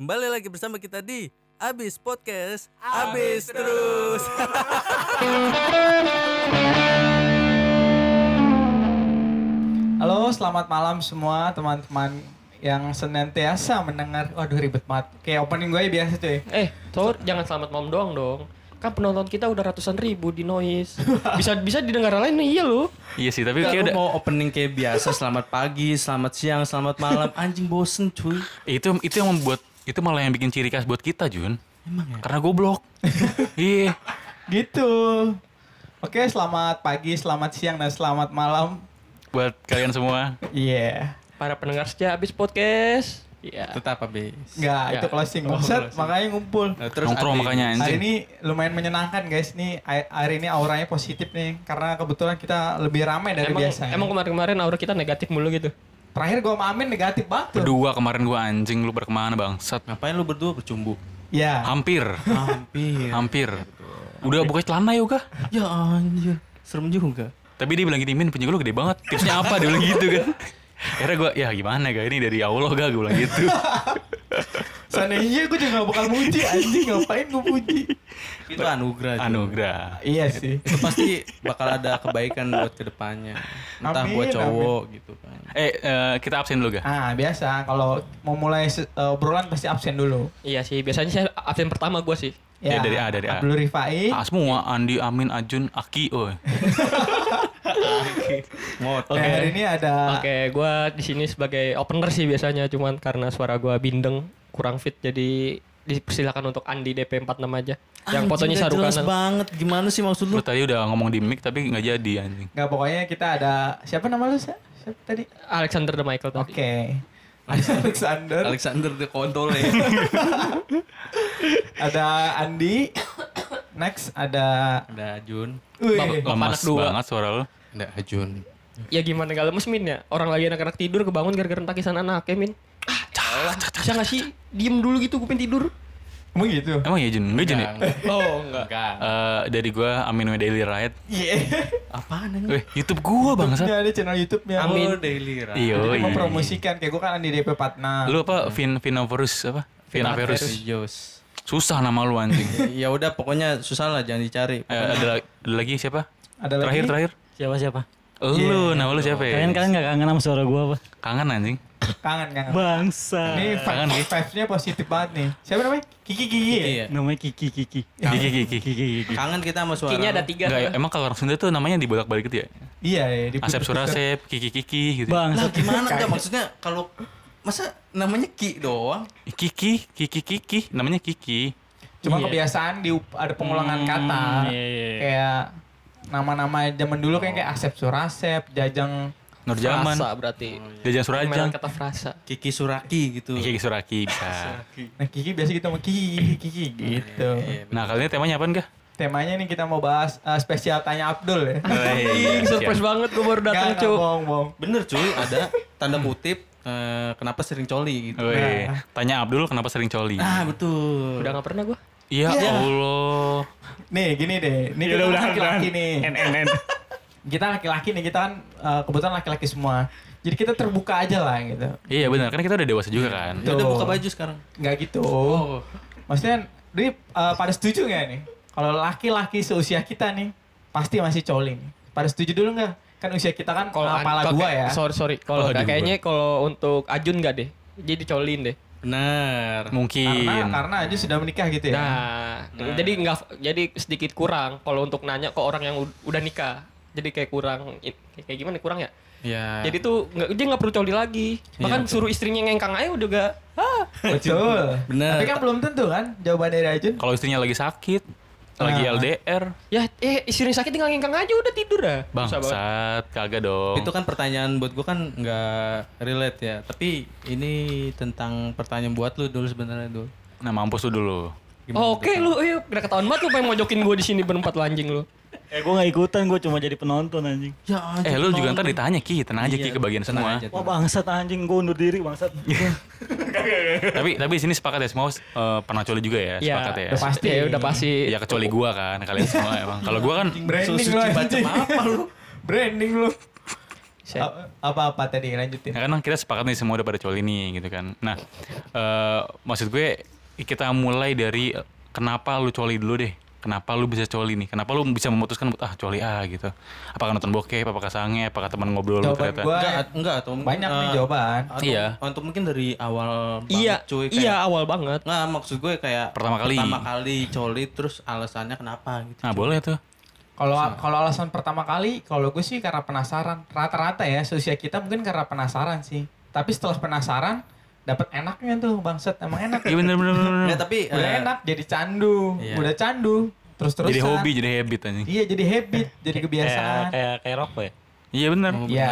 Kembali lagi bersama kita di Abis Podcast Abis Terus Halo, selamat malam semua teman-teman yang senantiasa mendengar. Waduh ribet banget. Kayak opening gue ya biasa cuy. Eh, Thor, jangan selamat malam doang dong. Kan penonton kita udah ratusan ribu di noise. Bisa bisa didengar lain nih, iya lo. Iya sih, tapi kayak udah mau opening kayak biasa selamat pagi, selamat siang, selamat malam. Anjing bosen cuy. itu itu yang membuat itu malah yang bikin ciri khas buat kita, Jun. Emang ya? Karena goblok. Iya. Gitu. Oke, selamat pagi, selamat siang, dan selamat malam. buat kalian semua. Iya. Para pendengar setia habis podcast. Iya. Tetap habis. Nggak, Ya. itu closing. Oh, closing. makanya ngumpul. Nah, terus Nongkrong makanya Hari anjing. ini lumayan menyenangkan guys. Nih hari ini auranya positif nih. Karena kebetulan kita lebih ramai dari Emang, biasanya. emang kemarin-kemarin aura kita negatif mulu gitu. Terakhir gue sama Amin negatif banget tuh. Berdua kemarin gua anjing lu berkemana bangsat. Ngapain lu berdua bercumbu? Ya. Hampir. Hampir. Hampir. Udah buka celana yoga. ya anjir. Serem juga. Tapi dia bilang gini, Min punya lu gede banget. Tipsnya apa? Dia bilang gitu kan. Akhirnya gue, ya gimana gak? Ini dari Allah gak? Gue bilang gitu. Seandainya gue juga gak bakal muji anjing. Ngapain gue muji. Itu anugerah. Anugerah. Iya sih. Itu pasti bakal ada kebaikan buat ke depannya. Entah Amin, buat cowok gitu kan. Eh, eh, kita absen dulu gak? Ah biasa kalau mau mulai uh, obrolan pasti absen dulu. Iya sih, biasanya saya absen pertama gua sih. Ya, dari A, dari A. Abdul Rifai. Ah, semua Andi, Amin, Ajun, Aki, oh. Oke hari ini ada Oke, gua di sini sebagai opener sih biasanya, cuman karena suara gua bindeng, kurang fit jadi dipersilakan untuk Andi DP 46 aja. Yang fotonya Anjing, jelas sarukan. banget. Gimana sih maksud lu? Lu tadi udah ngomong di mic tapi nggak jadi anjing. nggak pokoknya kita ada siapa nama lu siapa tadi? Alexander the Michael tadi. Oke. Alexander. Alexander the Control ya. ada Andi. Next ada Ada Jun. Bapak- Lemas anak dua. banget suara lu. Ada Ajun. Ya gimana gak lemes Min ya? Orang lagi anak-anak tidur kebangun gara-gara takisan anaknya Min. Ah, calah. Bisa gak sih diem dulu gitu gue pengen tidur? Emang gitu. Emang ya Jun? Enggak Jun ya? Oh enggak. Eh, dari gua Amin Daily Ride. Iya. Apaan anjing? Weh, YouTube gua bangsat. Ini ada channel YouTube-nya. Amin. Oh, Daily Ride. Iya. Jadi iya. mempromosikan kayak gue kan Andi DP 46. Lu apa? Vin Vinaverus apa? Vinaverus. Serius. Susah nama lu anjing. ya udah pokoknya susah lah jangan dicari. Eh, ada, ada lagi siapa? Ada lagi? Terakhir terakhir. Siapa siapa? Lu, nama lu siapa ya? Kalian kalian gak kangen sama suara gua apa? Kangen anjing. Kangen kangen. Bangsa. Ini Kangen, Ki. vibes-nya positif banget nih. Siapa namanya? Kiki Kiki. ya? Iya. Namanya Kiki Kiki. Kiki Kiki. Kiki Kiki. Kangen kita sama suara. Kinya ada tiga. Enggak, emang kalau orang Sunda tuh namanya dibolak-balik gitu ya? Iya, iya. di Asep. Surasep, Kiki Kiki gitu. Bangsa. Lah gimana enggak maksudnya kalau masa namanya Ki doang? Kiki, Kiki Kiki, namanya Kiki. Cuma Iya. kebiasaan di ada pengulangan kata. iya, iya. Kayak nama-nama zaman dulu kayak kayak Asep Surasep, Jajang Nur Jaman, Frasa berarti. Jajang Permainan Surajang, kata frasa. Kiki Suraki gitu. Kiki Suraki bisa. Nah Kiki biasa gitu sama Kiki, Kiki gitu. Nah kali ini temanya apa enggak? Temanya nih kita mau bahas eh, spesial tanya Abdul ya. Ih, surprise banget gue baru datang Nggak, cu. nggak, bohong, bohong. Bener cuy, ada tanda kutip eh, kenapa sering coli gitu. Weh, tanya Abdul kenapa sering coli? Ah, betul. Udah gak pernah gue. Ya Allah. Nih gini deh, nih kita laki-laki nih. Kita laki-laki nih, kita kan eh, kebetulan laki-laki semua. Jadi kita terbuka aja lah gitu. Iya benar, kan kita udah dewasa juga kan. Ya udah Tuh. buka baju sekarang. Nggak gitu. Maksudnya, ini eh, pada setuju nggak nih? Kalau laki-laki seusia kita nih, pasti masih coli nih. Pada setuju dulu nggak? Kan usia kita kan Kalau kalau kepala dua ya. Sorry sorry. Kalau Oh, kayaknya kalau untuk Ajun nggak deh. Jadi colin deh. Benar. Mungkin. Karena karena aja sudah menikah gitu ya. Nah, jadi nggak jadi sedikit kurang kalau untuk nanya ke orang yang ud- udah nikah. Jadi kayak kurang kayak gimana kurang ya? Ya. Jadi tuh nggak dia nggak perlu coli lagi. Bahkan suruh istrinya ngengkang aja udah gak. Ah, Betul. Bener. Tapi kan belum tentu kan jawaban dari Ajun. Kalau istrinya lagi sakit, lagi Nah. LDR, ya eh istrinya sakit tinggal ngengkang aja udah tidur dah. Bangsat, kagak dong. itu kan pertanyaan buat gua kan nggak relate ya. Tapi ini tentang pertanyaan buat lu dulu sebenarnya dulu. Nah mampus lu dulu. Oh, Oke lu, ayo udah ketahuan banget lu pengen mojokin gue di sini berempat lanjing lu. Eh gua gak ikutan, gua cuma jadi penonton anjing. Ya Eh lu juga ntar ditanya Ki, tenang aja Ki ke bagian semua. Wah bangsat anjing, gua undur diri bangsat. tapi tapi di sini sepakat ya semua eh, pernah coli juga ya, Ya, sepakat ya. udah pasti. Ya udah pasti. Ya kecuali gua kan, kalian semua emang. Kalau gua kan Branding Suci lu anjing. apa lu? Branding lu. Apa-apa tadi lanjutin. Nah, kan kita sepakat nih semua udah pada coli nih gitu kan. Nah, eh maksud gue kita mulai dari eh, kenapa lu coli dulu deh. Kenapa lu bisa coli nih? Kenapa lu bisa memutuskan ah coli ah gitu? Apakah nonton bokep, apakah sange, apakah teman ngobrol lu Jawaban ternyata? gua Enggak, enggak atau banyak nih eh, jawaban. atau, Iya. Atau mungkin dari awal Iya, banget, cuy kayak, iya awal banget. Nggak, maksud gue kayak Pertama kali. Pertama kali coli terus alasannya kenapa gitu. Nah, boleh tuh. Kalau kalau alasan pertama kali, kalau gue sih karena penasaran. Rata-rata ya seusia kita mungkin karena penasaran sih. Tapi setelah penasaran, dapat enaknya tuh bangset emang enak. Iya bener bener bener. Nggak, tapi Udah eh, enak jadi candu, Iya. udah candu. Terus terusan. Jadi hobi, jadi habit anjing. Iya jadi habit, jadi kebiasaan. Kayak kayak kayak rokok ya. Iya bener. oh, Iya.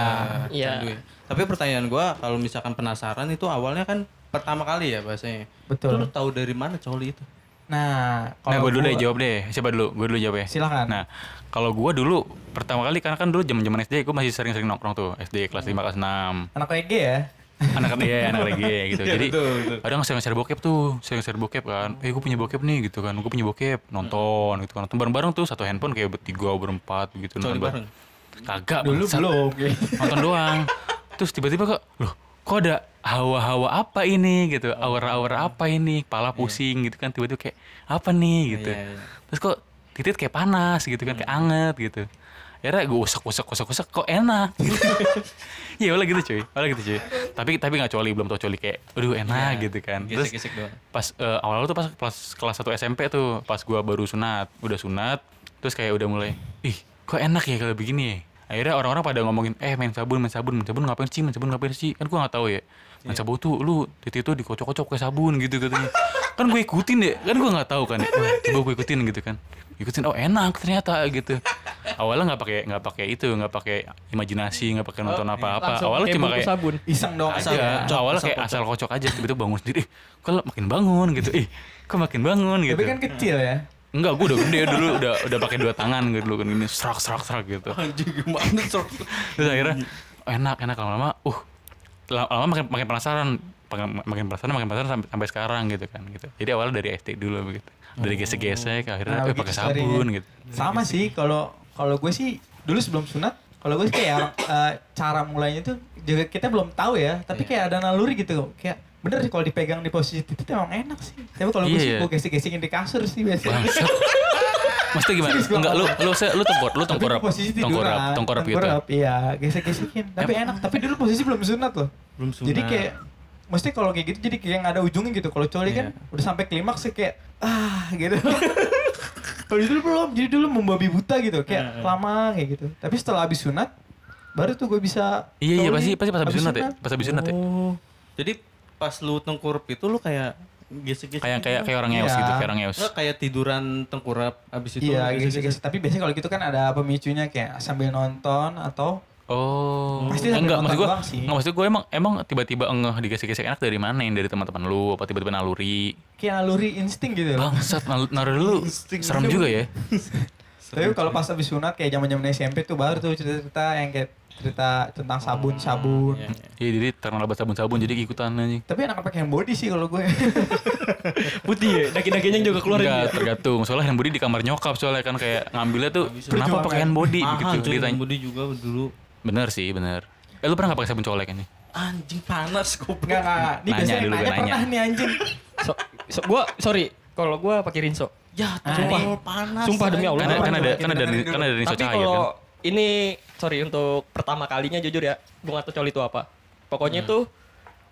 Iya. ya. Tapi pertanyaan gue kalau misalkan penasaran itu awalnya kan pertama kali ya bahasanya. Betul. Lu tahu dari mana coli itu? Nah, Nah, kalau gue dulu gua- deh jawab deh. Siapa dulu? Gue dulu jawab ya. Silakan. Nah, kalau gue dulu pertama kali karena kan dulu zaman-zaman SD gue masih sering-sering nongkrong tuh. SD kelas 5 kelas 6. Anak reggae ya. Anak iya anak reggae gitu. Iya, jadi betul, betul. ada yang sering share bokep tuh sering share bokep kan. Eh gue punya bokep nih gitu kan. Gue punya bokep nonton gitu kan. Nonton bareng-bareng tuh satu handphone kayak bertiga berempat gitu. Nonton bareng. kagak Dulu belum. nonton doang. Terus tiba-tiba kok loh kok ada hawa-hawa apa ini gitu. Aura-aura apa ini? Kepala pusing gitu kan. Tiba-tiba kayak apa nih gitu. Iya, iya. terus kok titit kayak panas gitu kan. Kayak anget gitu akhirnya gue usek usek usek usek kok enak? Iya malah gitu cuy. Malah gitu cuy. Tapi tapi nggak coli belum tau coli. Kayak aduh enak Iya, gitu kan. Terus Gesek-gesek doang. pas eh, awal-awal tuh pas kelas kelas 1 SMP tuh pas gua baru sunat udah sunat terus kayak udah mulai ih kok enak ya kalau begini ya? Akhirnya orang-orang pada ngomongin eh main sabun main sabun main sabun ngapain sih main sabun ngapain sih? Kan gua nggak tahu ya. Main Iya. sabun tuh lu titik tuh dikocok-kocok kayak sabun gitu katanya. Kan gue ikutin deh. Kan gua nggak tahu kan. Wah, coba gue ikutin gitu kan ikutin oh enak ternyata gitu awalnya nggak pakai nggak pakai itu nggak pakai imajinasi nggak pakai nonton apa-apa Langsung awalnya cuma kayak sabun. Iseng dong. Asal Iya, kocok, awalnya asal kayak kocok. asal kocok aja tiba-tiba bangun sendiri. Eh, kalau makin bangun gitu. Ih, kok makin bangun gitu. Tapi kan kecil ya. Enggak, gue udah gede dulu udah udah pakai dua tangan gitu dulu kan gini serak serak serak gitu. Anjing gimana sok. Terus akhirnya oh, enak enak lama-lama uh lama-lama makin makin penasaran makin, makin penasaran makin penasaran sampai, sampai sekarang gitu kan gitu. Jadi awalnya dari SD dulu begitu. Dari gesek-gesek akhirnya Nah, eh, pakai sabun gitu. Sama sih kalau kalau gue sih dulu sebelum sunat, kalau gue sih kayak eh, cara mulainya tuh juga kita belum tahu ya, tapi Iya. kayak ada naluri gitu. Kayak bener sih kalau dipegang di posisi itu emang enak sih. Tapi kalau gue Iya, sih iya. gue gesek-gesekin di kasur sih biasanya. Maksudnya gimana? Enggak lu lu se- lu tengkor lu tengkorap. posisi tiduran. Tengkorap, tengkorap gitu. Iya, gesek-gesekin. Tapi enak. Tapi dulu posisi belum sunat loh. Belum Jadi sunat. kayak Mesti kalau kayak gitu jadi kayak nggak ada ujungnya gitu. Kalau coli kan Iya. udah sampai klimaks sih kayak ah gitu. kalau dulu belum, jadi dulu membabi buta gitu, kayak lama kayak gitu. Tapi setelah habis sunat, baru tuh gue bisa. Iya iya pasti pasti pas habis sunat ya. Pas habis sunat ya. Oh. Jadi pas lu tengkurap itu lu kayak gesek-gesek. Kayak kayak kayak orang ngeos Iya. gitu, kayak orang ngeos. Enggak kayak tiduran tengkurap abis itu Iya, lu gesek-gesek. Tapi biasanya kalau gitu kan ada pemicunya kayak sambil nonton atau Oh. Pasti enggak maksud gue enggak maksud gue emang emang tiba-tiba ngeh digesek-gesek enak dari mana yang dari teman-teman lu apa tiba-tiba naluri kayak naluri insting gitu. loh. bangsat nal- naluri lu serem juga ya Tapi kalau pas habis sunat kayak zaman-zaman SMP tuh baru tuh cerita-cerita yang kayak cerita tentang sabun-sabun. Iya, iya. iya jadi terkenal banget sabun-sabun jadi ikutan anjing Tapi enak pakai hand body sih kalau gue. Putih ya, daki-dakinya juga keluar Enggak, tergantung. Soalnya hand body di kamar nyokap soalnya kan kayak ngambilnya tuh kenapa pakai hand body Mahal begitu cuy, body juga dulu. Bener sih, bener. Eh lu pernah gak pakai sabun colek ini? Anjing panas goblok. Enggak, enggak. Ini Nanya biasanya dulu, nanya, gue nanya. pernah nih anjing. So, so, gua sorry, kalau gua pakai Rinso. Ya, Sumpah. panas. Sumpah demi Allah. Kan ada kan ada kan ada kan ada Rinso Tapi Cahaya kan. kalau ini sorry untuk pertama kalinya jujur ya, gue gak tau coli itu apa. Pokoknya Hmm. itu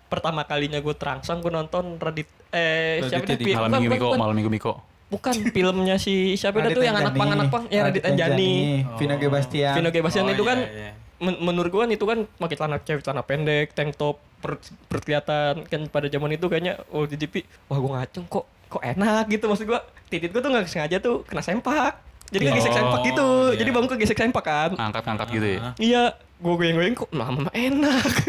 pertama kalinya gue terangsang gue nonton Reddit eh Reddit siapa jadi itu film Malam Minggu bukan, Miko, Malam Minggu Miko. bukan filmnya si siapa itu tuh yang anak pang anak pang ya Radit Anjani Vino G. Bastian. Vino G. Bastian Oh, itu iya, kan iya. Men- menurut gue kan itu kan pakai celana cewek celana pendek tank top perut, perut kelihatan kan pada zaman itu kayaknya oh TV wah gue ngacung kok kok enak gitu maksud gue titit gue tuh nggak sengaja tuh kena sempak jadi nggak gesek Oh, sempak gitu iya. jadi bangku gesek sempak kan Angkat-angkat gitu ya. Iya, gue goyang-goyang kok mama enak.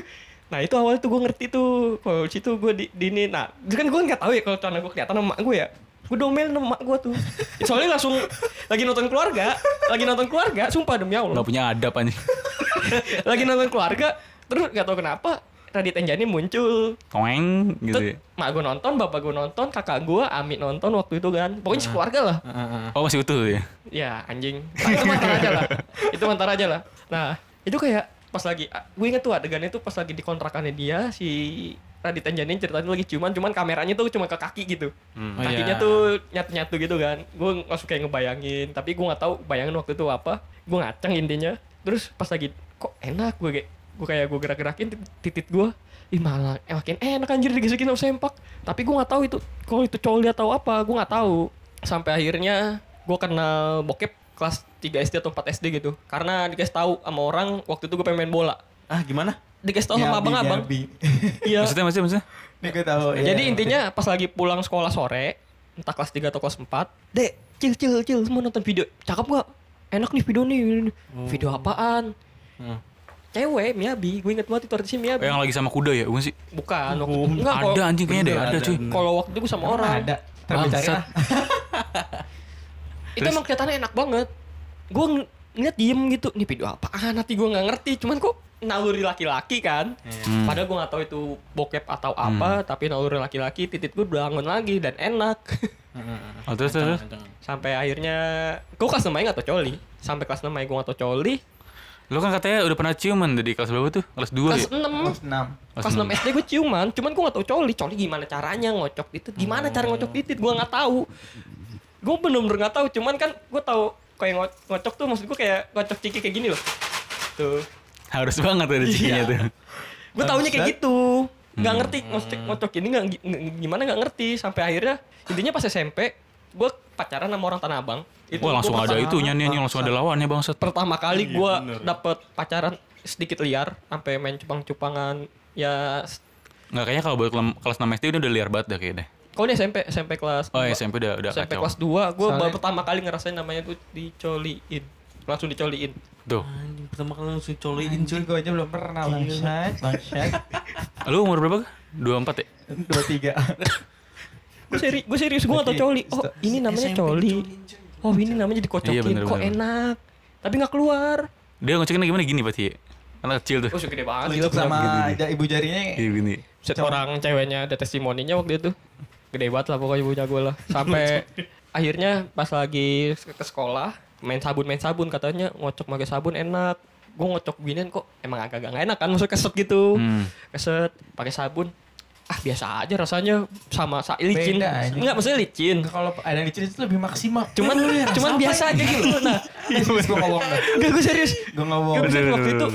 Nah itu awal tuh gue ngerti tuh kalau situ gue di, di ini. Nah itu kan gue nggak tahu ya kalau celana gue kelihatan sama emak gue ya. Gue domel sama emak gue tuh. Soalnya langsung lagi nonton keluarga, lagi nonton keluarga, sumpah demi Allah. Gak punya adab anjing. lagi nonton keluarga, terus nggak tahu kenapa Radit Enjani muncul. Toeng gitu ya. Mak gue nonton, bapak gue nonton, kakak gue Amit nonton waktu itu kan. Pokoknya sekeluarga lah. Heeh, heeh. Oh masih utuh ya. Ya anjing. Nah, itu mantar aja lah. Itu mantar aja lah. Nah itu kayak pas lagi gue inget tuh adegannya tuh pas lagi di kontrakannya dia si Raditya Djani ceritanya lagi ciuman cuman kameranya tuh cuma ke kaki gitu. Hmm. Oh, kakinya iya. tuh nyatu-nyatu gitu kan. Gue langsung kayak ngebayangin tapi gue nggak tahu bayangan waktu itu apa. Gue ngaceng intinya. Terus pas lagi kok enak gue kayak gue kayak gue gerak-gerakin tit- titit gue Ih malah eh, makin enak anjir digesekin sama sempak. Tapi gue gak tahu itu Kalau itu coli atau apa Gue gak tahu. Sampai akhirnya Gue kenal bokep kelas 3 SD atau 4 SD gitu. Karena dikasih tahu sama orang Waktu itu gue pengen main bola. Ah gimana? Dikasih tahu sama Nyabi, abang-abang. Iya Maksudnya, maksudnya, maksudnya? Nih gue tahu. ya. Jadi intinya pas lagi pulang sekolah sore, entah kelas 3 atau kelas 4, Dek, cil cil cil semua nonton video. Cakep gak? Enak nih video nih. Video apaan? Hmm. Cewek, Miyabi. Gue inget banget itu artisnya Miyabi. Oh, yang lagi sama kuda ya, bukan sih? Bukan. waktu- Enggak, kalau- Ada anjing kayaknya deh, ada ada, cuy. bener. Kalau waktu itu gue sama orang. ada. Terus cari Bangsat. lah. Itu emang kelihatannya enak banget. Gue ngeliat diem gitu. Nih video apaan? Nanti gue nggak ngerti. Cuman kok naluri laki-laki kan. Hmm. Padahal gue nggak tahu itu bokep atau apa. Tapi naluri laki-laki. Titit gue bangun lagi dan enak. Oh, terus, terus, terus. sampai akhirnya gue kelas 6 aja gak tau coli sampai kelas 6 aja gue gak tau coli Lu kan katanya udah pernah ciuman dari kelas berapa tuh? Kelas 2 kelas ya? 6 Kelas enam. kelas 6 SD gue ciuman cuman gue gak tau coli coli gimana caranya ngocok titit gimana cara ngocok titit gue gak tahu gue bener-bener gak tahu cuman kan gue tahu kayak ngo- ngocok tuh maksud gue kayak ngocok ciki kayak gini loh. Tuh. Harus banget ada cikinya tuh. gue taunya kayak gitu. Nggak Hmm. ngerti ngocok ngocok ini nggak ng- gimana nggak ngerti. Sampai akhirnya intinya pas SMP gue pacaran sama orang tanah abang. Itu Wah, langsung ada itu nyanyi langsung ada lawannya bangsat. pertama kali Iya, gue dapet pacaran sedikit liar sampai main cupang-cupangan ya Enggak kayaknya kalau buat kelas 6 SD ini udah liar banget dah kayaknya. Kau ini SMP SMP kelas Oh, dua. SMP udah udah SMP kacau. kelas 2 gue baru pertama kali ngerasain namanya tuh dicoliin langsung dicoliin Tuh. Anjing pertama kali langsung coliin Anjing gue aja belum pernah bangsat, bangsat. Lu umur berapa? 24 ya? Dua tiga. gue seri gue serius gue gak tau coli oh ini namanya coli oh ini namanya Iya, dikocokin bener, kok bener. enak tapi nggak keluar Dia ngocekinnya gimana gini berarti ya? Karena kecil tuh. oh gede banget gila, sama ibu jarinya. Gini gini. Set orang ceweknya ada testimoninya waktu itu gede banget lah pokoknya punya gue lah. Sampai akhirnya pas lagi ke sekolah main sabun main sabun katanya ngocok pakai sabun enak. Gue ngocok ginian kok emang agak-agak gak enak kan maksudnya keset gitu. Hmm. keset pakai sabun. Ah biasa aja rasanya sama sa licin. Enggak maksudnya licin. Kalau ada licin itu lebih maksimal. cuman cuman biasa aja gitu. Nah Gue ngomong. Enggak gue serius. Gue ngomong. Gue Bener, waktu itu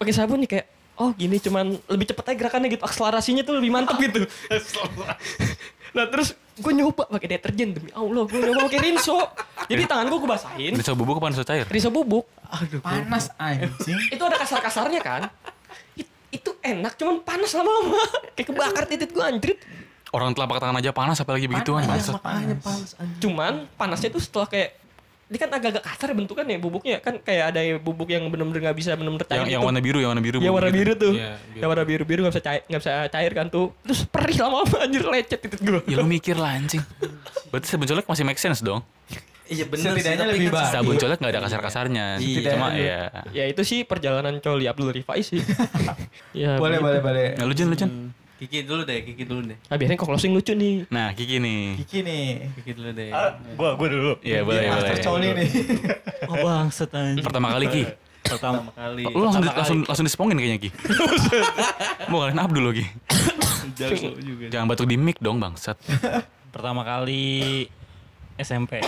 pakai sabun nih kayak oh gini cuman lebih cepet aja gerakannya gitu. Akselerasinya tuh lebih mantep gitu nah terus gue nyoba pakai deterjen demi allah gue nyoba pakai rinso jadi tangan gue gue basahin Bisa bubuk apa bisa cair? rinso bubuk Panas anjing. itu ada kasar-kasarnya kan It- itu enak cuman panas lama-lama kayak kebakar titit gue anjrit Orang telapak tangan aja panas apalagi begituan. bangsat. Makanya panas anjing. cuman panasnya itu setelah kayak ini kan agak-agak kasar bentukannya bubuknya kan kayak ada bubuk yang bener-bener nggak bisa bener-bener cair Yang yang gitu. warna biru, yang warna biru. Ya bubuk warna gitu. biru tuh. Iya, biru. Ya warna biru biru nggak bisa cair nggak bisa cair kan tuh. Terus perih lama-lama anjir lecet titik gue. Ya lu mikir lah anjing. Berarti sabun colek masih make sense dong. Iya bener Setidaknya lebih baik. Sabun colek gak ada kasar-kasarnya. Iya. Cuma ya. Ya itu sih perjalanan coli Abdul Rifai sih. ya, Boleh, begitu. boleh, boleh. Nah, lu Jun, lu Jun. Hmm. Kiki dulu deh, Kiki dulu deh. Nah, biasanya kok closing lucu nih. Nah, Kiki nih. Kiki nih. Kiki dulu deh. Gua gua dulu. Iya, boleh, boleh. Master Coli nih. Oh bangsat anjing. Pertama kali Ki. Pertama Pertama kali. Lu langsung langsung langsung dispongin kayaknya Ki. Mau kalian Abdul lo Ki. Jago juga. Jangan batuk di mic dong, bangsat. pertama kali SMP.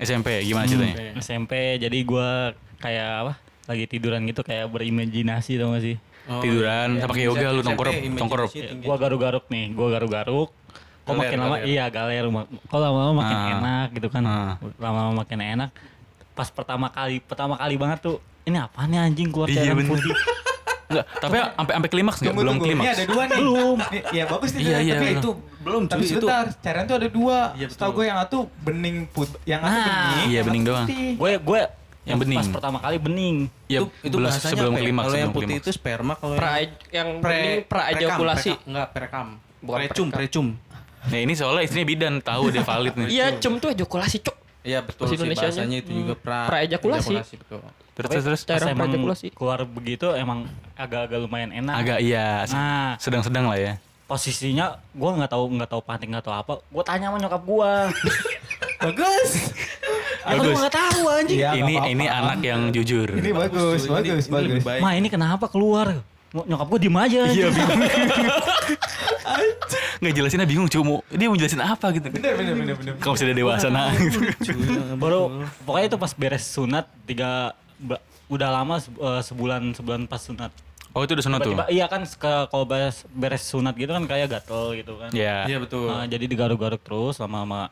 SMP gimana ceritanya? SMP jadi gua kayak apa? Lagi tiduran gitu kayak berimajinasi tau gak sih? Oh, Tiduran, iya. sama kayak yoga lu tongkrop, tongkrop. Gua garuk-garuk nih, gua garuk-garuk. Kok Galer, makin lama galer. iya galer kok lama-lama makin Ah. enak gitu kan. Ah. Lama-lama makin enak. Pas pertama kali pertama kali banget tuh ini apa nih anjing keluar Iya, cairan bener. putih. Enggak, tapi sampai sampai klimaks enggak? Belum tunggu. Ini klimaks. ada dua nih. Belum. Iya bagus nih. Iya, iya, Tapi bener. itu belum tapi sebentar, cairan tuh ada dua. Iya, Setahu gue yang satu bening put, yang satu Nah. bening. Iya, bening doang. Gue gue Yang bening. Pas pertama kali bening. Ya, itu, itu belum- bahasanya sebelum ya? klimaks, Kalau yang putih klimaks. itu sperma, kalau Pra yang yang bening praejakulasi. prekam, enggak perekam. Bukan precum, precum. Nah, ini soalnya istrinya bidan, tahu dia valid nih. Iya, cum tuh ejakulasi, cuk. Iya betul Bahasa sih bahasanya itu juga pra Praejakulasi. betul. Terus terus terus. Pas emang praejakulasi. keluar begitu emang agak-agak lumayan enak. Agak iya, Nah, sedang-sedang lah ya. posisinya gue nggak tahu nggak tahu panting nggak tahu apa. Gue tanya sama nyokap gue. Bagus. Aku Bagus. nggak tahu anjing. Iya, ini nggak apa-apa. ini anak yang jujur. Ini bagus, Ini- bagus, ini bagus. baik. Ma ini kenapa keluar? Ny- Nyokap gue diem aja. Iya bingung. Nggak jelasinnya bingung cuma dia mau jelasin apa gitu. Bener, bener, bener, bener. Kalau sudah dewasa nah. gitu. Baru pokoknya itu pas beres sunat tiga udah lama eh, sebulan sebulan pas sunat. Oh itu udah sunat tuh. Iya kan ke- kalau beres beres sunat gitu kan kayak gatel gitu kan. Ya. Iya betul. Nah, jadi digaruk-garuk terus lama-lama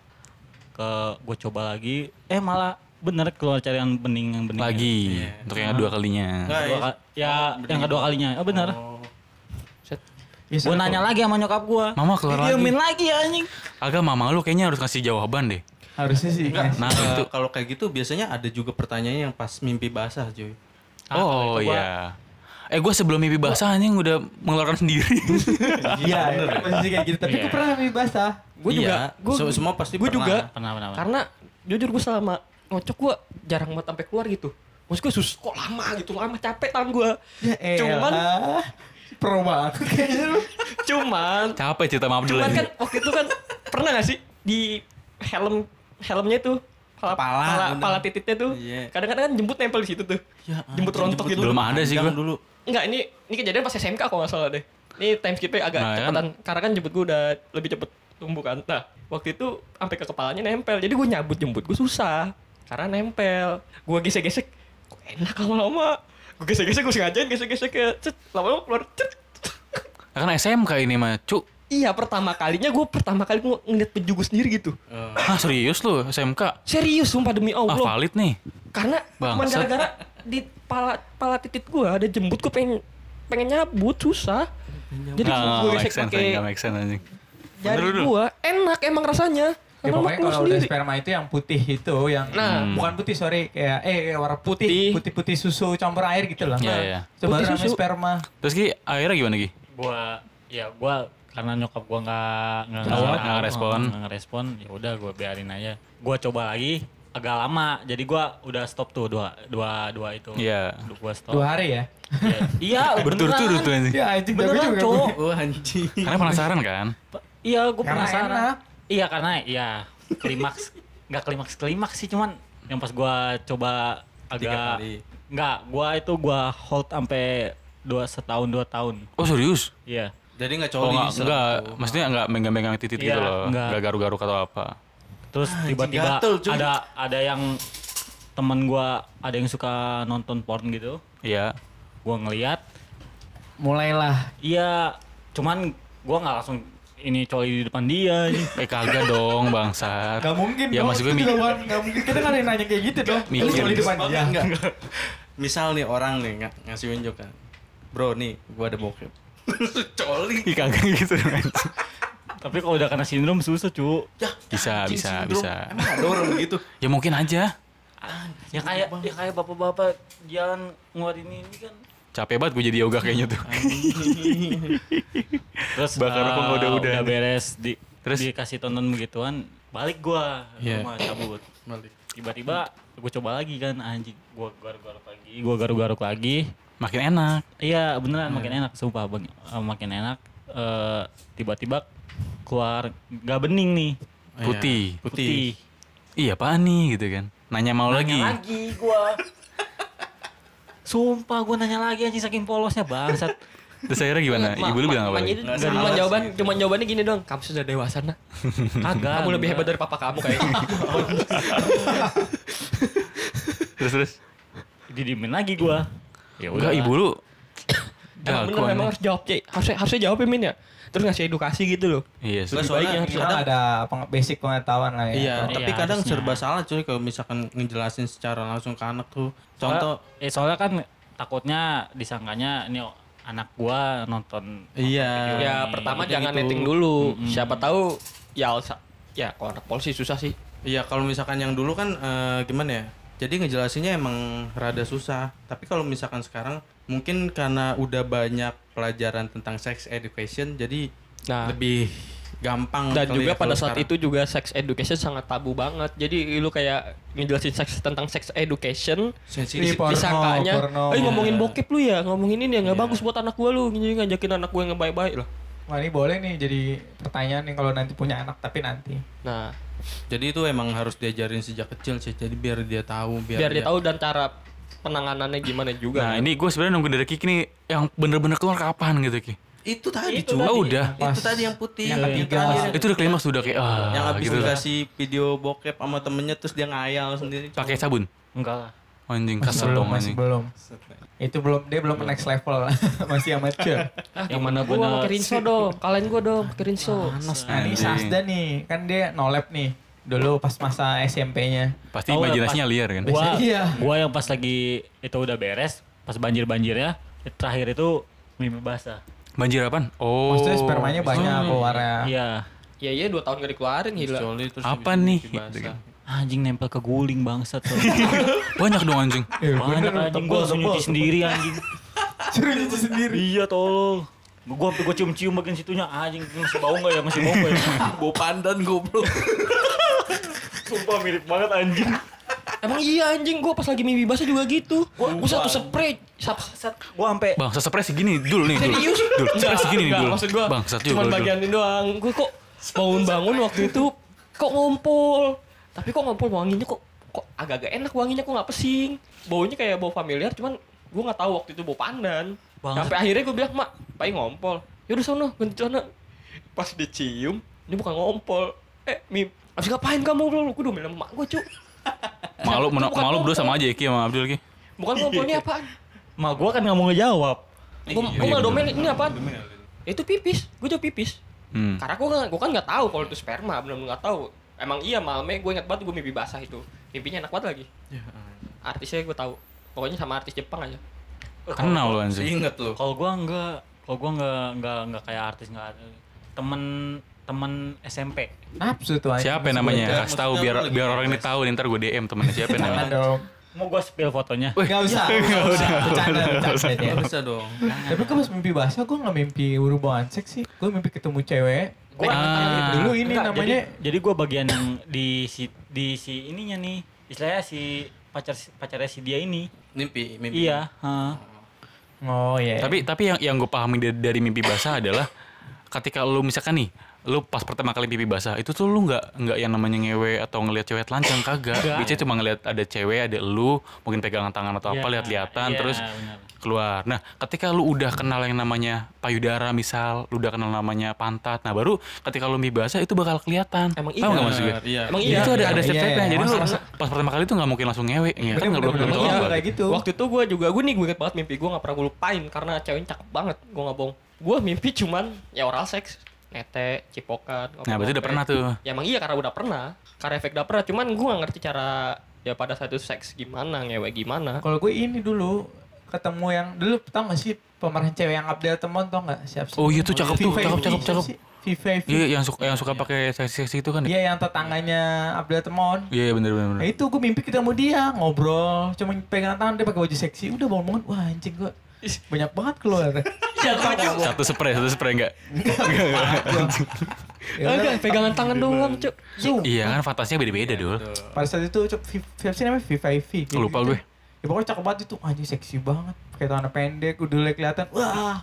ke gue coba lagi eh malah bener keluar cairan bening yang bening Lagi untuk yang kedua kalinya. Dua ya. ka- ya yang kedua kalinya oh bener Ya, gue nanya lagi sama nyokap gue Mama keluar diemin lagi ya anjing Agak mama lu kayaknya harus kasih jawaban deh. Harusnya sih. Enggak, Nah, itu. kalau kayak gitu biasanya ada juga pertanyaan yang pas mimpi basah, cuy. Oh itu gua- iya. Eh gue sebelum mimpi basah anjing udah mengeluarkan sendiri. Iya, posisi kayak gitu. Tapi Iya. gue pernah mimpi basah. Gue juga, Iya, gue se- semua pasti gue pernah. juga. pernah pernah, pernah. Karena jujur gue selama ngocok gue jarang banget sampai keluar gitu. Maksud gue sus kok lama gitu, lama capek tangan gue. Ya Cuman-. Pro banget kayaknya lu. Cuman, Capek cerita maaf dulu cuman kan waktu itu kan pernah gak sih di helm helmnya tuh pala Kepala, pala, bener. pala titiknya tuh Iya. kadang-kadang kan jemput nempel di situ tuh Ya, Jemput anjing, rontok gitu. Belum ada sih gua. dulu. Enggak, ini ini kejadian pas SMK kalau nggak salah deh. Ini time skipnya agak Nah, kan. cepetan. Karena kan jemput gue udah lebih cepet tumbuh kan. Nah, waktu itu sampai ke kepalanya nempel. Jadi gue nyabut jemput gue susah. Karena nempel. Gue gesek-gesek. Kok enak lama-lama. Gue gesek-gesek, gue sengajain gesek-gesek ke cet. Lama-lama keluar cet. Kan SMK ini mah, Cuk. Iya, pertama kalinya gue pertama kali gue ngeliat gue sendiri gitu. Eh, Ah serius lu SMK? Serius, sumpah demi Ah Allah. valid nih. Karena cuma gara-gara di pala pala titik gue ada jembut gue pengen pengen nyabut susah. Jadi Nggak, gue gesek pakai jari gua enak emang rasanya Ya Lama-lama pokoknya kalau udah sperma itu yang putih itu yang Nah. bukan putih sorry kayak eh warna putih Putih. putih susu campur air gitu loh. Iya, iya. Baru Putih susu. sperma. Terus Ki, akhirnya gimana Ki? gua ya gua karena nyokap gua nggak nggak Nggak- nggak- nggak ngerespon. nggak ngerespon ya udah gua biarin aja gua coba lagi agak lama jadi gua udah stop tuh dua dua dua itu Iya. Udah gua stop Dua hari ya. Iya, iya Berturut-turut tuh beneran anjing. Ya anjing beneran cowok Wah anjing. Karena penasaran kan? Iya gua Karena penasaran enak. iya karena iya klimaks nggak klimaks klimaks sih cuman yang pas gua coba agak nggak gua itu gua hold sampai dua setahun dua tahun Oh serius? iya Jadi nggak Oh coli. enggak, setelah enggak, maksudnya enggak megang-megang titit gitu Iya, loh. enggak. Enggak garuk-garuk atau apa. Terus tiba-tiba ada ada yang temen gua ada yang suka nonton porn gitu. Iya. Gua ngeliat, Mulailah. iya, cuman gua nggak langsung ini coli di depan dia. Eh kagak dong bangsat. Gak mungkin Ya dong. maksud gue Itu mi- juga bukan- nggak mungkin kita kan ada yang nanya kayak gitu dong. Mikir. Coli di depan dia. Enggak. Misal nih orang nih ng ngasih unjuk kan. Bro nih, gua ada bokep. coli. Ih kagak gitu dong. Tapi kalau udah kena sindrom susah, cu. Ya, Bisa, anjing, bisa, sindrom. bisa. Emang ada orang begitu. Ya mungkin aja. Ya kayak ya kayak bapak-bapak jalan ngeluarin ini kan. Capek banget gue jadi yoga kayaknya tuh. Terus Bakar nggak udah-udah. udah beres di Terus? dikasih tonton begituan, balik gua Iya. rumah cabut. Balik. Tiba-tiba gue coba lagi kan anjing, gua garuk-garuk lagi, gua garuk-garuk lagi. Makin enak. Iya beneran makin enak sumpah bang Eh, makin enak Eh, tiba-tiba keluar nggak bening nih Putih. putih, Iya apaan nih gitu kan. Nanya mau lagi. Nanya lagi gua sumpah gua nanya lagi anjing saking polosnya bangsat Terus akhirnya gimana? Ma- Ibu lu bilang apa? ma- lagi? jadi Nggak Cuma jawaban, cuma jawabannya gini dong. Kamu sudah dewasa nak. kagak Kamu lebih hebat enggak. dari papa kamu kayaknya. Terus terus. didiemin lagi gua ya Enggak ibu lu. Emang bener emang harus jawab Cek. Harusnya harusnya jawab ya Min ya. Terus ngasih edukasi gitu loh. Iya Lebih soalnya baik yang harus Kadang ada peng- basic pengetahuan lah ya. Iya, Iya, tapi kadang harusnya. serba salah cuy kalau misalkan ngejelasin secara langsung ke anak tuh. Contoh eh soalnya kan takutnya disangkanya ini anak gua nonton Iya. nonton Ya ini. pertama gitu. jangan netting dulu. Siapa tahu ya ya kalau anak polisi susah sih. Iya, kalau misalkan yang dulu kan eh, gimana ya? Jadi ngejelasinnya emang rada susah. Tapi kalau misalkan sekarang mungkin karena udah banyak pelajaran tentang sex education jadi Nah. lebih gampang Dan juga ya pada saat sekarang. itu juga sex education sangat tabu banget. Jadi lu kayak ngejelasin seks tentang sex education sensitif. Disangkanya, eh ngomongin Iya. bokep lu ya, ngomongin ini ya nggak Iya. bagus buat anak gua lu, jadi ngajakin anak gua yang baik-baik lah. Wah ini boleh nih jadi pertanyaan nih kalau nanti punya anak tapi nanti. Nah, Jadi itu emang harus diajarin sejak kecil sih. Jadi biar dia tahu, biar, biar dia tahu dan cara penanganannya gimana juga. Nah kan. ini gue sebenarnya nunggu dari Kiki nih yang bener-bener keluar kapan gitu Ki. Itu tadi Itu cuy. Oh udah. Itu tadi yang putih. Yang Yang ketiga. Itu udah klimaks udah kayak ah yang habis gitu. dikasih video bokep sama temennya terus dia ngayal sendiri. Pakai sabun. Enggak lah. Anjing kesel belum, dong masih anjing. belum. Itu belum dia belum next level. masih amateur. Ah, Yang gimana gua pakai Rinso dong. Kalian gua dong pakai Rinso. Nah ini. Sasda nih, kan dia nolep nih. Dulu pas masa SMP-nya. Pasti nggak, imajinasinya liar kan. Gua, Iya. gua yang pas lagi itu udah beres, pas banjir-banjirnya, terakhir itu mimpi basah. Banjir apaan? Oh. Maksudnya spermanya banyak keluarnya. Iya. Iya iya dua tahun gak dikeluarin gila. Coli terus Apa nih? mimpi basah. Anjing nempel ke guling bangsat. Banyak dong anjing. Banyak anjing gua langsung nyuci sendiri anjing. Suruh nyuci sendiri. Iya tolong. Gua sampai gua cium-cium bagian situnya anjing masih bau enggak ya? Masih bau enggak ya? Bau pandan goblok. Sumpah mirip banget anjing. Emang iya anjing gua pas lagi mimpi basah juga gitu. Gua, gua satu spray. Sat, sat. Gua sampai Bang, sespres segini dul nih dul. Serius? Dul, sespres segini nih enggak, dul. maksud gua Bang, sat cuman bagian ini doang. Gua kok bangun-bangun waktu itu kok ngompol. Tapi kok ngompol wanginya kok kok agak-agak enak wanginya kok nggak pesing. Baunya kayak bau familiar cuman gua nggak tahu waktu itu bau pandan. Banget. Sampai akhirnya gua bilang, "Mak, pai ngompol." Yaudah sono, ganti sana. Pas dicium, ini bukan ngompol. Eh, mim, abis ngapain kamu lu? Gua domelin emak gua, Cuk. Malu mena- malu berdua sama aja ya Ki sama Abdul Ki. Bukan ngompolnya apaan? mak gua kan nggak mau ngejawab. Malah domelin ini apaan? Itu pipis, gua jawab pipis. Hmm. Karena gue gua kan nggak tahu kalau itu sperma, benar-benar nggak tau. Emang iya malamnya gue ingat banget gue mimpi basah itu. Mimpinya enak banget lagi. Artisnya gue tahu. Pokoknya sama artis Jepang aja. Kenal lu anjing. Ingat lu. Kalau gua enggak, kalau gua enggak enggak enggak kayak artis enggak ada. Temen temen SMP. Nafsu tuh anjing. Siapa namanya? Kasih tahu biar biar orang ini tahu nih, ntar gue DM temennya siapa Jangan namanya. dong. Mau gua spill fotonya. Gak usah. Gak usah. Bercanda, bercanda dia. Gak bisa dong. Tapi gue pas mimpi basah gue gak mimpi hubungan seks sih. Gue mimpi ketemu cewek. Gua Ah. Dulu ini Enggak, namanya Jadi, jadi gua bagian yang di si di si ininya nih. Istilahnya si pacar pacarnya si dia ini. Mimpi, mimpi. Iya, heeh. Oh iya. Tapi tapi yang yang gue pahami dari, dari mimpi basah adalah ketika lu misalkan nih lu pas pertama kali mimpi basah itu tuh lu nggak nggak yang namanya ngewe atau ngelihat cewek telanjang kagak biasanya cuma ngelihat ada cewek ada lu mungkin pegangan tangan atau apa Iya, lihat-lihatan iya, terus keluar nah ketika lu udah kenal yang namanya payudara misal lu udah kenal namanya pantat nah baru ketika lu mimpi basah itu bakal kelihatan Emang iya. nggak maksud gue Iya. Emang iya. itu ada ada step-stepnya. Jadi lu pas pertama kali itu nggak mungkin langsung ngewe, ya kan nggak belum tahu. kayak gitu. Waktu itu gue juga gue nih gue inget banget mimpi gue nggak pernah gue lupain karena ceweknya cakep banget. Gue nggak bohong. Gue mimpi cuman ya oral seks, nete, cipokan. Nah berarti udah pernah tuh. Ya emang iya karena udah pernah. Karena efek udah pernah. Cuman gue nggak ngerti cara ya pada saat itu seks gimana, ngewe gimana. Kalau gue ini dulu ketemu yang dulu tau gak sih pemeran cewek yang Abdel Temon tau gak siapa sih? Oh iya tuh cakep tuh, cakep cakep cakep. Vivi. Iya yang suka yang suka pakai seksi-seksi itu kan. ya? Iya yang tetangganya Abdel Temon. Iya iya, bener bener. Nah itu gue mimpi ketemu dia ngobrol, cuma pegang tangan dia pakai baju seksi, udah bangun bangun, wah anjing gue banyak banget keluar. Satu spray, satu spray enggak? Ya Agak pegangan tangan doang, cuk. Iya kan fantasinya beda-beda dul. Pada saat itu Vi- siapa sih namanya Vivi. kayak Lupa gitu. gue. Ya pokoknya cakep banget itu, anjing seksi banget. Kayak tangan pendek, udah kelihatan, wah.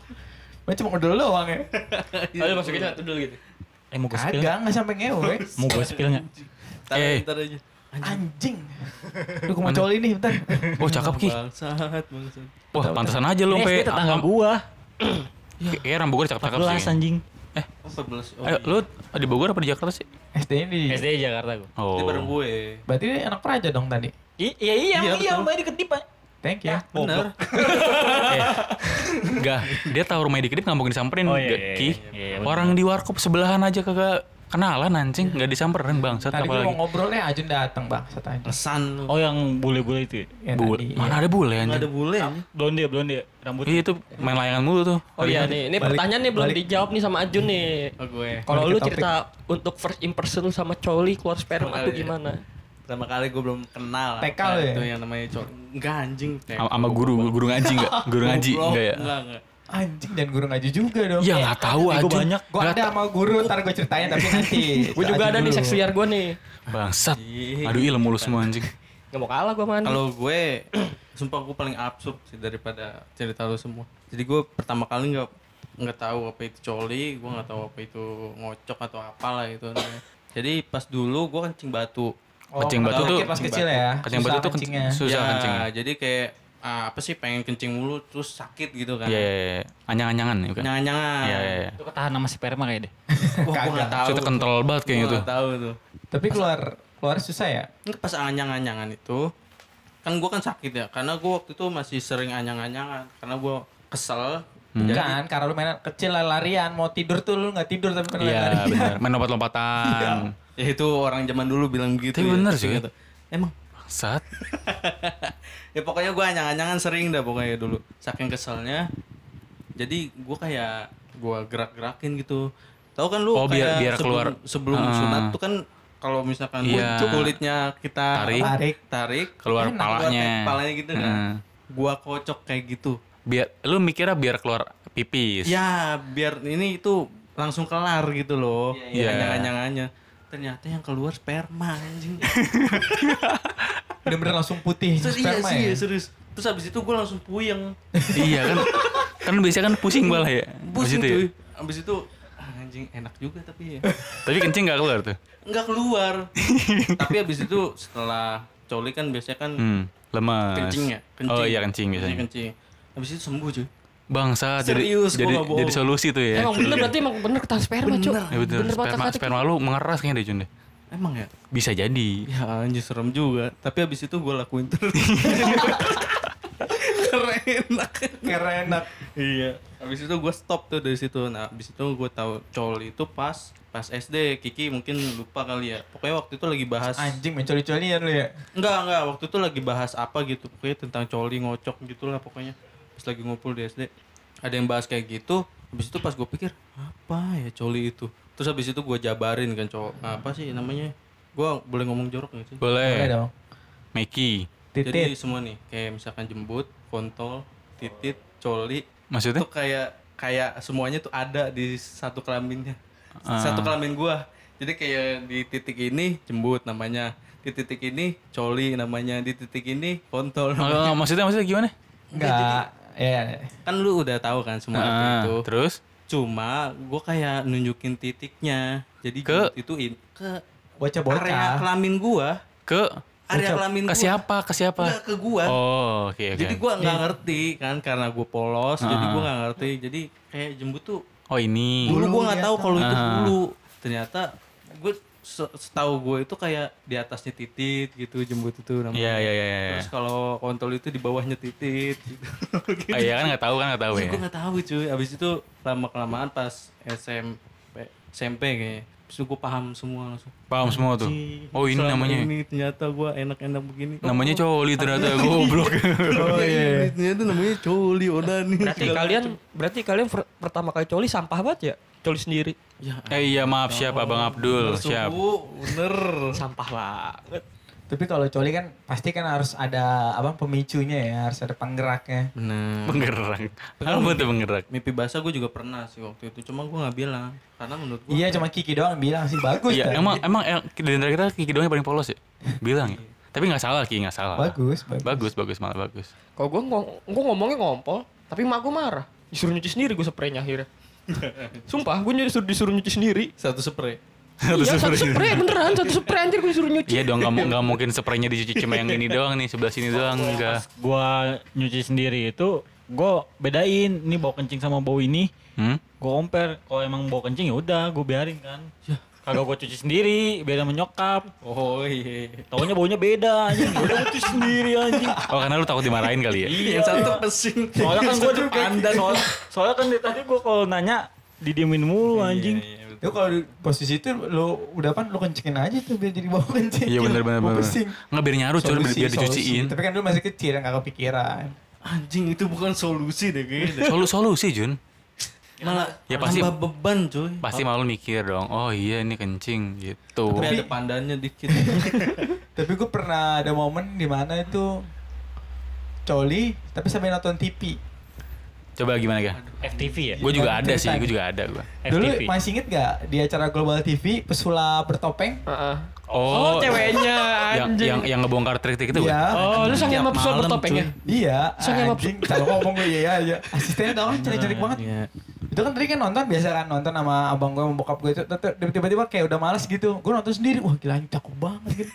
Gue cuma udah doang ya. Ayo masukin satu dulu gitu. Eh mau gua spill? Kagak, nggak sampai ngewe. Mau gua spill enggak? Ntar, Eh. Anjing. Lu gue mau nih, bentar. Oh cakep ki. Bangsat, bangsat. Wah pantesan aja lu Ini. SD tetangga gua. Kayak orang Bogor cakep-cakep 14 sih. anjing. Oh, 14. Oh, Ayo lu di Bogor apa di Jakarta sih? SD-nya di... SD Jakarta gua. Oh. Ini bareng gue. Berarti ini anak praja dong tadi. I- Iya iya Iya, iya, betul. Mbak diketip Pak. Thank you. Bener. Eh, enggak, dia tahu rumahnya dikit nggak mungkin disamperin, Oh, iya, Gak, iya, Ki. iya, iya, bener. Orang di warkop sebelahan aja kagak kenalan anjing, nggak disamperin bangsat Tadi gue apalagi. mau ngobrolnya Ajun datang bang, aja. Pesan. Oh yang bule-bule itu. ya? Ya, Bule. tadi, Mana iya. ada bule Nggak anjing. ada bule ini. Blonde blonde rambut. Iya itu main layangan mulu tuh. Oh iya nih, ini Balik- pertanyaan nih belum balik. dijawab nih sama Ajun nih. Oh gue. Kalau lu cerita untuk first impression lu sama Coli keluar sperma tuh iya. gimana? Pertama kali gue belum kenal TK lu ya? itu yang namanya cowok. Enggak anjing. Sama guru, guru ngaji enggak? Guru ngaji enggak ya? Enggak, enggak. Anjing dan guru ngaji juga dong. Ya nggak tahu aja. banyak. Gue ada sama guru, ntar gue ceritain tapi nanti. Gue juga ada nih seks liar gue nih. Bangsat. Aduh ilmu lu semua anjing. Gak mau kalah gue man. Kalau gue, sumpah gue paling absurd sih daripada cerita lu semua. Jadi gue pertama kali nggak nggak tahu apa itu coli gue nggak tahu apa itu ngocok atau apalah itu jadi pas dulu gue kencing batu Kencing batu tuh- pas kecil ya. Kencing batu tuh kencingnya. kencing, susah ya, kencing. jadi kayak ah, apa sih pengen kencing mulu terus sakit gitu kan Iya, iya, iya. anyang-anyangan ya bukan? jangan-jangan Iya, iya, iya. Itu ketahan sama sperma kayak deh. wah gue nggak tahu Itu kental banget kayaknya Gua tuh. nggak tahu tuh Tapi keluar keluar susah ya. Ini pas anyang-anyangan itu kan gue kan sakit ya karena gue waktu itu masih sering anyang-anyangan karena gue kesel Bukan, karena lu main kecil larian mau tidur tuh lu nggak tidur tapi main Iya, larian. benar. Main lompat-lompatan. ya itu orang zaman dulu bilang gitu Tapi ya, bener sih. gitu. emang Saat ya pokoknya gue anyang-anyangan sering dah pokoknya dulu saking keselnya jadi gue kayak gue gerak-gerakin gitu tahu kan lu Oh, biar- kayak biar sebelum, keluar. sebelum Ah. sunat tuh kan kalau misalkan Iya. kulitnya kita Tarik. Tarik. tarik keluar enak, palanya. keluar palanya gitu kan Heeh. gua kocok kayak gitu Biar lu mikirnya biar keluar pipis. ya biar ini itu langsung kelar gitu loh Iya. anyang-anyangannya ternyata yang keluar sperma anjing Bener-bener langsung putih terus iya sperma sih ya. serius terus habis itu gue langsung puyeng iya kan. Kan biasanya kan pusing malah ya. Pusing itu ya. tuh habis itu ah, anjing enak juga tapi ya Tapi kencing gak keluar tuh. nggak keluar tapi habis itu setelah coli kan biasanya kan Hmm, lemas. kencing ya kencing Oh iya kencing biasanya. kencing habis itu sembuh cuy Bangsa jadi Serius, gua jadi bohong. jadi solusi tuh ya. Emang bener berarti emang bener ketahan sperma, Cuk. Ya betul. Bener banget Sperma, sperma lu mengeras kayaknya deh Jun deh. emang ya Bisa jadi. ya anjir serem juga tapi habis itu gue lakuin terus keren enak. iya habis itu gue stop tuh dari situ nah habis itu gue tahu coli itu pas pas SD Kiki mungkin lupa kali ya pokoknya waktu itu lagi bahas Anjing mencoli-colian lu ya. enggak enggak waktu itu lagi bahas apa gitu pokoknya tentang coli ngocok gitulah pokoknya pas lagi ngumpul di SD ada yang bahas kayak gitu habis itu pas gue pikir apa ya coli itu terus habis itu gue jabarin kan cowok apa sih namanya gue boleh ngomong jorok gak sih Boleh Boleh. dong. Meki. jadi Titit. semua nih kayak misalkan jembut kontol titit coli Maksudnya? itu kayak kayak semuanya tuh ada di satu kelaminnya Ah. satu kelamin gua jadi kayak di titik ini jembut namanya di titik ini coli namanya di titik ini kontol namanya. Oh, maksudnya maksudnya gimana? Enggak. Ya. kan lu udah tahu kan semua apa Ah, itu Terus? cuma gua kayak nunjukin titiknya jadi Ke? jembut itu in, ke area Bocah-bocah. kelamin gua Ke area kelamin ke gua siapa? Ke siapa? Enggak, ke gua Oh, oke oke. Jadi gua nggak ngerti kan karena gue polos, jadi Ah. gua nggak ngerti. Jadi kayak jembut tuh Oh, ini. dulu gua nggak tahu kelihatan. kalau itu bulu. Ternyata gue setahu gue itu kayak di atasnya titit gitu jembut itu namanya. Iya, iya, iya, iya. Terus kalau kontol itu di bawahnya titit gitu. Ah, iya kan nggak tahu kan nggak tahu Iya, ya. gue nggak tahu cuy. Abis itu lama kelamaan pas SMP SMP kayaknya. Terus gue paham semua langsung. Paham semua tuh. Oh, ini selama namanya. Ini ternyata gue enak-enak begini. Namanya coli ternyata goblok. Oh iya. Ternyata namanya coli onani. Berarti Segala kalian berarti kalian per- pertama kali coli sampah banget ya? Coli sendiri. Ya, eh iya maaf siap Abang Abdul, bener, siap. bener. Sampah banget. Tapi kalau coli kan pasti kan harus ada apa pemicunya ya, harus ada penggeraknya. Bener. Penggerak. Apa tuh penggerak? Mimpi basah gue juga pernah sih waktu itu, cuma gue nggak bilang karena menurut gue. Iya, cuma Kiki doang yang bilang sih bagus. Iya, emang emang eh, di antara kita Kiki doang yang paling polos ya? Bilang ya. Tapi nggak salah Ki, nggak salah. bagus, bagus. Bagus, bagus malah bagus. Kalau gue gue ngomongnya ngompol, tapi mak gue marah. Disuruh nyuci sendiri gue spraynya akhirnya. Sumpah, gue disuruh disuruh nyuci sendiri. satu spray. Iya, satu spray beneran, satu spray anjir gue disuruh nyuci. Iya dong, nggak nggak mungkin spraynya dicuci cuma yang ini doang nih, sebelah sini doang enggak. Gua nyuci sendiri itu gua bedain ini bau kencing sama bau ini. Hmm? Gua compare kalau emang bau kencing ya udah gua biarin kan. Kagak gua cuci sendiri, beda menyokap. Oh iya. Taunya baunya beda anjing. Udah gua cuci sendiri anjing. Oh karena lu takut dimarahin kali ya? Yang satu pesing. Soalnya kan gua satu juga pandan. soal, soalnya kan dari tadi gua kalau nanya didiemin mulu anjing. Iya, iya, Itu kalau di posisi itu lu udah apa lu kencengin aja tuh biar jadi bau kencing. Iya bener bener Bau bener. pesing. Nggak biar nyaru cur, biar, dicuciin. Tapi kan dulu masih kecil nggak kepikiran. Anjing itu bukan solusi deh kayaknya. Solu solusi Jun. Malah Ya, pasti- tambah beban cuy. Pasti malu mikir dong. Oh iya ini kencing gitu. Tapi ada pandannya dikit. Tapi gue pernah ada momen di mana itu coli tapi sambil nonton TV. Coba gimana ga? FTV ya? Gue juga ada sih, gue juga ada gue. Dulu masih inget gak di acara Global TV pesulap bertopeng? Heeh. Oh, Oh, ceweknya yang anjing. yang yang ngebongkar trik-trik itu Iya. Oh, lu sange sama malam, bertopeng ya? Iya, Sange sama. Kalau ngomong gue iya aja. Asistennya tau kan cantik-cantik banget. Iya. Itu kan tadi kan nonton biasa kan nonton sama abang gue sama bokap gue itu tiba-tiba kayak udah males gitu gue nonton sendiri wah gila ini cakep banget gitu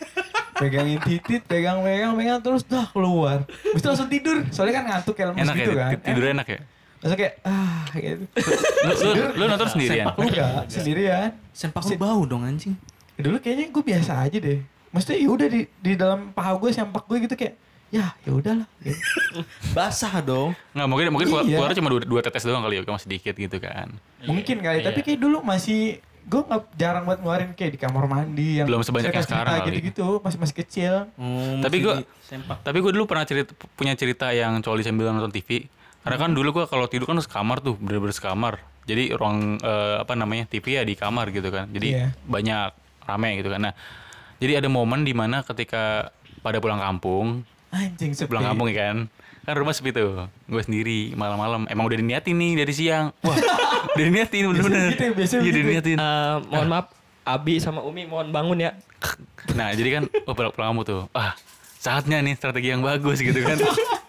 pegangin titit pegang pegang pegang terus dah keluar itu langsung tidur soalnya kan ngantuk kayak lemes Enak gitu ya, kan tidur enak ya. Langsung kayak ah gitu Lu, lu, lu nonton sendirian? enggak sendirian Sempak lu bau dong anjing. dulu kayaknya gue biasa aja deh maksudnya ya udah di di dalam paha gue sempak gue gitu kayak ya ya udahlah gitu. Basah dong. Nggak, mungkin mungkin keluar, Iya. keluarnya cuma dua, dua tetes doang kali ya, masih dikit gitu kan. mungkin kali Iya. tapi kayak dulu masih gue nggak jarang buat ngeluarin kayak di kamar mandi yang Belum sebanyak yang sekarang kali. gitu-gitu masih masih kecil Oh, Tapi sempak. Tapi gue dulu pernah cerita, punya cerita yang coli sambil nonton TV. Karena kan dulu gue kalau tidur kan sekamar tuh, bener-bener sekamar. Jadi ruang eh, apa namanya TV ya di kamar gitu kan. Jadi Iya. banyak rame gitu kan. Nah, jadi ada momen di mana ketika pada pulang kampung, anjing sepi pulang kampung ya kan, kan rumah sepi tuh, gue sendiri malam-malam. Emang udah diniatin nih dari siang. Wah, udah diniatin bener-bener. gitu ya, biasanya Iya, udah begitu. diniatin. Eh, mohon maaf, Abi sama Umi mohon bangun ya. Nah jadi kan oh pulang, pulang kamu tuh ah saatnya nih strategi yang bagus gitu kan.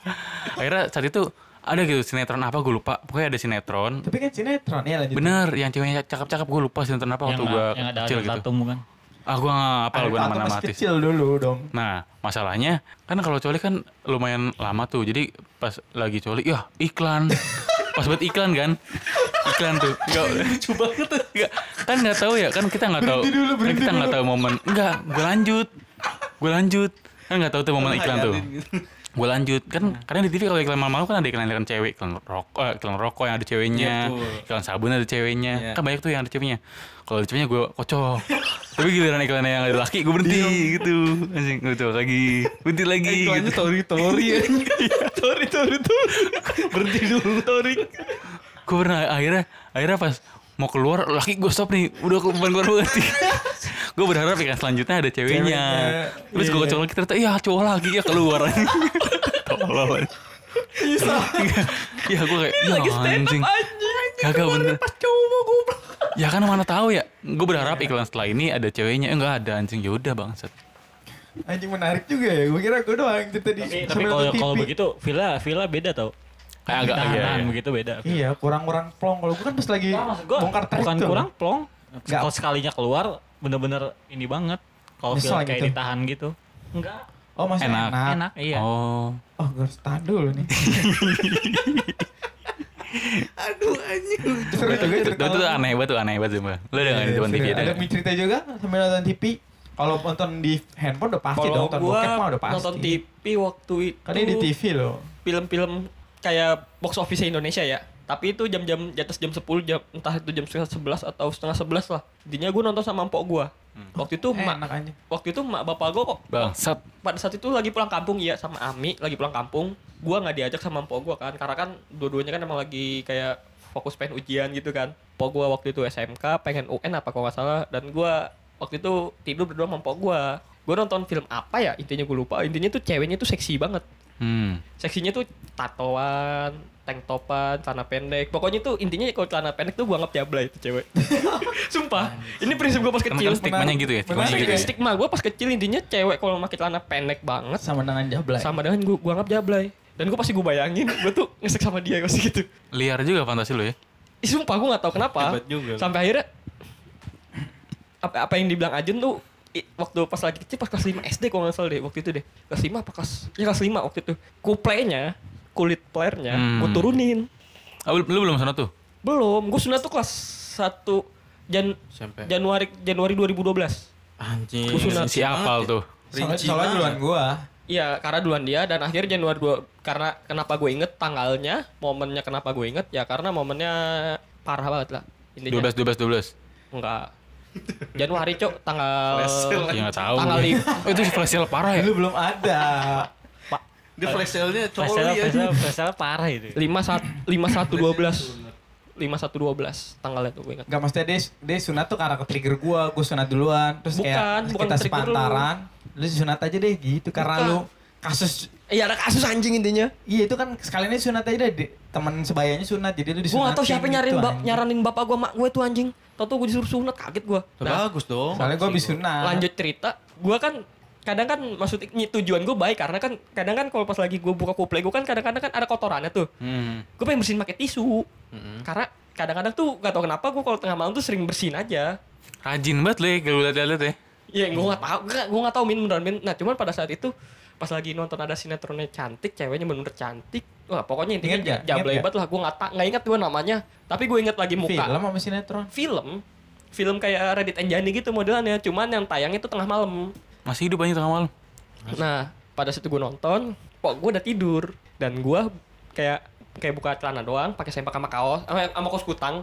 Akhirnya saat itu ada gitu sinetron apa gue lupa. Pokoknya ada sinetron. tapi kan sinetron ya lanjut Bener yang ceweknya cakep-cakep gue lupa sinetron apa waktu gue yang ada kecil gitu. Tatum bukan? Ah gue gak apal Ariel gue nama-nama masih artis. kecil dulu dong. Nah masalahnya kan kalau coli kan lumayan lama tuh. Jadi pas lagi coli ya iklan. pas buat iklan kan? Iklan tuh. Gak, lucu banget Gak, kan nggak tahu ya kan kita nggak tahu. kan kita nggak tahu momen. Enggak gue lanjut. Gue lanjut. Kan nggak tahu tuh momen iklan tuh gue lanjut kan kadang di TV kalau iklan malam-malam kan ada iklan iklan cewek iklan rokok eh, iklan rokok yang ada ceweknya Iya, betul. iklan sabun ada ceweknya Iya. kan banyak tuh yang ada ceweknya kalau ada ceweknya gue kocok tapi giliran iklan yang ada laki gue berhenti gitu anjing gue coba lagi berhenti lagi Iklannya gitu. tori tori ya. Tori, tori, tori. Berhenti dulu tori. gue pernah akhirnya akhirnya pas mau keluar laki gue stop nih udah keluar keluar banget gue berharap ikan selanjutnya ada ceweknya. Ceweknya. terus gue cowok lagi ternyata iya cowok lagi ya keluar. Tolol ya gue kayak ya anjing. kagak bener. ya kan mana tahu ya. Gue berharap iklan setelah ini ada ceweknya. Eh, enggak ada anjing. Ya udah bangsat. Anjing menarik juga ya. Gue kira gue doang cerita di Tapi, tapi kalau begitu villa villa beda tau. Kayak agak- Tahan- iya, iya. begitu beda. iya kurang-kurang plong kalau gue kan pas lagi Gua bongkar trek bukan tuh. kurang plong. Kalau sekalinya keluar bener-bener ini banget. Kalau villa kayak gitu. ditahan gitu. Enggak. oh masih Enak. enak, Enak, iya. oh oh gue harus tahan dulu nih Aduh anjing. seru juga itu, cerita itu, lo. aneh banget tuh aneh banget sumpah lu udah Iya, nonton TV ada ada cerita juga sambil nonton TV kalau nonton di handphone udah pasti dong nonton gua bokep mah udah pasti nonton TV waktu itu kan ini di TV loh film-film kayak box office Indonesia ya. Tapi itu jam-jam di atas jam 10 jam entah itu jam setengah 11 atau setengah 11 lah. Intinya gue nonton sama empok gue. Waktu itu mak enak aja waktu itu mak bapak gue kok bangsat pada saat itu lagi pulang kampung ya sama Ami lagi pulang kampung. Gua nggak diajak sama empok gue kan karena kan dua-duanya kan emang lagi kayak fokus pengen ujian gitu kan. Empok gue waktu itu SMK pengen UN apa kalau nggak salah dan gua waktu itu tidur berdua sama empok gue. Gue nonton film apa ya intinya gue lupa. Intinya tuh ceweknya tuh seksi banget. Hmm seksinya tuh tatoan, tank topan, celana pendek. Pokoknya tuh intinya kalau celana pendek tuh gua anggap jablay itu cewek. Sumpah. Ini prinsip gua pas kecil. kan stigmanya gitu ya menarik gitu ya Stigma gua pas kecil intinya cewek kalau pakai celana pendek banget sama dengan jablay sama dengan gua, gua anggap jablay. Dan gua pasti gua bayangin gua tuh ngesek sama dia pasti gitu. liar juga fantasi lu ya Ih, sumpah gua gak tahu kenapa. Sampai akhirnya apa, apa yang dibilang Ajun tuh waktu pas lagi kecil pas kelas 5 SD kalau nggak salah deh waktu itu deh kelas 5 apa kelas ya kelas 5 waktu itu kuplenya kulit playernya Hmm. gue turunin ah, lu, lu belum sana tuh belum gue sunat tuh kelas 1 Jan Sampai. Januari Januari 2012 Anjing. Gua sunat. si apal tuh soalnya, Rinci soalnya duluan gua Iya, karena duluan dia dan akhirnya Januari 2 karena kenapa gue inget tanggalnya, momennya kenapa gue inget ya karena momennya parah banget lah. Intinya 12 12 12 enggak. Januari, Cok, tanggal ya nggak tahu Tanggal gue. lima. oh, itu flash sale parah ya dulu belum ada Dia flash sale, ya. flash sale, flash sale parah itu. 5 1 51 12. 5112 tanggalnya tuh gue ingat. Gak maksudnya dia, dia sunat tuh karena ke trigger gua, gua sunat duluan Terus Bukan, kayak bukan kita ke-trigger lu. sepantaran Lu sunat aja deh gitu Karena Bukan. lu kasus Iya ada kasus anjing intinya. Iya itu kan sekalian sunat aja deh Temen sebayanya sunat jadi lu Gue disunatin gak tau siapa yang nyaranin, gitu, bap, nyaranin bapak gue, mak gue tuh anjing. Tau tuh gue disuruh sunat, kaget gue. Nah, Bagus dong. Soalnya gua habis sunat lanjut cerita, gue kan kadang kan maksud tujuan gue baik karena kan kadang kan kalau pas lagi gue buka kuplay gue kan kadang-kadang kan ada kotorannya tuh. hmm. Gue pengen bersihin pakai tisu. Mm-mm. Karena kadang-kadang tuh gak tau kenapa gue kalau tengah malam tuh sering bersihin aja Rajin banget lu ya kalau liat-liat ya. Iya, gue gak tau, gak, gue gak tau min beneran min. Nah, cuman pada saat itu pas lagi nonton ada sinetronnya cantik, ceweknya bener-bener cantik. Wah, pokoknya intinya nggak? jablay Ingat banget lah. Gue gak, ta- gak ingat gue namanya. Tapi gue inget lagi muka. Film sama sinetron. Film. Film kayak Reddit Anjani gitu modelannya. Cuman yang tayangnya itu tengah malam. Masih hidup aja tengah malam. Nah, pada saat itu gue nonton, kok gue udah tidur. Dan gue kayak kayak buka celana doang, pakai sempak sama kaos, sama, sama kaos kutang.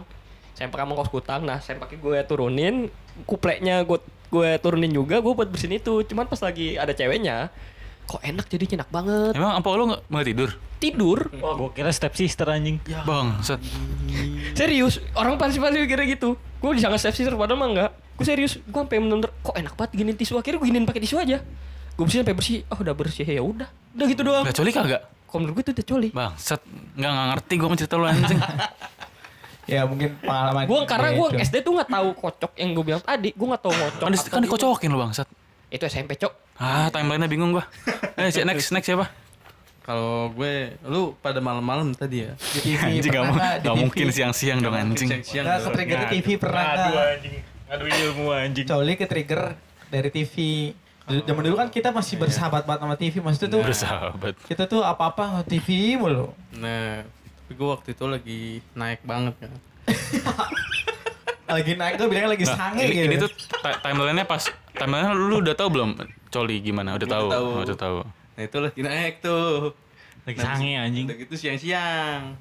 Sempak sama kaos kutang. Nah, sempaknya gue turunin, kupleknya gue gue turunin juga, gue buat bersihin itu. Cuman pas lagi ada ceweknya, kok enak jadinya enak banget. Emang apa lu nggak tidur? Tidur. Wah, gua kira step sister anjing. Bang, set. Serius, orang pasti pasti kira gitu. Gue disangka step sister padahal mah enggak. Gue serius, gue sampai bener kok enak banget giniin tisu. Akhirnya gue giniin pakai tisu aja. Gue bersihin sampai bersih. Oh, udah bersih ya udah. Udah gitu doang. Gak coli kagak? Kalau menurut gue itu udah coli. Bang, set. Nggak nggak ngerti gue cerita lu anjing. Ya mungkin pengalaman. Gue karena gue. SD tuh nggak tahu kocok yang gue bilang tadi. Gue nggak tahu kocok. kan, kan gitu. dikocokin lu bang, set. Itu SMP cok. Ah, timelinenya bingung gua. Eh, si- next, next siapa? Kalau gue, lu pada malam-malam tadi ya. Di TV Anjing pernah nggak? Gak mungkin siang-siang dong anjing. Siang-siang Nggak dong. ke-trigger di TV pernah nggak? anjing. Ngadu ilmu anjing. Coli ke trigger dari TV. Zaman dulu kan kita masih bersahabat banget sama TV. Maksudnya tuh Bersahabat. kita tuh apa-apa TV mulu. Nah, tapi gue waktu itu lagi naik banget kan. Lagi naik tuh bilangnya lagi Nah, sange ini, gitu. ini tuh ti- timelinenya pas timelinenya lu udah tahu belum coli gimana? Udah Udah tahu. Oh, Udah tahu. Nah itu lagi naik tuh. Lagi Nah, sange anjing. Udah gitu siang-siang.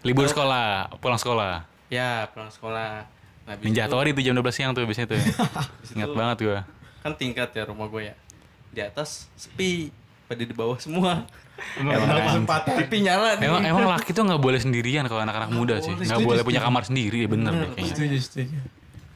Libur sekolah, pulang sekolah. Ya, pulang sekolah. Nah, Ninja itu- Tori tuh jam 12 siang tuh biasanya tuh. Ingat banget gua. Kan tingkat ya rumah gue ya. Di atas sepi. Pada di bawah semua. Emang. TV nyala nih. Emang emang laki tuh nggak boleh sendirian kalau anak-anak muda sih. Nggak boleh punya kamar sendiri, ya bener deh kayaknya. Setuju, setuju.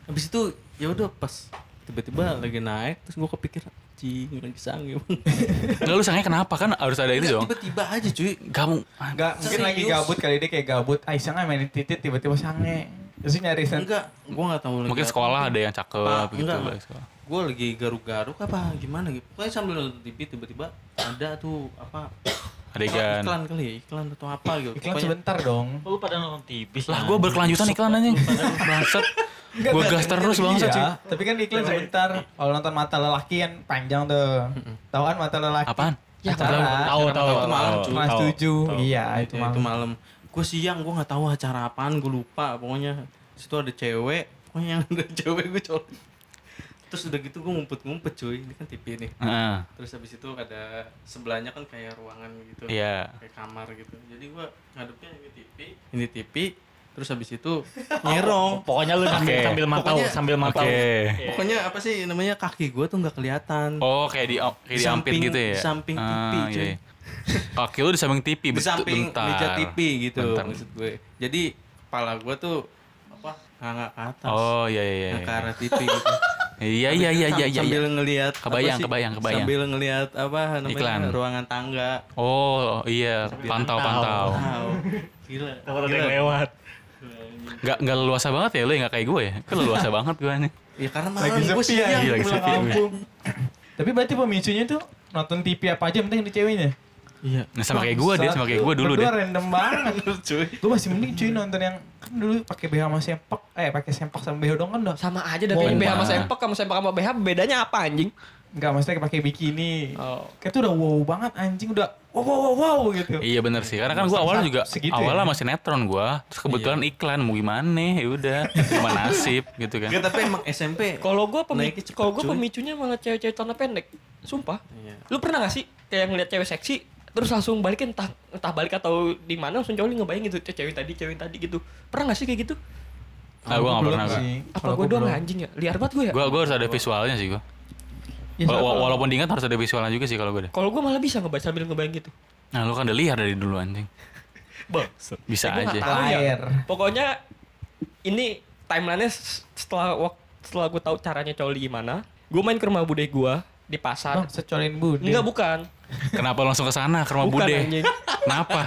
Habis itu ya udah pas tiba-tiba lagi naik terus gue kepikiran anjing lagi sange bang Nggak lu sangnya kenapa kan harus ada itu dong. tiba-tiba aja cuy Kamu Enggak, mungkin Serius? lagi gabut kali dia kayak gabut. Ah, iseng aja mainin titit tiba-tiba sange. Terus nyari sen. enggak gue nggak tahu lagi mungkin sekolah ada yang cakep Pak, gitu. enggak. gue lagi garuk-garuk apa gimana gitu pokoknya sambil nonton TV tiba-tiba ada tuh apa Adegan. iklan kali ya iklan atau apa gitu Iklan Pokoknya- sebentar dong. Lu pada nonton TV sih. Lah gua berkelanjutan iklan anjing. Bangsat. Gua gas terus bangsat. Iya, tapi kan iklan sebentar. Kalau nonton mata lelaki kan panjang tuh. Tahu kan mata lelaki? Apaan? Ya, Acara. Tahu tahu Itu malam, tahu. tujuh. Iya, itu Ya, itu malam. malam gue siang gue nggak tahu acara apaan gue lupa pokoknya situ ada cewek pokoknya yang ada cewek gue colok terus udah gitu gue ngumpet-ngumpet cuy ini kan TV nih Heeh. terus habis itu ada sebelahnya kan kayak ruangan gitu Iya. kayak kamar gitu jadi gua ngadepnya ini TV ini TV terus habis itu nyerong Pokoknya lu sambil, Oke. sambil mantau, Pokoknya- sambil Oke. mantau. pokoknya apa sih namanya kaki gua tuh nggak kelihatan Oh, kayak di kayak Di samping- gitu ya. di samping Ah, TV, iya, cuy. iya. Kaki lu di samping TV, di betul samping bentar. meja TV gitu Bentar. maksud gue jadi kepala gua tuh apa nggak ke atas Oh, iya iya iya. ke arah TV gitu Iya iya iya iya iya. sambil iya. ngelihat Kebayang, sih? kebayang, kebayang. sambil ngelihat apa namanya Iklan. ruangan tangga Oh, iya, pantau-pantau. wow gila Takut ada yang lewat. Enggak enggak leluasa banget ya lu enggak kayak gue ya. Kan leluasa banget gue nih. ya karena malam gue ya. siang Iya, lagi sepi. kampung. Tapi berarti pemicunya tuh nonton TV apa aja yang penting ada ceweknya. Iya Nah, sama kayak gue deh, sama kayak gue dulu deh. Random banget. cuy Gue masih mending cuy nonton yang kan dulu pakai BH sama sempak, eh pakai sempak sama BH dong kan dah. Sama aja dah kayak BH sama Pak. sempak sama sempak sama BH bedanya apa anjing? Enggak, maksudnya pakai bikini. Oh. Kayak tuh udah wow banget anjing udah wow wow wow, wow gitu. Iya bener sih, karena kan gue awalnya juga Segitu awalnya ya? masih netron gue, terus kebetulan Iya. iklan mau gimana, ya udah, cuma nasib gitu kan. Enggak tapi emang SMP Kalau gua pemi Naiknya cepet, kalau gua cuy. pemicunya malah cewek-cewek celana pendek. Sumpah. Iya. Lu pernah gak sih kayak ngeliat cewek seksi terus langsung balikin entah entah balik atau di mana langsung cowok ngebayang gitu "Cewek- cewek tadi cewek tadi gitu pernah gak sih kayak gitu Ah, gue gak pernah sih. apa gue gua doang anjing ya liar banget gue ya Gue gue harus ada visualnya sih gue. Ya, sama. Walaupun diingat harus ada visualnya juga sih kalau gue deh. kalau gue malah bisa ngebaca sambil ngebayang gitu Nah lu kan udah liar dari dulu anjing. Bisa Ya, aja. tahu ya. Pokoknya ini timelinenya setelah setelah gue tahu caranya coli gimana gue main ke rumah bude gue di pasar Bang, secolin bude. enggak bukan Kenapa langsung ke sana ke rumah bukan Bude? anjing Kenapa?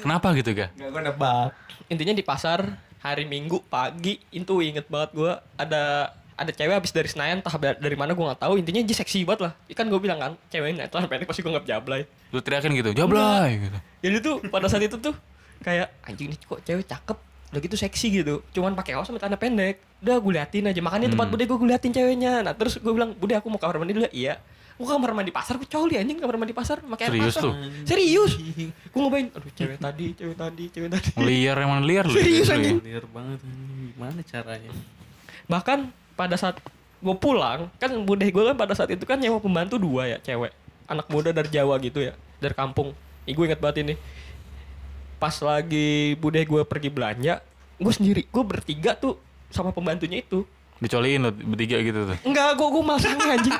Kenapa gitu ga? Enggak gue nebak. intinya di pasar hari minggu pagi itu inget banget gue ada ada cewek habis dari Senayan entah da- dari mana gue nggak tahu intinya dia seksi banget lah kan gue bilang kan ceweknya itu pendek pasti gue nggak jablay Lu teriakin gitu, jablay gitu. jadi tuh pada saat itu tuh kayak anjing nih kok cewek cakep udah gitu seksi gitu. Cuman pakai kaos sama celana pendek. Udah gue liatin aja. Makanya tempat Hmm. bude gue gue liatin ceweknya. Nah terus gue bilang bude aku mau kamar mandi dulu. Ya iya gue kamar mandi pasar? Gue coli anjing kamar mandi pasar. Pakai air Serius pasar. lu? serius? Gue ngobain aduh cewek tadi cewek tadi cewek tadi. Liar emang liar lu. Serius, anjing? Liar banget. Gimana caranya? bahkan pada saat gue pulang kan bude gue kan pada saat itu kan nyewa pembantu dua ya cewek. Anak muda dari Jawa gitu ya dari kampung. Ih, gue inget banget ini pas lagi bude gue pergi belanja gue sendiri gue bertiga tuh sama pembantunya itu Dicoliin lu bertiga gitu tuh. enggak gue gue malah sange anjing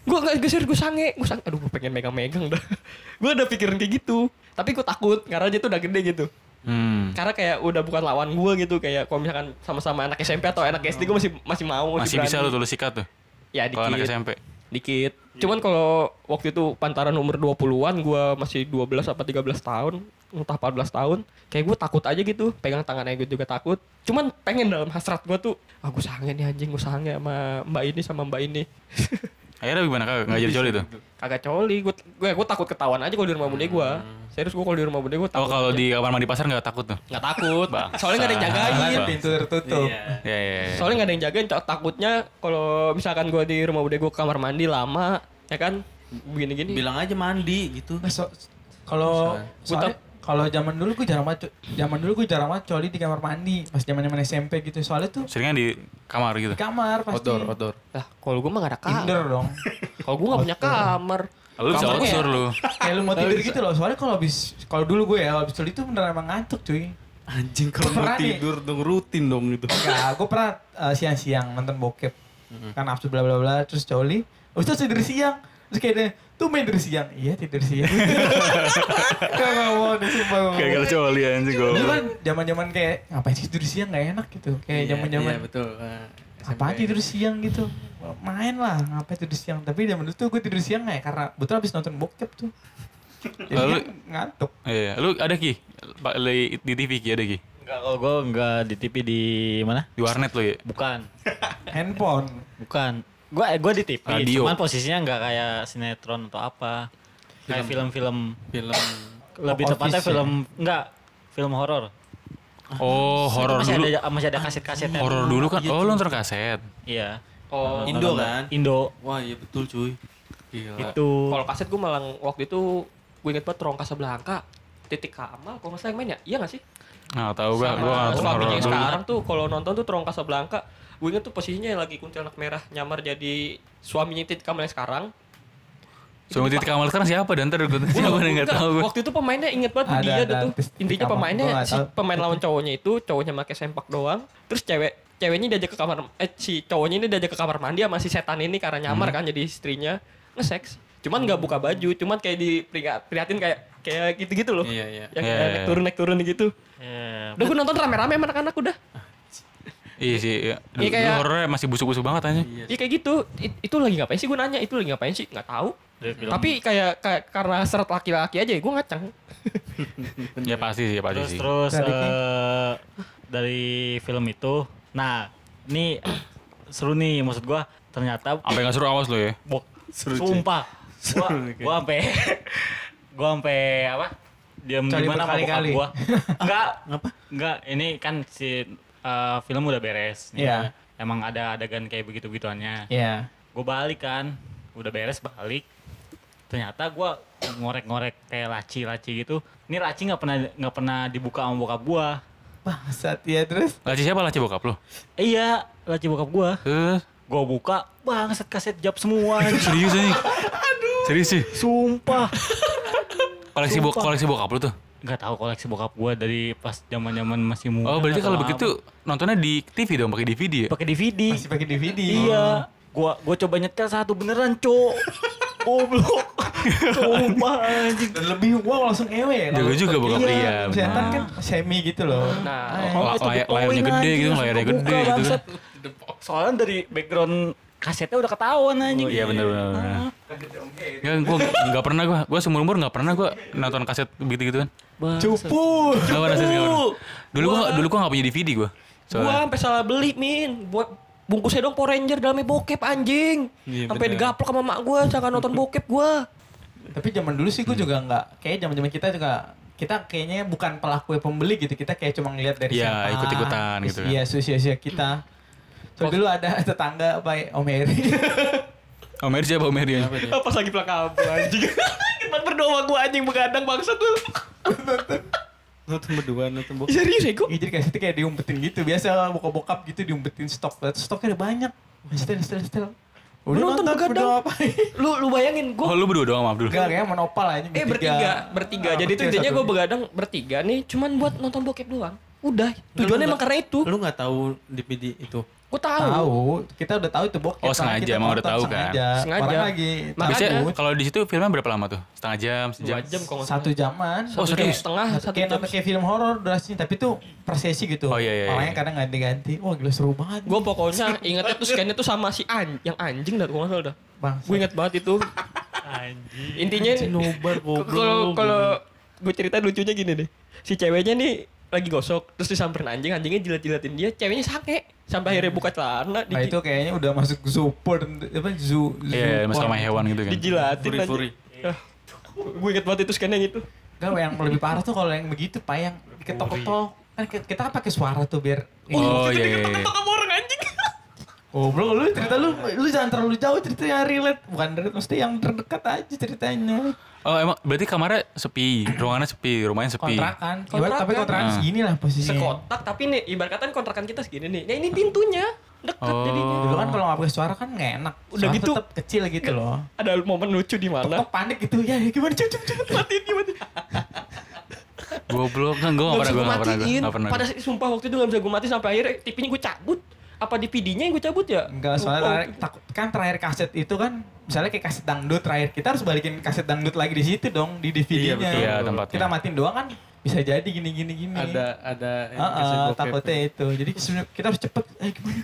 gue nggak gue serius gue sange gue sange aduh gue pengen megang-megang dah gue udah pikiran kayak gitu tapi gue takut karena dia tuh udah gede gitu Hmm. karena kayak udah bukan lawan gue gitu kayak kalau misalkan sama-sama anak SMP atau anak SD gue masih masih mau Masih bisa berani. lu tulis sikat tuh. ya Kalau anak dikit SMP. Dikit. Cuman kalau waktu itu pantaran umur 20-an gua masih 12 apa 13 tahun, entah 14 tahun, kayak gue takut aja gitu, pegang tangannya gue juga takut. Cuman pengen dalam hasrat gua tuh, ah gue sange nih anjing, gue sange sama mbak ini sama mbak ini. Akhirnya gimana kagak? Nggak jadi coli tuh? Kagak coli, gue gue gue takut ketahuan aja kalau di rumah bude gua. Serius gue kalau di rumah bude gue Oh takut. kalau aja. di kamar mandi pasar nggak takut tuh? nggak takut, Bang. soalnya nggak ada yang jagain. Bang. pintu tertutup. Iya. Ya ya. ya. Soalnya nggak ada yang jagain, tak- takutnya kalau misalkan gue di rumah bude gue kamar mandi lama, ya kan, begini-gini. Bilang aja mandi gitu. Nah, so- kalau soalnya kalau zaman dulu gue jarang banget zaman dulu gue jarang banget coli di kamar mandi pas zaman zaman SMP gitu soalnya tuh Seringan di kamar gitu. di kamar pasti Outdoor, outdoor. Lah, kalau gue mah gak ada kamar. indoor dong Kalau gue gak punya kamar. Lu bisa outdoor ya? lu. kayak lu mau tidur gitu loh soalnya kalau habis kalau dulu gue ya kalau habis coli tuh beneran emang ngantuk cuy Anjing kalau mau Pernah nih. tidur dong rutin dong gitu. Enggak, gue pernah uh, siang-siang nonton bokep kan nafsu bla bla bla terus coli Terus terus tidur siang terus kayak dia tuh main tidur siang iya tidur siang gak gak mau deh sumpah kalau coli anjing Dulu gue. kan zaman-zaman kayak ngapain sih tidur siang gak enak gitu. Kayak Iya, zaman-zaman Iya, betul. Ah, apa SMP. tidur siang gitu. Main lah, ngapain tidur siang. Tapi zaman dulu tuh gue tidur siang ya karena betul habis nonton bokep tuh. Jadi Lalu- kan ngantuk. Iya, lu ada ki? Pak di TV ki ada ki? Enggak, kalau gue enggak di TV di mana? Di warnet lu ya? Bukan. Handphone. Bukan. Gue gue di TV, Radio. cuman posisinya enggak kayak sinetron atau apa. Kayak film-film Film lebih Office tepatnya ya? film enggak film horor. Oh, horor masih dulu. ada masih ada kaset-kasetnya. Horor dulu kan. Oh, lu nonton kaset. Iya. Oh, Indo kan? Indo. Wah, iya betul cuy. Gila. Itu. kalau kaset gue malah waktu itu gue inget banget Terong Casablanca. Titik Kamal, kalau nggak salah yang main ya? Iya nggak sih? Nah, tahu gua, Sama gua nggak nonton horor dulu. sekarang tuh kalau nonton tuh Terong Casablanca. Gue inget tuh posisinya lagi kuntilanak merah nyamar jadi suaminya Titik Kamal yang sekarang. Suami titik kamal sekarang siapa? Dan ntar gue siapa nih nggak Enggak, tahu gue. Waktu itu pemainnya inget banget Ada- dia ada tuh. Intinya pemainnya si pemain lawan cowoknya itu cowoknya pakai sempak doang. Terus cewek ceweknya diajak ke kamar eh si cowoknya ini diajak ke kamar mandi sama si setan ini karena nyamar Hmm. kan jadi istrinya nge-sex. Cuman nggak buka baju, cuman kayak diperingatin kayak kayak gitu-gitu loh. Iya, iya. Yang Iya, kayak iya. naik turun naik turun gitu. Ya, Udah gue nonton rame-rame anak-anak udah. Iya sih. Iya. Iya, kayak- horornya masih busuk-busuk banget aja. Iya kayak gitu. It- itu lagi ngapain sih gue nanya? Itu lagi ngapain sih? Nggak tahu. film. Tapi kayak, kayak karena seret laki-laki aja gue ngacang. Ya pasti sih, ya pasti terus sih. terus Dari- eh, dari film itu nah ini seru nih maksud gua ternyata Sampai nggak suruh awas lo ya. bok Seru, sumpah gua Seru, gua sampai gua sampai apa diam di mana gua enggak ngapa enggak ini kan si eh, film udah beres nih. Iya. emang ada adegan kayak begitu begituannya Iya. gue balik kan udah beres balik ternyata gue ngorek-ngorek kayak laci-laci gitu ini laci nggak pernah nggak pernah dibuka sama bokap gue Bangsat ya terus. Laci siapa laci bokap lo? eh, iya laci bokap gue Terus gue buka bangsat kaset jab semua serius nih. Serius sih. sumpah Koleksi bo koleksi bokap lo tuh. Nggak tahu koleksi bokap gue dari pas zaman zaman masih muda Oh, berarti kalau apa. begitu nontonnya di TV dong, pakai DVD ya? pakai DVD Masih pakai DVD. iya gua gua coba nyetel satu beneran cok goblok sumpah anjing Dan lebih wow langsung ewe ya. Jago juga bokap Iya. iya. Setan kan semi gitu loh. Nah, Ah, Oh, dipoin layarnya gede gitu, layarnya gede gitu kan. soalnya dari background kasetnya udah ketahuan anjing Iya benar benar. Enggak, gua enggak pernah gua. Gua seumur umur enggak pernah gua nonton kaset begitu gitu kan. Cupu. Enggak pernah sih, nggak pernah. Dulu gua dulu gua enggak punya DVD gua. Gua Soalnya sampai salah beli, Min. Buat bungkusnya dong Power Ranger dalamnya bokep anjing. Iya, sampai bener. digaplok sama mak gua jangan nonton bokep gua. Tapi zaman dulu sih gue juga nggak kayak zaman zaman kita juga kita kayaknya bukan pelaku pembeli gitu kita kayak cuma ngeliat dari Iya, siapa ikut-ikutan gitu kan. iya sosial kita so dulu ada tetangga apa ya, Om Heri Om Eri siapa Om Eri? Apa dia? Pas lagi kampung anjing. Tempat berdua sama gua anjing begadang bangsa tuh. Nonton berdua, nonton bokep. Serius ya? Iya, jadi kayak kayak diumpetin gitu biasa bokap-bokap gitu diumpetin stok stoknya ada banyak setel setel setel udah Nonton nonton, begadang? apa Lu lu bayangin Oh gua lu berdua doang sama Abdul? Enggak, kayak monopal aja Eh bertiga, bertiga. Jadi itu intinya gue begadang bertiga nih, cuman buat nonton bokep doang. Udah, tujuannya emang karena itu. Lu nggak tahu DVD itu? Gue tahu. Tahu, kita udah tahu itu bokep. Oh, sengaja, kita emang udah tahu kan? sengaja. Sengaja. Orang lagi Makanya- kalau di situ filmnya berapa lama tuh? Setengah jam, sejam? Dua jam kok nggak satu jaman. Oh, Satu jam setengah, satu kayak jam. nonton kayak film horor durasinya, tapi tuh per sesi gitu. Oh, iya, iya, iya. Orangnya kadang ganti-ganti. Wah, gila seru banget. Gue pokoknya ingetnya tuh scan tuh sama si an yang anjing dah gue nggak salah dah. Bang, Gue inget banget itu. Anjing. Intinya Nobar kalau kalau gue cerita lucunya gini deh. Si ceweknya nih lagi gosok terus disamperin anjing anjingnya jilat-jilatin dia ceweknya sange sampai akhirnya buka celana Nah itu kayaknya udah masuk zoo porn, apa zoo, zoo Iya, masalah sama porn. hewan gitu kan. dijilatin Furi-furi. gue inget banget itu scan yang itu Enggak, yang lebih parah tuh kalau yang begitu, Pak, yang diketok-ketok. Kan kita kan pakai suara tuh biar Oh iya iya. iya. sama orang anjing Goblok lu cerita lu lu jangan terlalu jauh cerita yang relate. Bukan relate mesti yang terdekat aja ceritanya. Oh emang berarti kamarnya sepi, ruangannya sepi, rumahnya sepi. kontrakan Ibarat- Kontrakan. tapi kontrakan. Ah. segini lah posisinya. Sekotak tapi nih ibarat kata kontrakan kita segini nih. Nah ini pintunya. Dekat Oh. jadinya. Dulu kan kalau nggak pakai suara kan nggak enak. Udah Suara gitu. tetap kecil gitu loh. Ada momen lucu di mana? Tok panik gitu. Ya gimana? Cepet cepet cepet matiin gimana? Goblok kan gue Gak pernah, gue gue gak pernah, pernah. pada sumpah waktu itu gak bisa gue matiin sampai akhirnya TV-nya gue cabut apa DVD-nya yang gue cabut ya Enggak, soalnya Lupa. terakhir, takut kan terakhir kaset itu kan misalnya kayak kaset dangdut terakhir kita harus balikin kaset dangdut lagi di situ dong di DVD-nya. Iya, betul. Iya, tempatnya. Kita matiin doang kan bisa jadi gini gini gini. Ada ada yang Heeh, kasih bokep. takutnya itu. Jadi sebenarnya kita harus cepet. Eh gimana?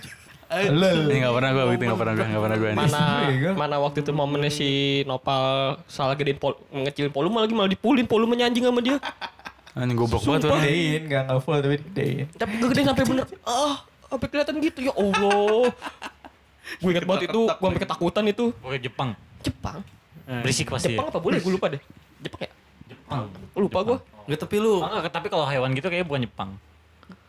Eh, Halo. Ini gak pernah gue gitu, gak pernah gue, gak pernah gue. mana Bego. mana waktu itu momennya si Nopal salah gedein pol ngecilin volume lagi malah dipulin volumenya anjing sama dia Anjing goblok banget tuh. Sumpah. Gedein, enggak enggak full tapi gedein. tapi gue gedein sampai bener ah sampai kelihatan gitu ya Allah gue ingat banget itu gue sampai ketakutan itu Pokoknya Jepang. Jepang Berisik pasti. Jepang apa boleh gue lupa deh Jepang ya Jepang. lupa gue Enggak tapi lu Ah, enggak, tapi kalau hewan gitu kayaknya bukan Jepang.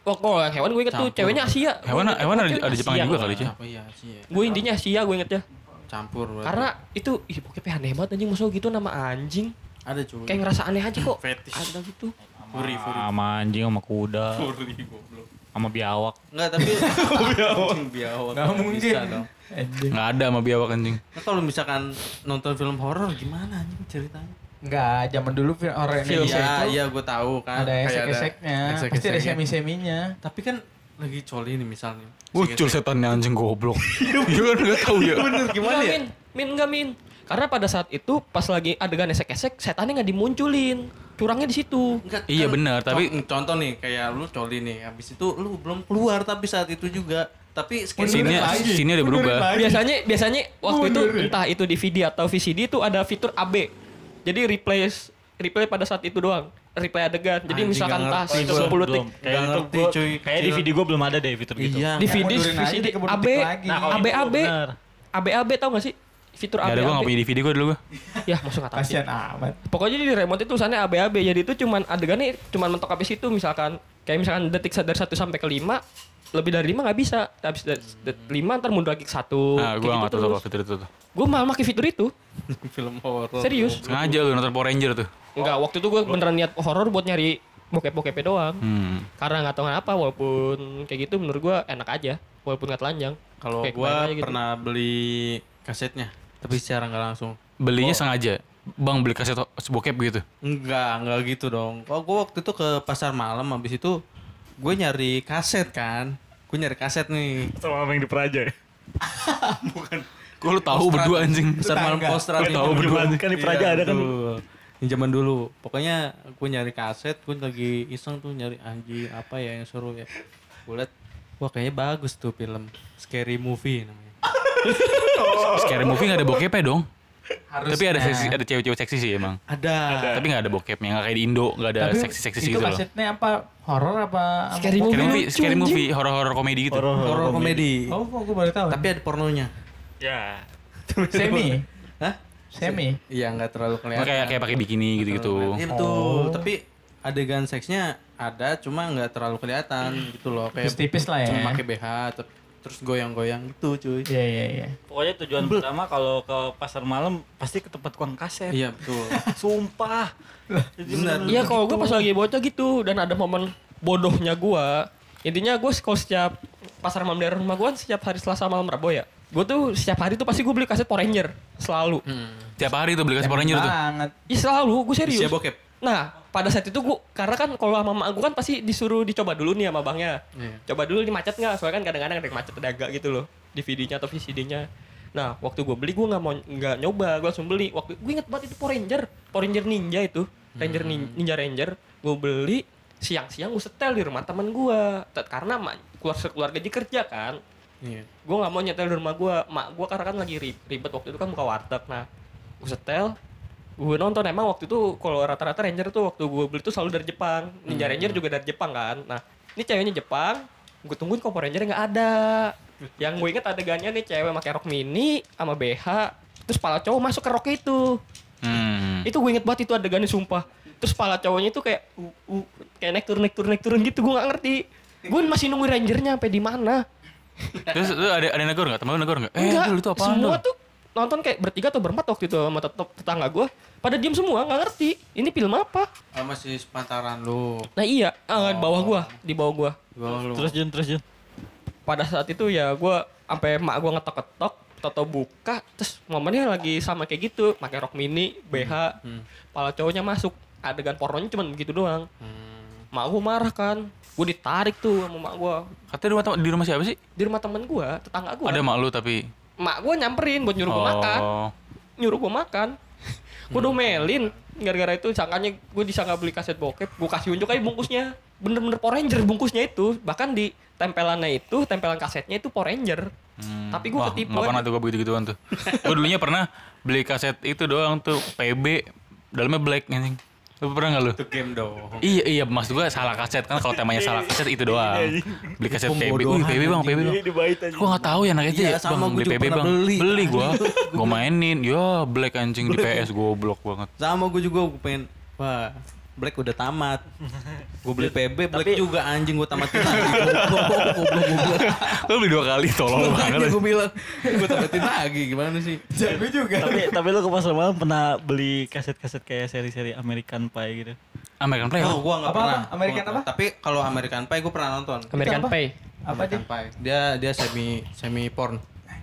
Oh, kalau hewan gue inget tuh ceweknya Asia. Hewan, hewan ada, ada Jepang juga kali apa ya sih ya? Gue intinya Asia gue inget ya. Campur berarti. Karena itu ih pokoknya aneh banget anjing musuh gitu nama anjing. ada cuy. Kayak ngerasa aneh aja kok. Fetish. Ada gitu. Furi furi. Sama anjing, sama kuda, Furi goblok. Sama biawak. Enggak tapi biawak. biawak. Enggak mungkin. Bisa dong. Anjing. Gak ada sama biawak anjing. Nah, kalau misalkan nonton film horor gimana anjing ceritanya? Enggak, zaman dulu film horor Film Indonesia Iya, itu iya gue tahu kan. ada Kayak esek-eseknya. Pasti ada esek-eseknya. semi-seminya. Tapi kan lagi coli nih misalnya. Muncul setannya anjing goblok. Iya kan gak tau ya. Bener gimana Enggak, ya? Min. Min enggak Min. Karena pada saat itu pas lagi adegan esek-esek setannya nggak dimunculin. Curangnya di situ. Enggak, Iya, benar, tapi- con- contoh nih kayak lu coli nih, habis itu lu belum keluar tapi saat itu juga. Tapi Sini, sini ada berubah. Biasanya biasanya waktu itu entah itu DVD atau VCD itu ada fitur AB. Jadi replace replay pada saat itu doang. Replay adegan. Jadi Anjing, misalkan ngerti itu gua. 10 detik. Belum. Kayak Nggak itu ngerti, gua- cuy. Kayak di video gue belum ada deh fitur gitu. Iya. DVD, mundurin aja, VCD, AB. Nah, AB, AB. AB, AB tau gak sih? Fitur Gak AB, ada gue gak punya DVD gue dulu gue. Ya, maksud gak tahu sih. Kasihan amat. Pokoknya di remote itu tulisannya AB, AB. Jadi itu cuman adegannya cuman mentok habis itu misalkan kayak misalkan detik dari 1 sampai ke 5 lebih dari 5 gak bisa. Habis dari 5 ntar mundur lagi ke 1. Nah gue gak tau apa fitur itu tuh. Gue malah pakai fitur itu. film horor. Serius. Sengaja lu nonton Power Ranger tuh. Enggak, waktu itu gue beneran niat horor buat nyari bokep-bokepnya doang. Hmm. Karena nggak tahu kenapa walaupun kayak gitu menurut gue enak aja walaupun nggak telanjang. Kalau aja gitu. pernah beli kasetnya, tapi secara nggak langsung. Belinya sengaja. Bang beli kaset bokep gitu. Enggak, enggak gitu dong. Kalau gua waktu itu ke pasar malam habis itu gue nyari kaset kan. Gue nyari kaset nih. Sama yang di Praja ya? Gue lu tahu berdua anjing. Pasar malam. Kostrad Gua tahu berdua kan di Praja ada kan. Ini zaman dulu. Pokoknya gue nyari kaset, gue lagi iseng tuh nyari anjing apa ya yang seru ya. Gue liat, wah kayaknya bagus tuh film. Scary movie namanya. Scary movie gak ada bokepnya dong. Harusnya. Tapi ada seksi, ada cewek-cewek seksi sih emang. Ada. Tapi gak ada bokepnya, gak kayak di Indo, gak ada Tapi seksi-seksi itu gitu loh. kasetnya apa? Horor apa? Scary movie, lucu, scary movie, horor-horor komedi gitu. Horor komedi. Oh, kok gue baru tahu. Tapi ada pornonya. Ya. semi. Hah? Semi. Iya nggak terlalu kelihatan. kayak kayak pakai bikini gitu-gitu. Iya betul. Tapi adegan seksnya ada cuma nggak terlalu kelihatan gitu loh kayak Tipis-tipis lah ya. cuma pakai BH ter- terus goyang-goyang gitu cuy Iya iya iya. Pokoknya tujuan pertama kalau ke pasar malam pasti ke tempat tukang kaset. iya betul Sumpah. Iya kalau gue pas lagi bocah gitu dan ada momen bodohnya gue. Intinya gue kalau setiap pasar malam dari rumah gue setiap hari Selasa malam Rabu ya. Gue tuh setiap hari tuh pasti gue beli kaset Power Ranger selalu. Tiap hari tuh beli kasih Power Ranger tuh. Banget. Iya selalu, gue serius. Sia bokep Nah, pada saat itu gue karena kan kalau sama mak gue kan pasti disuruh dicoba dulu nih sama bangnya. Iya. Coba dulu ini macet nggak? Soalnya kan kadang-kadang ada macet ada agak gitu loh DVD-nya atau VCD-nya. Nah, waktu gue beli gue nggak mau nggak nyoba, gue langsung beli. Waktu gue inget banget itu Power Ranger, Power Ranger Ninja itu, Ranger Nin- Ninja Ranger. Gue beli siang-siang gue setel di rumah teman gue. Karena mak keluar sekeluarga dia kerja kan. iya gue nggak mau nyetel di rumah gue mak gue karena kan lagi ri- ribet waktu itu kan buka warteg nah gue setel gue nonton. Emang waktu itu kalau rata-rata ranger tuh waktu gue beli tuh selalu dari Jepang. Ninja ranger juga dari Jepang kan. Nah ini ceweknya Jepang. Gue tungguin kok Power Ranger nggak ada. Yang gue inget adegannya nih cewek pakai rok mini sama BH terus pala cowok masuk ke rok itu. Hmm. itu gue inget banget itu adegannya sumpah. Terus pala cowoknya itu kayak uh, uh, kayak naik turun naik turun naik turun gitu gue nggak ngerti. Gue masih nunggu rangernya sampai di mana. Terus lu ada ada negor nggak? Temen lu negor nggak? Eh, Enggak, dulu itu apaan semua tuh nonton kayak bertiga atau berempat waktu itu sama tet- tetangga gue pada diem semua nggak ngerti ini film apa ah, masih sepantaran lu nah iya ah, di bawah gue di bawah gue di bawah lu Terus Jun, terus Jun. pada saat itu ya gue sampai mak gue ngetok-ketok toto buka terus momennya lagi sama kayak gitu pakai rok mini BH Hmm. pala cowoknya masuk adegan pornonya cuma begitu doang Hmm. mak gue marah kan gue ditarik tuh sama mak gue Katanya di rumah, di rumah siapa sih? di rumah temen gue tetangga gue Ada mak lu tapi. Mak gue nyamperin buat nyuruh gue makan Oh. nyuruh gue makan gue domelin gara-gara itu sangkanya gue disangka beli kaset bokep gue kasih unjuk aja bungkusnya bener-bener Power Ranger bungkusnya itu bahkan di tempelannya itu tempelan kasetnya itu Power Ranger Hmm. Tapi gua Wah, ketipu aja. pernah tuh gue begitu-gituan tuh. gue dulunya pernah beli kaset itu doang tuh PB dalamnya black anjing. Lu pernah gak lu? itu game dong Iya iya maksud gue salah kaset kan kalau temanya salah kaset itu doang. Beli kaset PB. Wih PB bang PB bang. Gue gak tahu ya anak itu Iya, ya. sama Bang beli juga PB bang. beli. Beli gue. Gue mainin. Ya black anjing di PS goblok banget. sama gue juga gue pengen wah Black udah tamat gue beli PB Black juga anjing gue tamatin lagi Lu beli dua kali tolong banget. gue bilang gue tamatin lagi gimana sih Jadi juga. tapi tapi lu ke pasar malam pernah beli kaset-kaset kayak seri-seri American Pie gitu. American Play. oh gue nggak Apa, pernah apa? American apa? tapi kalau American Pie gue pernah nonton American? Pie Apa dia? American Pie dia dia semi semi porn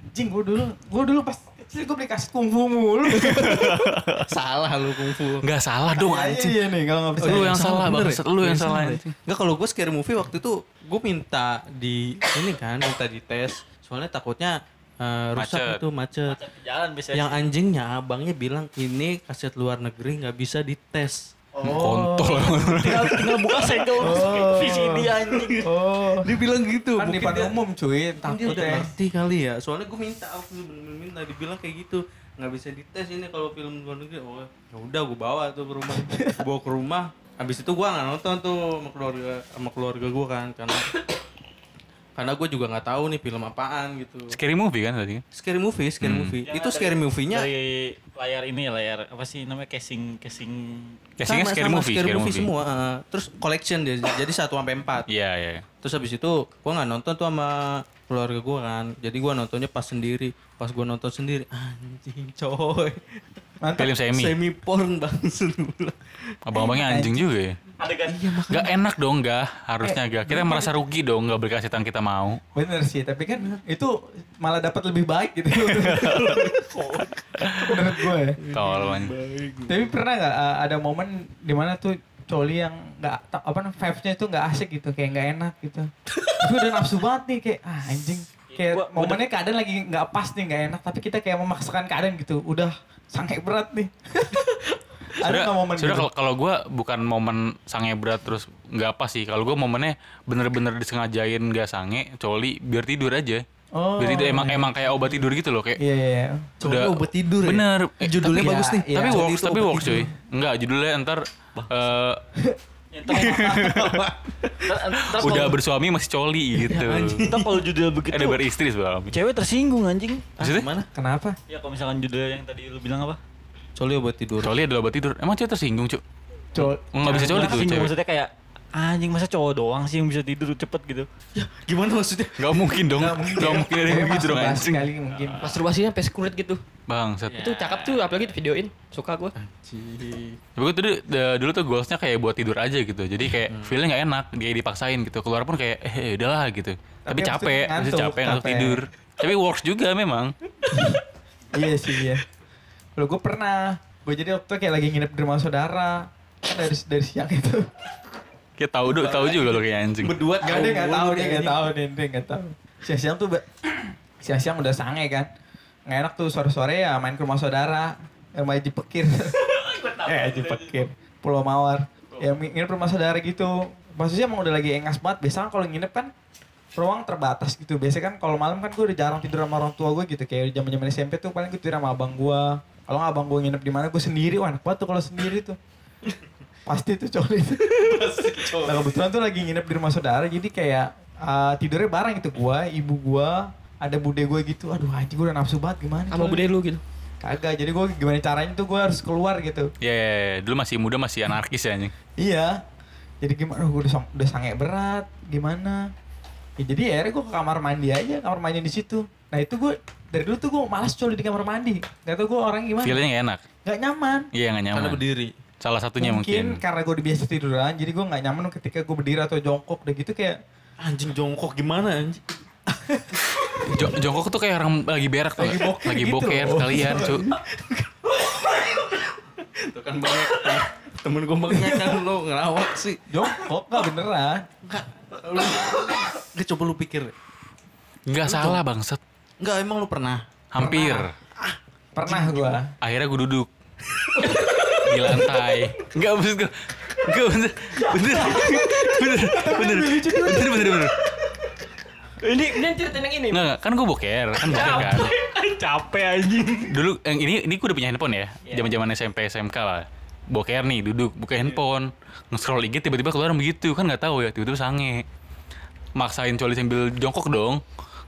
Anjing gue dulu, gue dulu pas kecil gue beli kaset kungfu mulu. salah lu kungfu Gak salah dong Iya, anjing. Iya nih kalau nggak percaya. Lu yang salah bener bang. ya? Lu yang salah anjing. Enggak kalau gue scary movie waktu itu gue minta di ini kan minta di tes soalnya takutnya eh, rusak Macet. itu macet. Jalan biasanya. Yang anjingnya abangnya bilang ini kaset luar negeri nggak bisa dites. Kontol. tinggal, tinggal buka segel Oh. VCD anjing. Oh. Dia bilang gitu. Kan di mungkin depan dia- umum cuy, dia takut udah ya. ngerti kali ya. Soalnya gue minta aku bener-bener minta dibilang kayak gitu nggak bisa dites ini kalau film luar negeri. Oh ya udah gue bawa tuh ke rumah. Gua bawa ke rumah. Habis itu gue nggak nonton tuh sama keluarga sama keluarga gue kan karena karena gue juga nggak tahu nih film apaan gitu. Scary movie kan tadi. Scary movie, scary movie. Yang Itu ada scary movie-nya dari layar ini layar apa sih namanya casing casing Casingnya sama- scary sama movie. scary Scary movie movie. semua. eh. terus collection dia. Jadi 1 sampai 4. Iya iya. Terus habis itu gua nggak nonton tuh sama keluarga gua kan. Jadi gua nontonnya pas sendiri. Pas gua nonton sendiri, anjing coy. Mantap. Film semi. Semi porn bang Abang-abangnya anjing juga ya. adegan Gak enak dong gak harusnya gak. Kita merasa rugi dong gak beli kaset yang kita mau. Bener sih, tapi kan itu malah dapat lebih baik gitu. Menurut gue ya. Anjing. Tapi pernah nggak uh, ada momen di mana tuh coli yang nggak ta- apa namanya vibes-nya itu nggak asik gitu, kayak nggak enak gitu. Tapi udah nafsu banget nih kayak ah anjing. Kayak Gua- momennya keadaan lagi nggak pas nih, nggak enak, tapi kita kayak memaksakan keadaan gitu. Udah sangat berat nih. ada Sudah, nggak momen sudah gitu? kalau kalau gue bukan momen sange berat terus nggak apa sih. Kalau gue momennya bener-bener disengajain gak sange, coli biar tidur aja. Oh, biar tidur emang emang kayak obat tidur gitu loh kayak. Iya iya. iya. Coba obat tidur ya. Bener. Eh, Judulnya tapi- bagus nih. Iya, tapi works, itu tapi works cuy. Enggak, judulnya ntar eh, udah bersuami masih coli gitu. Ntar kalau judul begitu udah beristri sebelum. cewek tersinggung anjing Maksudnya? Mana? Kenapa? ya kalau misalkan judul yang tadi lu bilang apa Coli obat tidur. Coli adalah obat tidur. Emang cewek tersinggung, Cuk? Col- Nggak bisa coli tuh cewek. maksudnya kayak anjing masa cowok doang sih yang bisa tidur cepet gitu. Gimana maksudnya? Gak mungkin dong. Nggak mungkin. Gak mungkin ada yang Kayak begitu dong anjing. kali mungkin. Masturbasinya sampai sekurit gitu. Bangsat. Itu cakep tuh apalagi videoin. Suka gue. Tapi gue dulu, da- dulu tuh goalsnya kayak buat tidur aja gitu. Jadi kayak feelnya gak enak, dia dipaksain gitu. Keluar pun kayak eh udahlah gitu. Tapi, Tapi capek, ngantuk, capek, ngantuk tidur. Tapi works juga memang. iya sih iya. Lo gue pernah, gue jadi waktu kayak lagi nginep di rumah saudara. Kan dari dari siang itu. Kayak tahu dulu, tahu juga lo kayak anjing. Berdua Gak ada nggak tahu dia nggak tahu nih dia nggak tahu. Siang-siang tuh siang-siang udah sange kan. Nggak enak tuh sore-sore ya main ke rumah saudara. Yang main Jipekir. eh Jipekir. Pulau Mawar. Ya nginep rumah saudara gitu. Maksudnya emang udah lagi engas banget. Biasanya kalau nginep kan ruang terbatas gitu. Biasanya kan kalau malam kan gue udah jarang tidur sama orang tua gue gitu. Kayak zaman zaman SMP tuh paling gue tidur sama abang gue. Kalau nggak abang gue nginep di mana gue sendiri. Wah enak banget tuh kalau sendiri tuh. Pasti tuh cowok itu. Nah kebetulan tuh lagi nginep di rumah saudara jadi kayak uh, tidurnya bareng gitu gua, ibu gua, ada bude gue gitu. Aduh anjing gue udah nafsu banget gimana? Sama bude lu gitu. Kagak, jadi gue gimana caranya tuh gue harus keluar gitu. Ya, ya, ya, dulu masih muda masih anarkis ya anjing. Iya. Jadi gimana? Gue udah, sang- udah sange berat. Gimana? Ya, jadi akhirnya gue ke kamar mandi aja, kamar mandi di situ. Nah itu gue dari dulu tuh gue malas coli di kamar mandi. Gak tau gue orang gimana. Feelnya gak enak. Gak nyaman. Iya gak nyaman. Karena berdiri. Salah satunya mungkin. karena gue udah biasa tiduran, jadi gue nggak nyaman ketika gue berdiri atau jongkok, udah gitu kayak Anjing jongkok gimana anjing? Jo- jongkok tuh kayak orang lagi berak tuh. Lagi boker lagi gitu boker loh. sekalian, cu. Itu kan banyak temen gue banyak kan lo ngelawak sih. jongkok gak beneran. Enggak. Lu Gak coba lu pikir. Nggak salah bangsat. Enggak emang lu pernah. Hampir. Pernah gue. Akhirnya gue duduk. di lantai. Enggak maksud gue. Enggak bener. Bener. Bener. Bener. Bener bener bener. Ini ini cerita yang ini. Enggak, enggak. kan gue boker, kan boker kan. Capek anjing. Dulu yang ini ini gue udah punya handphone ya. Zaman-zaman SMP SMK lah. Boker nih, duduk buka handphone, nge-scroll IG tiba-tiba keluar begitu, kan nggak tahu ya, tiba-tiba sange. Maksain coli sambil jongkok dong.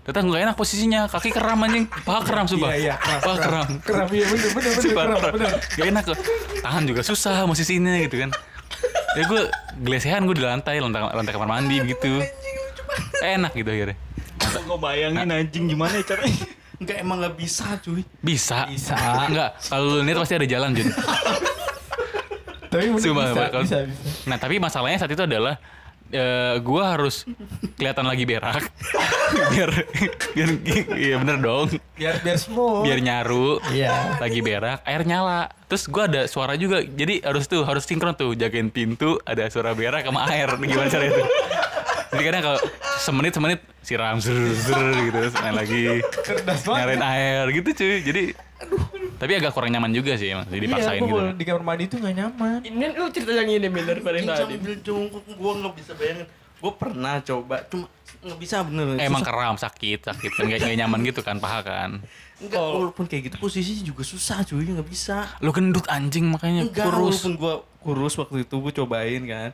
Ternyata nggak enak posisinya, kaki keram anjing, paha keram sumpah. Iya, iya, keram, paha keram. Keram iya bener bener bener Sumpah, keram bener. Gak enak kok. Tangan juga susah posisinya gitu kan. Ya gue gelesehan gue di lantai, lantai, lantai kamar mandi begitu. Enak gitu akhirnya. Gue bayangin anjing gimana ya caranya. Enggak emang gak bisa cuy. Bisa. Bisa. Enggak, kalau lu niat pasti ada jalan, Jun. Tapi bener Sumpah, bisa, kalau- bisa, bisa. Nah, tapi masalahnya saat itu adalah eh gua harus kelihatan lagi berak. Biar biar iya bener dong. Biar biar smooth. biar nyaru. Iya. lagi berak air nyala. Terus gua ada suara juga. Jadi harus tuh harus sinkron tuh. Jagain pintu ada suara berak sama air. Gimana caranya tuh? Jadi kadang kalau semenit semenit siram zer gitu. Terus main lagi. Nyariin air gitu cuy. Jadi tapi agak kurang nyaman juga sih emang jadi Iya, dipaksain gua gitu kalau di kamar mandi itu gak nyaman. Ini lu cerita yang ini bener pada tadi. sambil jongkok gue nggak bisa bayangin. Gue pernah coba, cuma nggak bisa bener. emang Susah. keram sakit sakit kan nggak nggak nyaman gitu kan paha kan Enggak, walaupun kayak gitu posisinya juga susah cuy, nggak bisa. lu gendut anjing makanya Enggak, kurus walaupun gue kurus waktu itu gue cobain kan.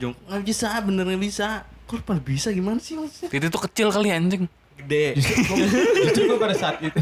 Jongkok nggak bisa, bener nggak bisa. Kok bisa gimana sih maksudnya? Titik itu kecil kali anjing. Gede. Justru gue pada saat itu.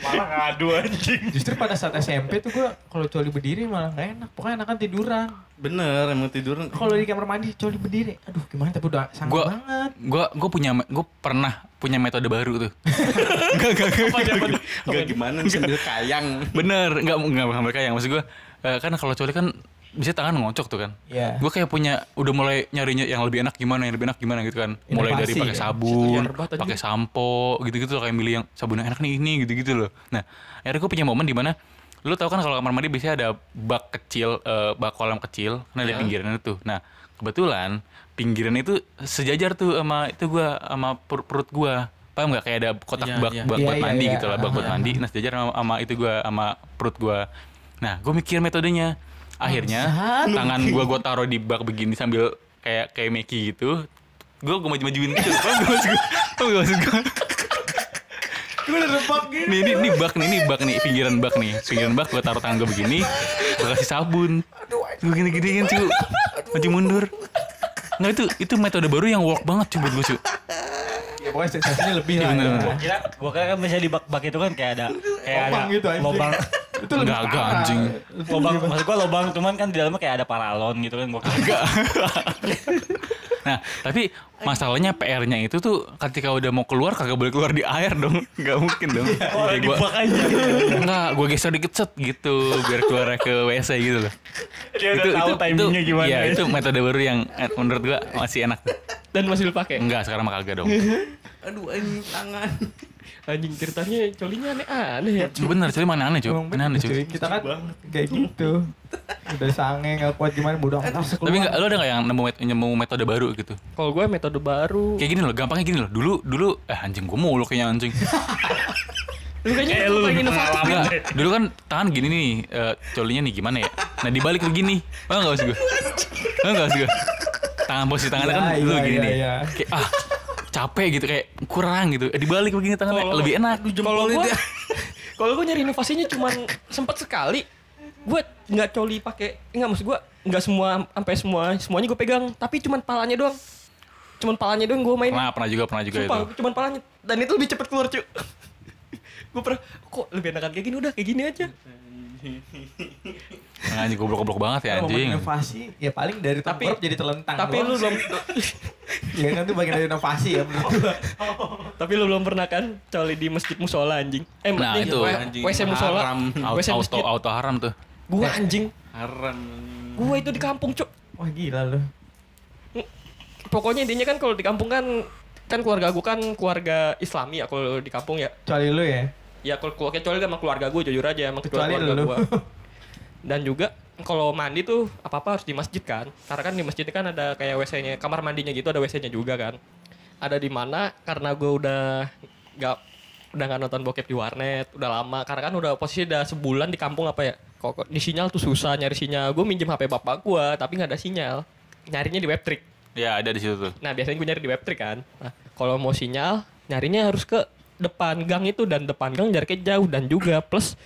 Malah ngadu anjing. Justru pada saat SMP tuh gue kalau coli berdiri malah gak enak. Pokoknya enakan tiduran. Bener, emang tidur. Kalau di kamar mandi coli berdiri, aduh gimana tapi udah sangat Gua banget. gua gua punya gua pernah punya metode baru tuh. Enggak enggak enggak. Enggak gimana sambil kayang. Bener, enggak enggak sampai kayak maksud gua eh, kan kalau coli kan bisa tangan ngocok tuh kan. Iya. Gua kayak punya udah mulai nyarinya yang lebih enak gimana, yang lebih enak gimana gitu kan. Mulai dari Inovasi pakai ya. sabun, banget pakai sampo, gitu-gitu loh kayak milih yang sabun yang enak nih ini gitu-gitu loh. Nah, akhirnya gua punya momen di mana lu tau kan kalau kamar mandi biasanya ada bak kecil, eh, bak kolam kecil, kan ada pinggiran itu. Nah, kebetulan pinggiran itu sejajar tuh sama itu gua sama perut, perut gua. Paham nggak kayak ada kotak Iya, bak iya. bak Iya, buat iya, mandi iya. gitu lah, bak buat mandi. Nah, sejajar sama, sama itu gua sama perut gua. Nah, gue mikir metodenya. Akhirnya tangan gua gua taruh di bak begini sambil kayak kayak Meki gitu. Gue gue maju-majuin gitu. Paham gak maksud gue? Gak maksud gue? Gue udah gitu. Nih, ini, ini bak nih, ini bak nih, pinggiran bak nih. Pinggiran bak gue taruh tangan gue begini, gue kasih sabun. Gue gini-giniin cu, maju mundur. Nah itu itu metode baru yang work banget cu buat gue cu. Ya pokoknya sensasinya lebih Iya, lah. ya. bener. Kira gua kira kan misalnya di bak-bak itu kan kayak ada kayak Lobang ada gitu, anjing. Itu lebih Enggak, enggak parah. anjing. lobang maksud gua lobang cuman kan di dalamnya kayak ada paralon gitu kan gua kagak Nah, tapi masalahnya PR-nya itu tuh ketika udah mau keluar kagak boleh keluar di air dong. Enggak mungkin dong. oh gua, aja enggak, gua geser dikit set gitu biar keluar ke WC gitu loh. dia udah tahu timingnya gimana Iya, ya. itu metode baru yang eh, menurut gua masih enak. Dan masih lu pakai. Enggak, sekarang mah kagak dong. Aduh ini tangan. Anjing ceritanya colinya aneh-aneh ya. Bener, cuy mana aneh, cuy. Emang Mana aneh, bener, cuy. Kita kan kayak gitu. Udah sange gak kuat gimana langsung Tapi enggak, lu ada enggak yang nemu, nemu metode baru gitu? Kalau gue metode baru. Kayak gini loh, gampangnya gini loh. Dulu dulu eh anjing gua mulu kayaknya anjing. Lu kayaknya Eh, lu inovatif. Enggak, deh. dulu kan tangan gini nih, eh, colinya nih gimana ya? Nah dibalik begini, paham nggak maksud gue? Paham nggak maksud gue? Tangan posisi tangannya kan Iya, dulu iya, gini iya, nih, iya. kayak ah capek gitu, kayak kurang gitu. Eh, dibalik begini tangannya Kalau- lebih enak. Kalau gue, kalau gue nyari inovasinya cuman sempat sekali. Gue nggak coli pakai, nggak maksud gue nggak semua sampai semua semuanya gue pegang, tapi cuman palanya doang. Cuman palanya doang gue main. Pernah, pernah juga, pernah juga Sumpah, itu. cuman palanya. Dan itu lebih cepet keluar cuy. gue pernah, kok lebih enakan kayak gini udah kayak gini aja. Nah, anjing goblok-goblok banget ya anjing. inovasi ya paling dari Tapi- jadi telentang Tapi lu belum, ya kan itu bagian dari inovasi ya menurut gua. tapi lu belum pernah kan coli di masjid musola anjing. Eh, Nah, itu. WC musola. WC auto, masjid. auto haram tuh. Gua anjing. Haram. Gua itu di kampung, Cuk. wah gila lu Pokoknya intinya kan kalau di kampung kan kan keluarga gua kan keluarga Islami ya kalau di kampung ya. kecuali lu ya Ya kalau keluarga kecuali sama keluarga gue jujur aja emang kecuali keluarga lu gua. Dan juga kalau mandi tuh apa-apa harus di masjid kan. Karena kan di masjid kan ada kayak WC-nya, kamar mandinya gitu ada WC-nya juga kan. Ada di mana karena gue udah nggak udah nggak nonton bokep di warnet, udah lama. Karena kan udah posisi udah sebulan di kampung apa ya. Kok kok di sinyal tuh susah nyari sinyal. Gue minjem HP bapak gue tapi nggak ada sinyal. Nyarinya di webtrick. Ya ada di situ tuh. Nah biasanya gue nyari di webtrick kan. Nah, kalau mau sinyal nyarinya harus ke depan gang itu dan depan gang jaraknya jauh dan juga plus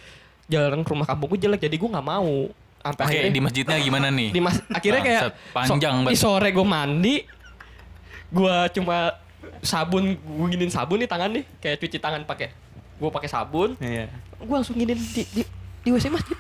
jalan ke rumah kampung gue jelek jadi gue nggak mau. Sampai akhirnya di masjidnya gimana nih? di mas akhirnya kayak panjang so- di sore gue mandi gue cuma sabun gue giniin sabun nih tangan nih kayak cuci tangan pakai gue pakai sabun Iya. gue langsung giniin di di, di WC masjid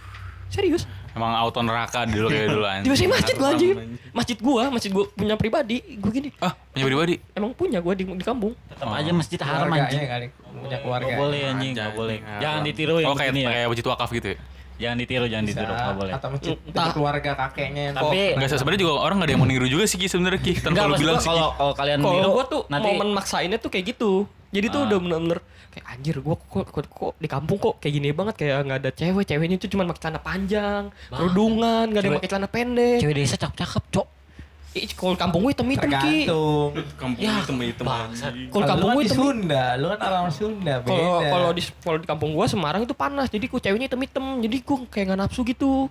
serius Emang auto neraka dulu kayak dulu di anjing. WC masjid anjing anjing. masjid gue masjid gue punya pribadi gue gini Ah, punya pribadi. emang punya gue di, di kampung tetap aja masjid haram anjing kali punya keluarga Gak boleh anjing, Aja, gak boleh. Jangan ditiru yang Oh kayak begini ya. kayak wajib wakaf gitu ya? Jangan ditiru, jangan Bisa, ditiru, gak boleh. atau masjid Entah. keluarga kakeknya yang Tapi Enggak sih sebenarnya juga orang enggak ada yang mau niru juga sih Ki sebenarnya Ki. Tanpa enggak lu bilang gua sih. Kalau kalau kalian Kalau niru gue tuh nanti momen maksainnya tuh kayak gitu. Jadi tuh Ah. udah bener-bener kayak anjir gue kok, kok, kok di kampung kok kayak gini banget kayak nggak ada cewek ceweknya tuh cuma pakai celana panjang kerudungan nggak ada yang pakai celana pendek. cewek desa cakep-cakep, cok. Ih, kalau kampung gue hitam hitam ki. Tergantung. Kampung Ya, hitam hitam kalau kampung gue kan di hitam Sunda lu kan orang Sunda beda. kalau kalau di kalau di kampung gue Semarang itu panas jadi gue ceweknya hitam hitam jadi gue kayak nggak nafsu gitu.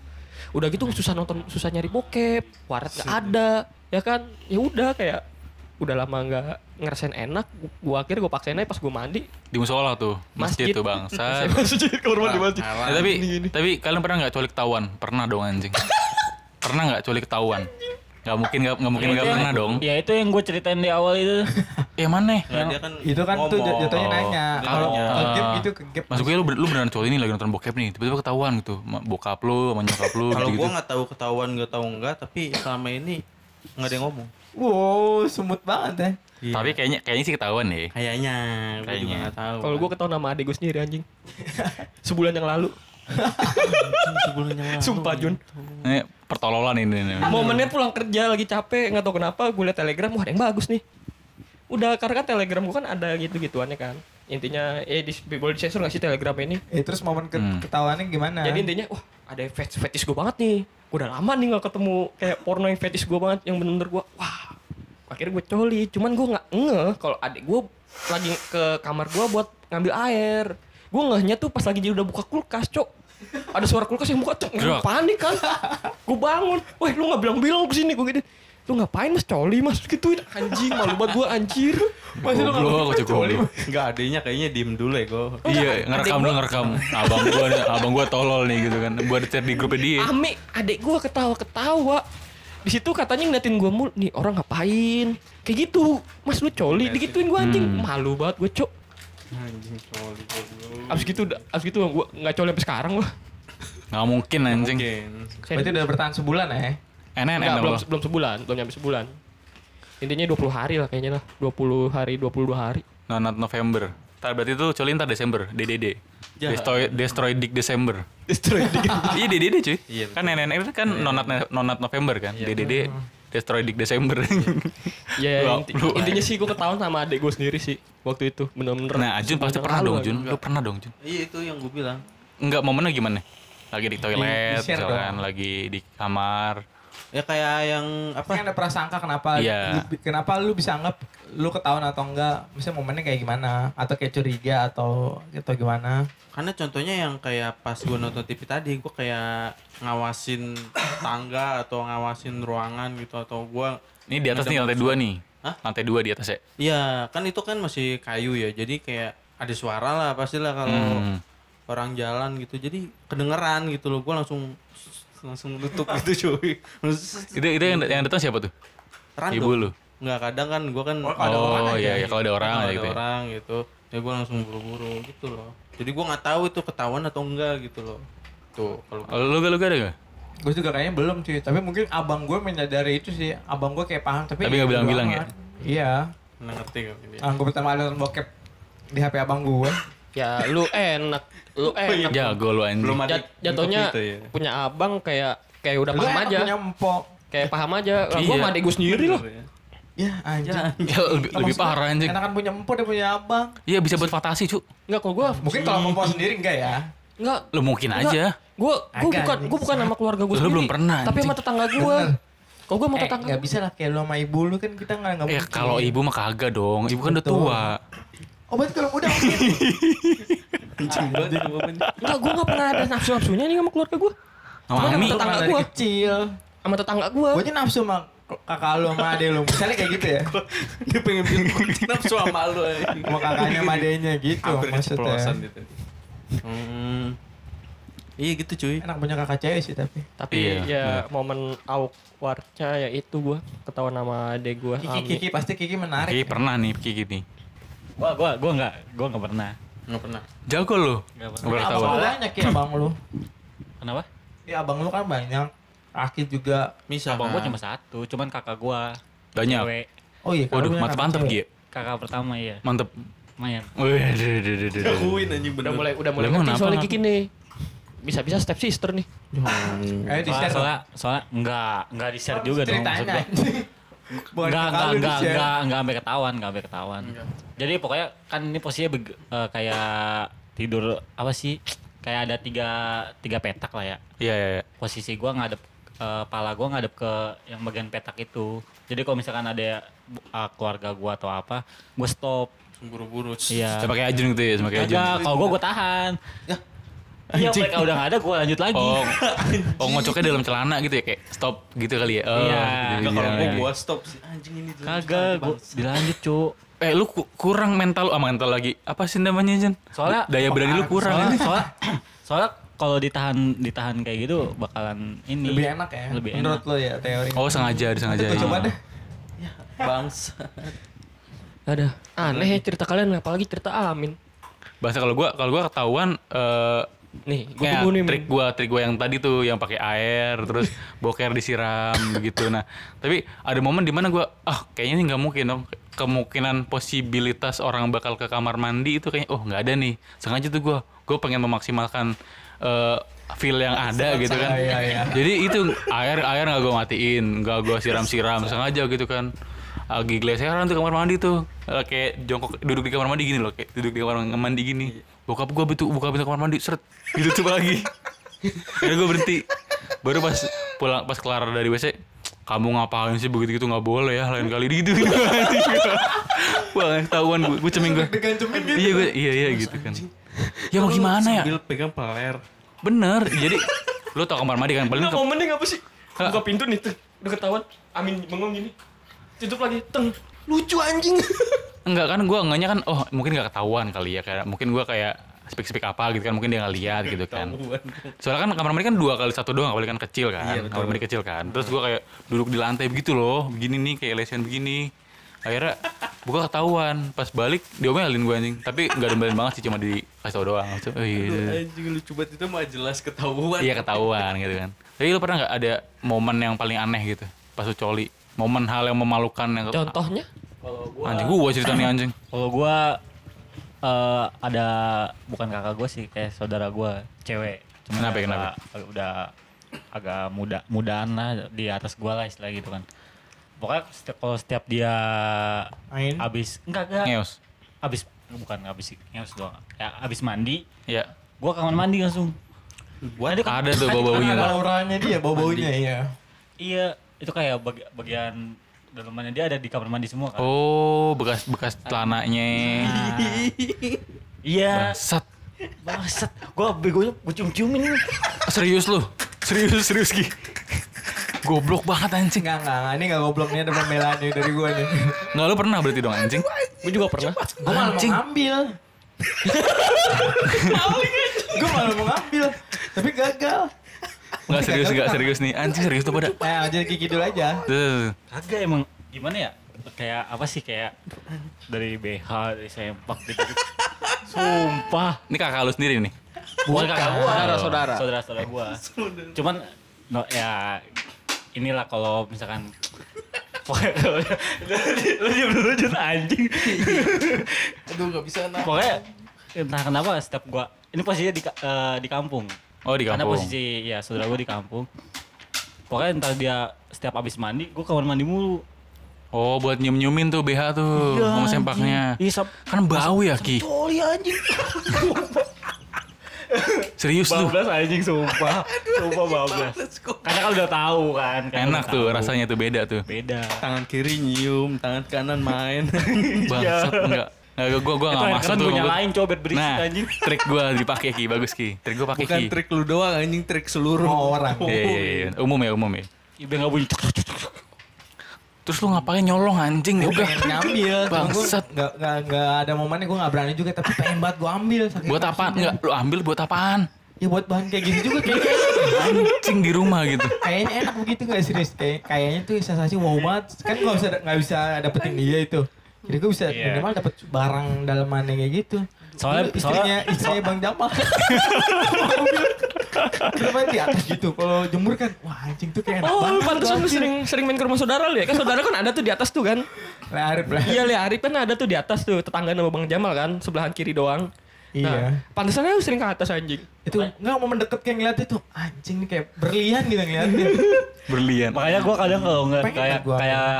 Udah gitu susah nonton susah nyari bokep warnet nggak ada ya kan? Ya udah kayak udah lama nggak ngerasain enak gue akhirnya gue paksain aja pas gue mandi Di musola tuh, masjid, Masjid. tuh bangsa. masjid kamar mandi masjid Haram. Ya, tapi tapi kalian pernah nggak coli ketahuan? Pernah dong anjing. pernah nggak coli ketahuan? Gak mungkin gak, nggak mungkin Ya, nggak itu pernah yang- dong. Ya itu yang gue ceritain di awal itu. Ya mana? Nah, dia kan itu kan tuh jatuhnya Oh. nanya kalau ke gap itu ke gap Masuk gue lu, lu beneran coli nih lagi nonton bokep nih, tiba-tiba ketahuan gitu. Bokap lu sama nyokap lu Kalau gitu. gua nggak tahu ketahuan nggak tahu enggak, tapi selama ini nggak ada yang ngomong. Wow semut banget ya Iya. Tapi kayaknya kayaknya sih ketahuan deh. kayaknya, juga Kayaknya. nggak tahu. Kalau gue ketahuan nama adik gue sendiri anjing. Sebulan yang lalu. sebulan yang lalu. Sumpah Jun. Ini pertololan ini. nih. Momennya pulang kerja lagi capek nggak tahu kenapa gue liat telegram wah ada yang bagus nih. Udah karena kan telegram gue kan ada gitu-gituannya kan. Intinya eh di, boleh disensor gak sih telegram ini? eh terus momen ke Hmm. ketahuannya gimana Jadi intinya wah ada yang fetish, fetish gue banget nih. Udah lama nih nggak ketemu kayak porno yang fetish gue banget yang bener-bener gue wah. Akhirnya gue coli, cuman gue nggak ngeh kalau adik gue lagi ke kamar gue buat ngambil air. Gue ngehnya tuh pas lagi dia udah buka kulkas, cok. Ada suara kulkas yang buka, Gerak. panik kan. gue bangun, wah lu nggak bilang-bilang ke sini gue gitu. Lu ngapain mas coli mas gituin anjing malu banget gue anjir. Masih lu nggak mau kocok coli. Enggak adanya kayaknya diem dulu ya gua. Iya, ngerekam dulu ngerekam. Abang gua abang gua tolol nih gitu kan. Ada chat di grupnya dia. Ame, adek gue ketawa-ketawa. Di situ katanya ngeliatin gue mulu, nih orang ngapain? Kayak gitu, mas lu coli, digituin gue anjing. Hmm. Malu banget gue cok. Anjing coli. Abis gitu, abis gitu gue nggak coli sampai sekarang loh. Nggak mungkin anjing. Mungkin. Berarti udah bertahan sebulan ya? NN Enggak, belum, belum sebulan, belum nyampe sebulan. Intinya 20 hari lah kayaknya lah. 20 hari, 22 hari. Nonat November. Ntar berarti itu coli ntar Desember, DDD. Jahat. Destroy, Destroy Dick Desember. Destroy Dick. iya DDD cuy. Iya, kan NN itu kan nonat nonat November kan. DDD Destroy Dick Desember. Ya Lu- inti- intinya sih gue ketahuan sama adik gue sendiri sih waktu itu bener-bener. nah, Jun pasti pernah dong. Jun. Lu pernah dong, Jun. Iya itu yang gue bilang. Enggak momennya gimana? Lagi di toilet, di-share misalkan lagi di kamar. Ya kayak yang apa? ada prasangka kenapa Iya. lu- kenapa lu bisa anggap lu ketahuan atau enggak? Misalnya momennya kayak gimana? Atau kayak curiga atau atau gimana? Karena contohnya yang kayak pas gue nonton TV tadi, gue kayak ngawasin tangga atau ngawasin ruangan gitu atau gue Ini di atas nih lantai dua nih. Hah? Lantai dua di atas ya. Iya, kan itu kan masih kayu ya. Jadi kayak ada suara lah pastilah kalau Hmm. orang jalan gitu. Jadi kedengeran gitu loh. Gue langsung langsung nutup gitu cuy. Itu itu yang, yang datang siapa tuh? Random. Ibu lu. Nggak kadang kan gue kan Oh, iya, iya kalau ada orang kalau aja ada gitu. ya. orang gitu. Ya gue langsung buru-buru gitu loh. Jadi gue nggak tahu itu ketahuan atau enggak gitu loh. Tuh kalau Kalau lu gak lu gak ada gak? Gue juga kayaknya belum sih, tapi mungkin abang gue menyadari itu sih. Abang gue kayak paham tapi Tapi nggak bilang-bilang amat. Iya. nggak ngerti kan ini. Ah, gue pertama kali nonton bokep di HP abang gue. Ya lu enak, lu enak. Jago lu anjing. Belum ada Jat- jatuhnya gitu ya. punya abang kayak kayak udah Lu paham enak aja. punya empok. Kayak paham aja. Lah gue Iya. sama adik gue sendiri loh. Ya. Ya anjing. Ya, lebih, lebih parah anjing. Enakan punya empok dia punya abang. Iya bisa buat fantasi cu. Enggak kalau gue Mungkin kalau empok sendiri enggak ya. enggak Lu mungkin Enggak. aja. gue gue bukan gue bukan sama keluarga gue Lu sendiri. belum pernah, Tapi sama tetangga gue. Kalau gue sama Eh, tetangga. nggak bisa lah kayak lu sama ibu lu kan kita nggak nggak Eh mungkin. kalau ibu mah kagak dong. Ibu kan udah tua. Oh berarti kalau muda mungkin. Anjing banget. Enggak, gue enggak pernah ada nafsu-nafsunya nih sama keluarga gue. Sama sama tetangga gua. kecil. Sama tetangga gue. Gue aja nafsu sama kakak lu sama adek lu. Misalnya kayak gitu ya. Dia pengen bikin nafsu sama lu. Sama kakaknya sama adeknya gitu Hampir maksudnya. gitu. Hmm. Iya gitu cuy. Enak punya kakak cewek sih tapi. Tapi Iya, ya momen awkwardnya ya itu gue ketahuan sama adek gue. Kiki Kiki pasti Kiki menarik. Kiki pernah nih Kiki nih. Gua gua gua enggak, gua enggak pernah. Nggak pernah. Jago lu. Nggak pernah. Abang tahu. lu banyak ya abang lu. Kenapa? Ya abang lu kan banyak. Aki juga. Misal. Abang gua cuma satu, cuman kakak gua Banyak. cewek. Oh iya. Waduh, mantep kakak mantep cewek. Gi. Kakak pertama iya. Mantep. Lumayan. Wih, aduh, aduh, aduh, aduh, aduh. Akuin anjing bener. Udah mulai udah mulai ngerti soalnya? Kiki nih. Bisa-bisa step sister nih. Ayo di Soalnya, share. soalnya, soalnya enggak, enggak di share juga dong maksud Ceritanya. Bukan Enggak, enggak, enggak, di-share. enggak, enggak sampai ketahuan, enggak sampai ketahuan. Jadi pokoknya kan ini posisinya beg- eh, kayak tidur apa sih? Kayak ada tiga tiga petak lah ya. Iya, iya, iya. Posisi gua ngadep eh, pala gua ngadep ke yang bagian petak itu. Jadi kalau misalkan ada eh, keluarga gua atau apa, gua stop. Buru-buru. Iya. Saya pakai ajun gitu ya, saya pakai ajun. Enggak, kalau gua gua tahan. Iya, mereka udah nggak ada, gua lanjut lagi. Oh, oh ngocoknya dalam celana gitu ya kayak stop gitu kali ya. Oh, Iya. gitu, Enggak kalau iya, gua iya. gua stop sih anjing ini. Kagak, gua dilanjut, Cuk. Eh lu ku- kurang mental ah mental lagi. Apa sih namanya Jen? Soalnya daya berani lu kurang. Soalnya soalnya, soalnya kalau ditahan ditahan kayak gitu bakalan ini Lebih enak ya. Lebih Menurut enak. lo ya teori. Oh sengaja, disengaja. Gue coba deh. Bangsa. Ada. Aneh ya cerita kalian apalagi cerita Amin. Bahasa kalau gua kalau gua ketahuan eh Nih, gue ya, tunggu nih. trik gua trik gua yang tadi tuh yang pakai air terus boker disiram begitu nah tapi ada momen di mana gua ah kayaknya ini nggak mungkin dong kemungkinan posibilitas orang bakal ke kamar mandi itu kayaknya oh nggak ada nih. Sengaja tuh gua gua pengen memaksimalkan eh, feel yang ada gitu kan. Iya, iya. jadi itu air air nggak gua matiin nggak gua siram siram sengaja gitu kan. Lagi geleseran tuh kamar mandi tuh kayak jongkok duduk di kamar mandi gini loh kayak duduk di kamar mandi gini bokap gua betul buka pintu kamar mandi seret ditutup lagi akhirnya gua berhenti baru pas pulang pas kelar dari WC kamu ngapain sih begitu gitu nggak boleh ya lain kali gitu wah ketahuan gua gua ceming gua iya gua iya iya gitu kan ya mau gimana ya Sambil pegang peler. bener jadi lu tau kamar mandi kan paling ke- momennya apa sih? Buka pintu nih tuh. Udah ketahuan. Amin bengong gini. Tutup lagi. Teng. Lucu anjing. Enggak kan gue enggaknya kan oh mungkin nggak ketahuan kali ya kayak mungkin gue kayak speak speak apa gitu kan mungkin dia nggak lihat gitu kan. Soalnya kan kamar mandi kan dua kali satu doang kali kan kecil kan kamar mandi kecil kan. Terus gue kayak duduk di lantai begitu loh begini nih kayak lesen begini. Akhirnya buka ketahuan pas balik diomelin gue anjing. Tapi nggak diomelin banget sih cuma dikasih tau doang. Maksudnya, oh, iya, Anjing lucu banget itu mah jelas ketahuan. iya ketahuan gitu kan. Tapi lu pernah nggak ada momen yang paling aneh gitu pas lu coli? Momen hal yang memalukan yang Contohnya? Anjing gua cerita nih anjing Kalau gua eh, ada bukan kakak gua sih kayak saudara gua cewek. Kenapa, agak- kenapa? agak udah agak muda mudaan lah di atas gua lah istilah gitu kan. Pokoknya setiap kalau setiap dia Main. abis enggak enggak ngeos abis bukan abis ngeus doang. Ya abis mandi, ya gua kamar mandi langsung. Buat ada tuh bau baunya Ada auranya dia, bau-baunya iya. Iya, itu kayak bagi- bagian dalamannya dia ada di kamar mandi semua kan. oh bekas bekas celananya Iya, Bangsat. bangsat. Gua begonya gua cium-ciumin. serius lu serius serius ki goblok banget anjing Enggak, enggak, enggak. Ini enggak goblok nih ada pembelaan nih dari gua nih. nggak lu pernah berarti dong anjing Gue juga pernah. Gua malah mau ngambil. gua malah mau ngambil, tapi gagal. Nggak serius nggak serius nih anjing serius tuh pada Nah, jadi kayak gitu aja. Tuh. Kagak emang gimana ya? Kayak apa sih kayak dari BH, dari sempak gitu. Sumpah. ini kakak lu sendiri nih Bukan kakak gua. Saudara-saudara. Saudara-saudara gua. Cuman no, ya inilah kalau misalkan Pokoknya kalau lu diam dulu Jun, anjing. aduh nggak bisa nah. Pokoknya entah kenapa setiap gua ini posisinya di eh, di kampung. Oh di Karena kampung posisi ya saudara gua di kampung. Pokoknya entar dia setiap abis mandi, gua kamar mandi mulu. oh buat nyium nyiumin tuh BH tuh sama sempaknya Iya, sab kan bau ya ki Coli anjing. serius tuh Bablas anjing sumpah. Sumpah bablas. Karena kan udah tahu kan. karena enak tuh tahu. rasanya tuh beda tuh Beda. Tangan kiri nyium, tangan kanan main. bangsat enggak Gua Itu nggak yang masuk tuh gue gua- nyalain coba berisik nah anjing. trik gua dipakai ki. Bagus ki. Trik gua pakai Bukan ki. trik lu doang anjing, trik seluruh Semua orang. Iya, iya, iya. umum ya umum ya. Biar nggak bunyi. terus lu ngapain nyolong anjing? Ya udah. pengen ngambil. Bangsat. nggak nggak nggak ada momennya gue nggak berani juga tapi pengen banget gue ambil. Buat apaan? enggak lu ambil buat apaan? Ya buat bahan kayak gitu juga kayaknya anjing di rumah gitu. Kayaknya enak begitu nggak serius? Kayak kayaknya tuh sensasi wow banget. Kan nggak bisa nggak bisa dapetin dia itu jadi gue bisa Iya. minimal dapet barang dalamannya kayak gitu Soalnya- Dulu istrinya istrinya bang Jamal kenapa di atas gitu kalau jemur kan wah anjing tuh kayak enak Oh, banget pantesan lu sering sering main ke rumah saudara lu ya? Kan saudara kan ada tuh di atas tuh kan? Lah, Arif lah Iya, Le Arif kan ada tuh di atas tuh, tetangga sama Bang Jamal kan, sebelahan kiri doang. Iya. Nah, pantesan lu sering ke atas anjing. itu nggak mau mendekat kayak ngeliat itu anjing nih kayak berlian gitu ngeliatnya berlian Makanya gue kadang kalau nggak Pengen kayak gua. kayak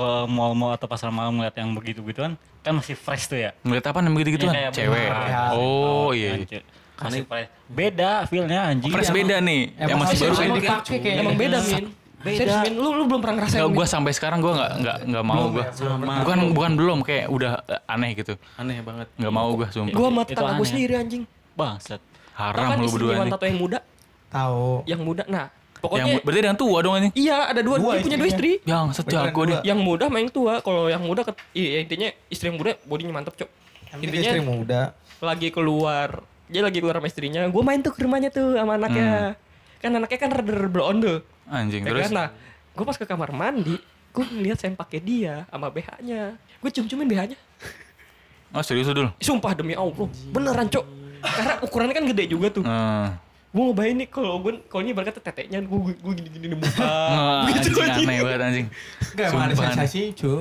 ke mall-mall atau pasar malam ngeliat yang begitu begituan kan masih fresh tuh ya. ngeliat apa namanya gitu Iya, gituan kayak cewek beneran. oh Kan, iya cu- Masih fresh. Beda feelnya anjing. fresh beda nih yang masih baru ini kayaknya. Emang beda, Min. Beda. Serius, Min. Lu lu belum pernah ngerasain. Nggak, Min. gue sampai sekarang gue nggak nggak nggak mau gue bukan bukan belum kayak udah eh, aneh gitu Aneh banget. nggak mau gue sumpah Gua Itu tetangga gue aneh. sendiri anjing. Bangsat. Haram kan lu berdua nih Tato yang muda? tahu Yang muda. Nah, yang pokoknya berarti yang tua dong ini. Iya ada dua, Dua dia punya dua istri. yang sejago dia Yang muda main tua, kalau yang muda ket, iya, intinya istri yang muda bodinya mantep, Cok. Intinya Intinya istri muda. lagi keluar. Dia lagi keluar sama istrinya. Gue main tuh ke rumahnya tuh sama anaknya. Kan anaknya kan rada blonde. Anjing ya terus? kan nah. Gue pas ke kamar mandi gue ngeliat sempaknya dia sama BH nya gue cium-ciumin BH nya oh serius lu dulu sumpah demi allah. Beneran cok. Karena ukurannya kan gede juga tuh. Eh, gue ngebayang nih kalau gue kalau ini berkata teteknya gue gue gini-gini di muka. Nggak, Begitu anjing aneh banget anjing. Enggak emang ada sensasi cu.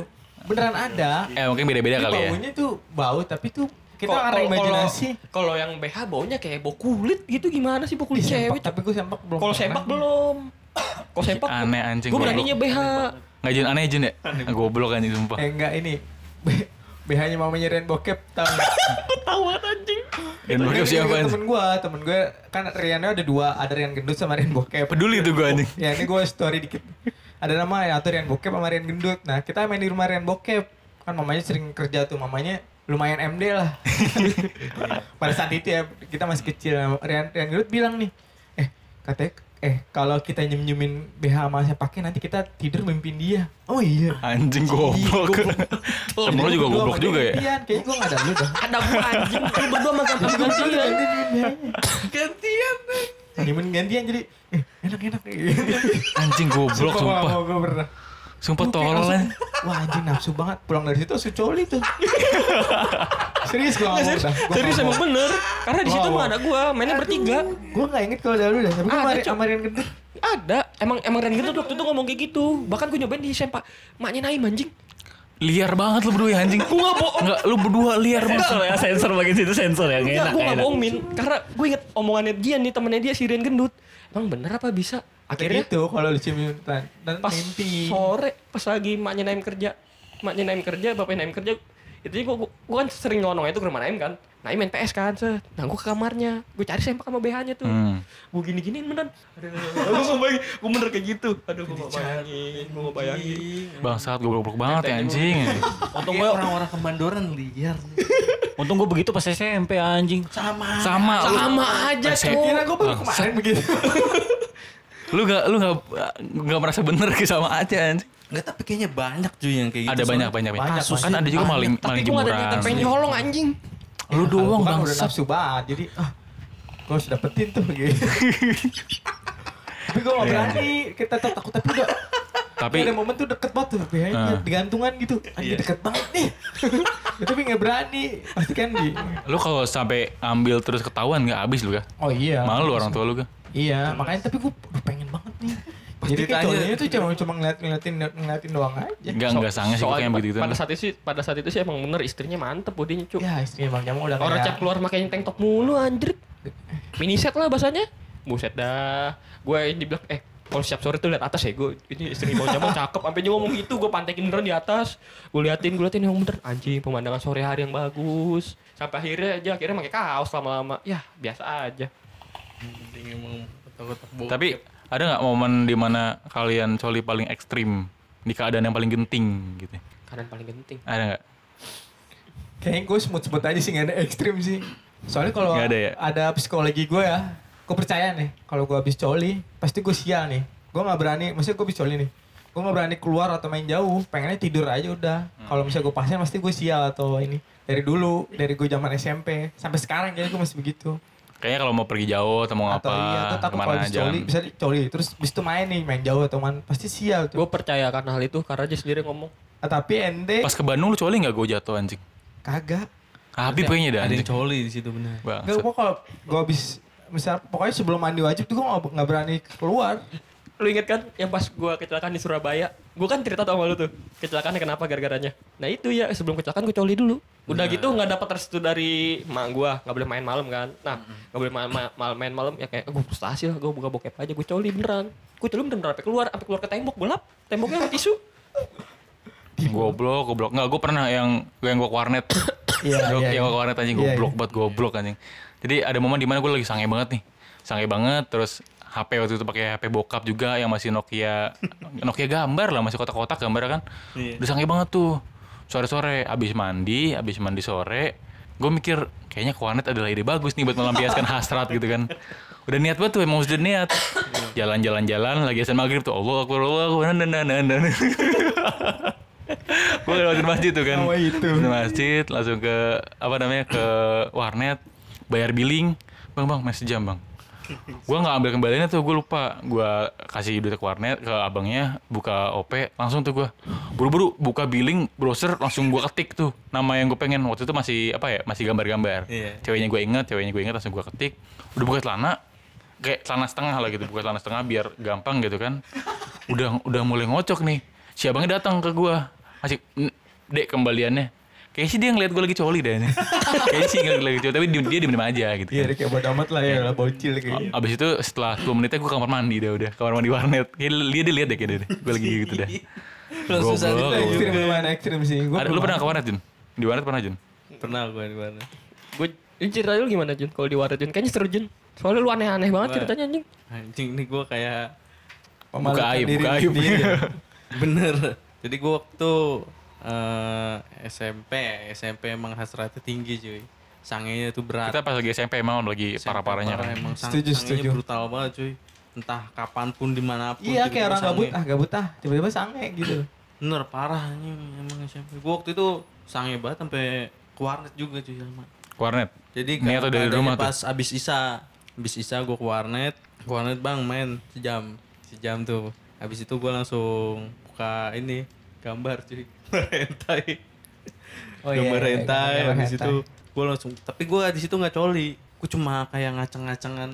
Beneran ada. Eh mungkin beda-beda Tapi kali ya. baunya tuh bau tapi tuh kita orang imajinasi. kalau yang BH baunya kayak bau kulit gitu gimana sih bau kulit Ih, cewek? tapi gue sempak belum kalau sempak belum. Kalau sempak aneh anjing gue beraninya BH nggak jin aneh jin ya? Goblok anjing sumpah. Eh enggak ini BH-nya mamanya Rian Bokep tahu. Nggak? tawa anjing. Dan Ini bokep siapa temen gue temen gue kan Riannya ada dua ada Rian gendut sama Rian Bokep. Peduli tuh gue anjing. Ya ini gue story dikit. Ada nama ya atau Rian Bokep sama Rian gendut. Nah kita main di rumah Rian Bokep. Kan mamanya sering kerja tuh mamanya lumayan MD lah. Pada saat itu ya kita masih kecil. Rian Rian gendut bilang nih eh katanya eh kalau kita nyem nyemin BH sama saya pakai nanti kita tidur mimpin dia. Oh iya. Anjing goblok. temen lu juga goblok juga ya. Kayaknya gue gak ada lu dah. Ada gua anjing. Lu berdua gampang gantian Gantian Gantian. Gantian. Jadi eh, enak-enak anjing goblok sumpah Gue pernah Sumpah tolol langsung, aja. Wah anjing nafsu banget. Pulang dari situ langsung coli tuh. Serius gue ngomong Serius, dah. Gua serius ngomong. emang bener. Karena di situ Wow. mah ada gua, mainnya bertiga. Gue gak inget kalau dahulu dah. Tapi gue Ada, kemarin gendut. Ada, emang emang Ren gitu waktu itu ngomong kayak gitu. Bahkan gue nyobain di sempak. Maknya Naim anjing. Liar banget lu berdua ya anjing. Gue gak bohong. Enggak, lu berdua liar banget. Sensor ya, sensor bagian situ sensor ya, nggak Enggak, enak. gue nggak gak bohong Min. Karena gue inget omongannya dia nih, temennya dia si Rian gendut. Emang bener apa bisa? Akhirnya gitu kalau di ciuman dan pas mimpi. sore, pas lagi maknya Naim kerja. Maknya Naim kerja, bapaknya Naim kerja. Itu gue, gue kan sering nyonong itu ke rumah Naim kan. Naim main PS kan, set. Nah gue ke kamarnya. Gue cari sempak sama BH-nya tuh. Hmm. Gue gini-giniin beneran. Aduh, gue gak bayangin. Gue bener kayak gitu. Aduh, gue gak bayangin. Gue gak bayangin. Bangsat goblok banget ya anjing. Untung gue, orang-orang kemandoran liar. untung gue begitu pas SMP anjing. Sama. Sama. Sama aja, Saya Cok. Kira gue baru kemarin begitu. Lu gak lu gak gak merasa bener ke sama aja anjing. Enggak tapi kayaknya banyak cuy yang kayak gitu. Ada banyak banyak banyak. Banyak, Kan ada juga maling Tapi maling gue gak ada jemuran. niatan pengen nyolong anjing. Lu doang Gua kan udah bangsat. nafsu banget. Jadi ah gue harus dapetin tuh gitu. Tapi gue gak berani. Kita tetap takut tapi udah. Tapi ada momen tuh deket banget tuh. BH Ah. digantungan gitu. Anjir deket banget nih. tapi gak berani. Pasti kan di. lu kalau sampai ambil terus ketahuan gak habis lu kan? Oh iya. Malu orang tua lu kan? Iya, makanya tapi gue pengen banget nih. Jadi kayak ditanya- cowoknya tuh cuma cuma ngeliat ngeliatin ngeliatin doang aja. Enggak enggak sange sih Soalnya kayak begitu pada saat itu sih pada saat itu sih emang bener istrinya mantep bodinya cuk. Ya istrinya Bang Jamal udah Orang kayak cek keluar makanya tank top mulu anjir. Mini set lah bahasanya. Buset dah. Gue dibilang eh kalau siap sore tuh lihat atas ya gue ini istri bang Jamal cakep sampai dia ngomong gitu gue pantekin beneran di atas gue liatin gue liatin yang bener anjing pemandangan sore hari yang bagus sampai akhirnya aja akhirnya pakai kaos lama-lama ya biasa aja Tapi ada nggak momen di mana kalian coli paling ekstrim di keadaan yang paling genting gitu? kadang paling penting Ada nggak? Kayaknya gue semut-semut aja sih gak ada ekstrim sih. Soalnya kalau Nggak ada ya? ada psikologi gue ya, gue percaya nih kalau gue habis coli pasti gue sial nih. Gue nggak berani, maksudnya gue habis coli nih. Gue nggak berani keluar atau main jauh, pengennya tidur aja udah. Kalau misalnya gue pasien pasti gue sial atau ini. Dari dulu, dari gue zaman SMP sampai sekarang kayaknya gue masih begitu. Kayaknya kalau mau pergi jauh atau mau atau ngapa, iya, atau takut kalau ke mana aja. coli, bisa di coli, terus bis itu main nih, main jauh atau mana, pasti sial tuh. gue percaya akan hal itu karena dia sendiri ngomong Ah, tapi ente Pas ke Bandung lu coli nggak gue jatuh anjing? kagak. Habib kayaknya dah ada yang anjing. coli di situ benar. Enggak, Bangsat. gue kalau gue habis misal pokoknya sebelum mandi wajib tuh gue nggak nggak berani keluar. Lu inget kan yang pas gua kecelakaan di Surabaya? Gua kan cerita tau sama lu tuh. Kecelakaannya kenapa gara-garanya. Nah itu ya sebelum kecelakaan gue coli dulu. Udah gitu nggak dapat restu dari mak gua, nggak boleh main malam kan. Nah, nggak boleh main, ma- ma- main malam ya kayak gue frustasi lah, gue buka bokep aja, gue coli beneran. Gue coli beneran sampai keluar, sampai keluar ke tembok, gue lap. Temboknya sama tisu. Goblok, goblok. Nggak, gue pernah yang yang gue ke warnet. Iya, Yang- iya, yang iya. gue ke warnet anjing Iya, goblok iya. banget, goblok anjing. Jadi ada momen di mana gue lagi sange banget nih. Sange banget, terus HP waktu itu pakai HP bokap juga yang masih Nokia Nokia gambar lah masih kotak-kotak gambar kan Iya. udah sange banget tuh sore-sore abis mandi abis mandi sore gue mikir kayaknya ke warnet adalah ide bagus nih buat melampiaskan hasrat gitu kan. Udah niat banget tuh emang sudah niat. Jalan-jalan jalan lagi asal maghrib tuh Allah akbar Allah akbar dan dan dan dan gue lewatin masjid tuh kan. Oh, itu. Masjid langsung ke apa namanya ke warnet bayar billing. Bang bang masih jam bang gue nggak ambil kembaliannya tuh gue lupa. Gue kasih duit ke warnet ke abangnya buka op langsung tuh gue buru-buru buka billing browser langsung gue ketik tuh. Nama yang gue pengen. Waktu itu masih apa ya masih gambar-gambar. Iya. ceweknya gue inget ceweknya gue inget langsung gue ketik. Udah buka celana kayak celana setengah lah gitu. Buka celana setengah biar gampang gitu kan. Udah udah mulai ngocok nih. Si abangnya datang ke gue masih "N- dek kembaliannya Kayaknya sih dia ngeliat gue lagi coli deh Kayaknya sih ngeliat gue lagi coli Tapi dia, dia diem-diem aja gitu Iya, kayak bodo amat lah ya, lah bocil kayaknya. Abis itu setelah 10 menitnya gue kamar mandi dah udah Kamar mandi warnet Kayak dia, dia liat deh kayak deh Gue lagi gitu dah Lu susah Goblok. ditanya. Ekstrim lumayan ekstrim sih. Gua Ada, Lu pernah ke warnet Jun? Di warnet pernah Jun? Pernah gue di mana? Gue ini cerita lu gimana Jun? Kalau di waret Jun, kayaknya seru Jun. Soalnya lu aneh-aneh banget ceritanya anjing. Anjing nih gue kayak Buka aib, diri buka aib. ya. bener. Jadi gue waktu eh, SMP, SMP emang hasratnya tinggi cuy. Sangenya tuh berat. Kita pas lagi SMP emang lagi parah-parahnya parah, kan Emang sang, Setuju, sangenya setuju. brutal banget cuy. Entah kapan pun di mana pun. Iya, kayak orang sange. gabut, ah gabut ah. Tiba-tiba sange gitu. Bener parah anjing emang SMP. Gue waktu itu sange banget sampai ke warnet juga cuy sama. Ke Warnet Jadi Ini atau dari rumah tuh? pas abis isa, abis isa gue ke warnet, ke warnet bang main sejam, sejam tuh. Abis itu gue langsung buka ini gambar cuy hentai Oh iya, gambar iya, hentai gambar habis hentai. itu gue langsung tapi gue di situ nggak coli gue cuma kayak ngaceng-ngacengan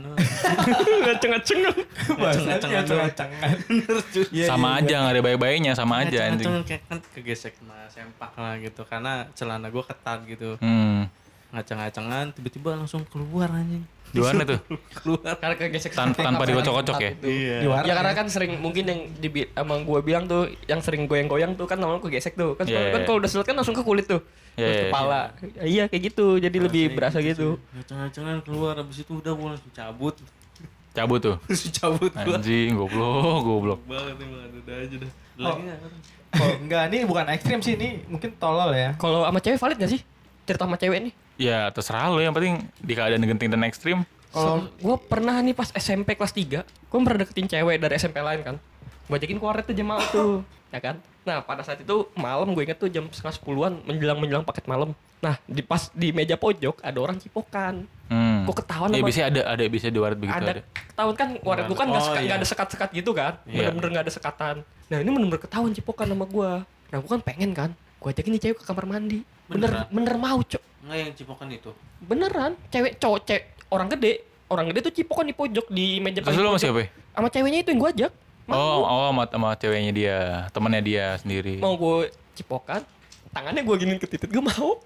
ngaceng-ngacengan. Ngaceng-ngacengan. bener cuy Iya, sama iya, aja nggak ada baik-baiknya sama aja anjing. ngaceng-ngacengan kayak kan kegesek sama sempak lah gitu karena celana gue ketat gitu Hmm. ngaceng-ngacengan tiba-tiba langsung keluar anjing Di mana tuh? keluar. Karena kegesek Tan- tanpa dikocok-kocok ya? iya. Di warnet Ya karena ya. kan sering mungkin yang di emang gue bilang tuh yang sering goyang-goyang tuh kan namanya kegesek tuh. Kan Iya, kan iya. kalau udah silet kan langsung ke kulit tuh. Iya, Terus iya, kepala. Iya kayak gitu. Jadi lebih berasa gitu. ngaceng-ngacengan keluar habis itu udah gue langsung cabut Cabut tuh. langsung cabut gue Anjing, goblok, goblok. banget emang udah aja dah Oh. lagi nggak? Oh, enggak, ini bukan ekstrim sih, ini mungkin tolol ya. kalau sama cewek valid gak sih? Cerita sama cewek nih Ya terserah lo. Yang penting di keadaan genting dan ekstrim. kalau gue pernah nih pas SMP kelas 3 gue pernah deketin cewek dari SMP lain kan. Gue ajakin ke warnet tuh jam malam tuh ya kan? Nah pada saat itu malam gue inget tuh jam setengah sepuluhan menjelang menjelang paket malam. Nah di pas di meja pojok ada orang cipokan. Hmm. gue ketahuan Ya sama- biasanya ada, ada bisa di waret begitu ada, ada. ketahuan kan warnet gue kan nggak Oh, sekat- iya. nggak ada sekat-sekat gitu kan? Iya. bener-bener nggak ada sekatan. Nah ini bener-bener ketahuan cipokan sama gue nah gue kan pengen kan? Gue ajakin nih cewek ke kamar mandi bener bener mau cok nggak yang cipokan itu beneran cewek cowok cewek orang gede orang gede tuh cipokan di pojok di meja Terus sama pojok. siapa? sama ceweknya itu yang gue ajak Oh, oh sama, sama ceweknya dia, temannya dia sendiri. mau gue cipokan tangannya gue giniin ke titik gue mau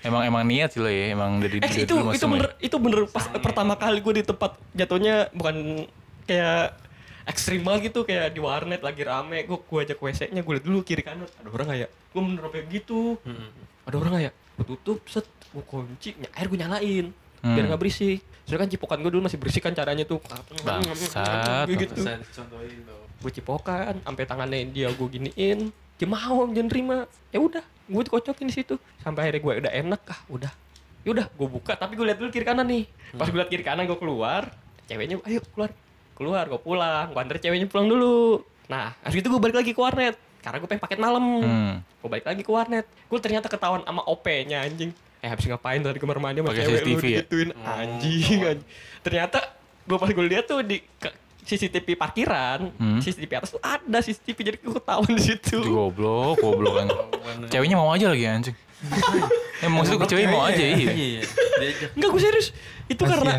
Emang emang niat sih lo ya, emang dari eh dari itu dulu itu ya? bener itu bener pas pertama kali gue di tempat jatuhnya bukan kayak ekstrim banget gitu kayak di warnet lagi rame gue gue ajak wc nya gue liat dulu kiri kanan ada orang ya? Gue bener kayak gitu. Ada orang nggak ya? Gue tutup set gue kunci air gue nyalain biar Hmm. nggak berisik. Soalnya kan cipokan gue dulu masih berisik kan caranya tuh. Bangsat. Kayak gitu. Gue cipokan sampai tangannya dia gue giniin. Dia mau jangan terima ya udah gue dikocokin di situ. Sampai akhirnya gue udah enak ah udah. Ya udah gue buka tapi gue lihat dulu kiri kanan nih. Pas gue lihat kiri kanan gue keluar. Ceweknya ayo keluar keluar gue pulang gue antar ceweknya pulang dulu nah habis itu gue balik lagi ke warnet karena gue pengen paket malam Hmm. gue balik lagi ke warnet gue ternyata ketahuan sama op nya anjing eh habis ngapain tadi kamar mandi sama cewek lu CCTV ya? digituin anjing, anjing ternyata gue pas gue lihat tuh di ke- CCTV parkiran Hmm. CCTV atas tuh ada CCTV jadi gue ketahuan di situ Itu goblok, goblok kan. Ceweknya mau aja lagi anjing. Ya maksud gue ceweknya mau aja iya. iya iya enggak gue serius itu Kasian. karena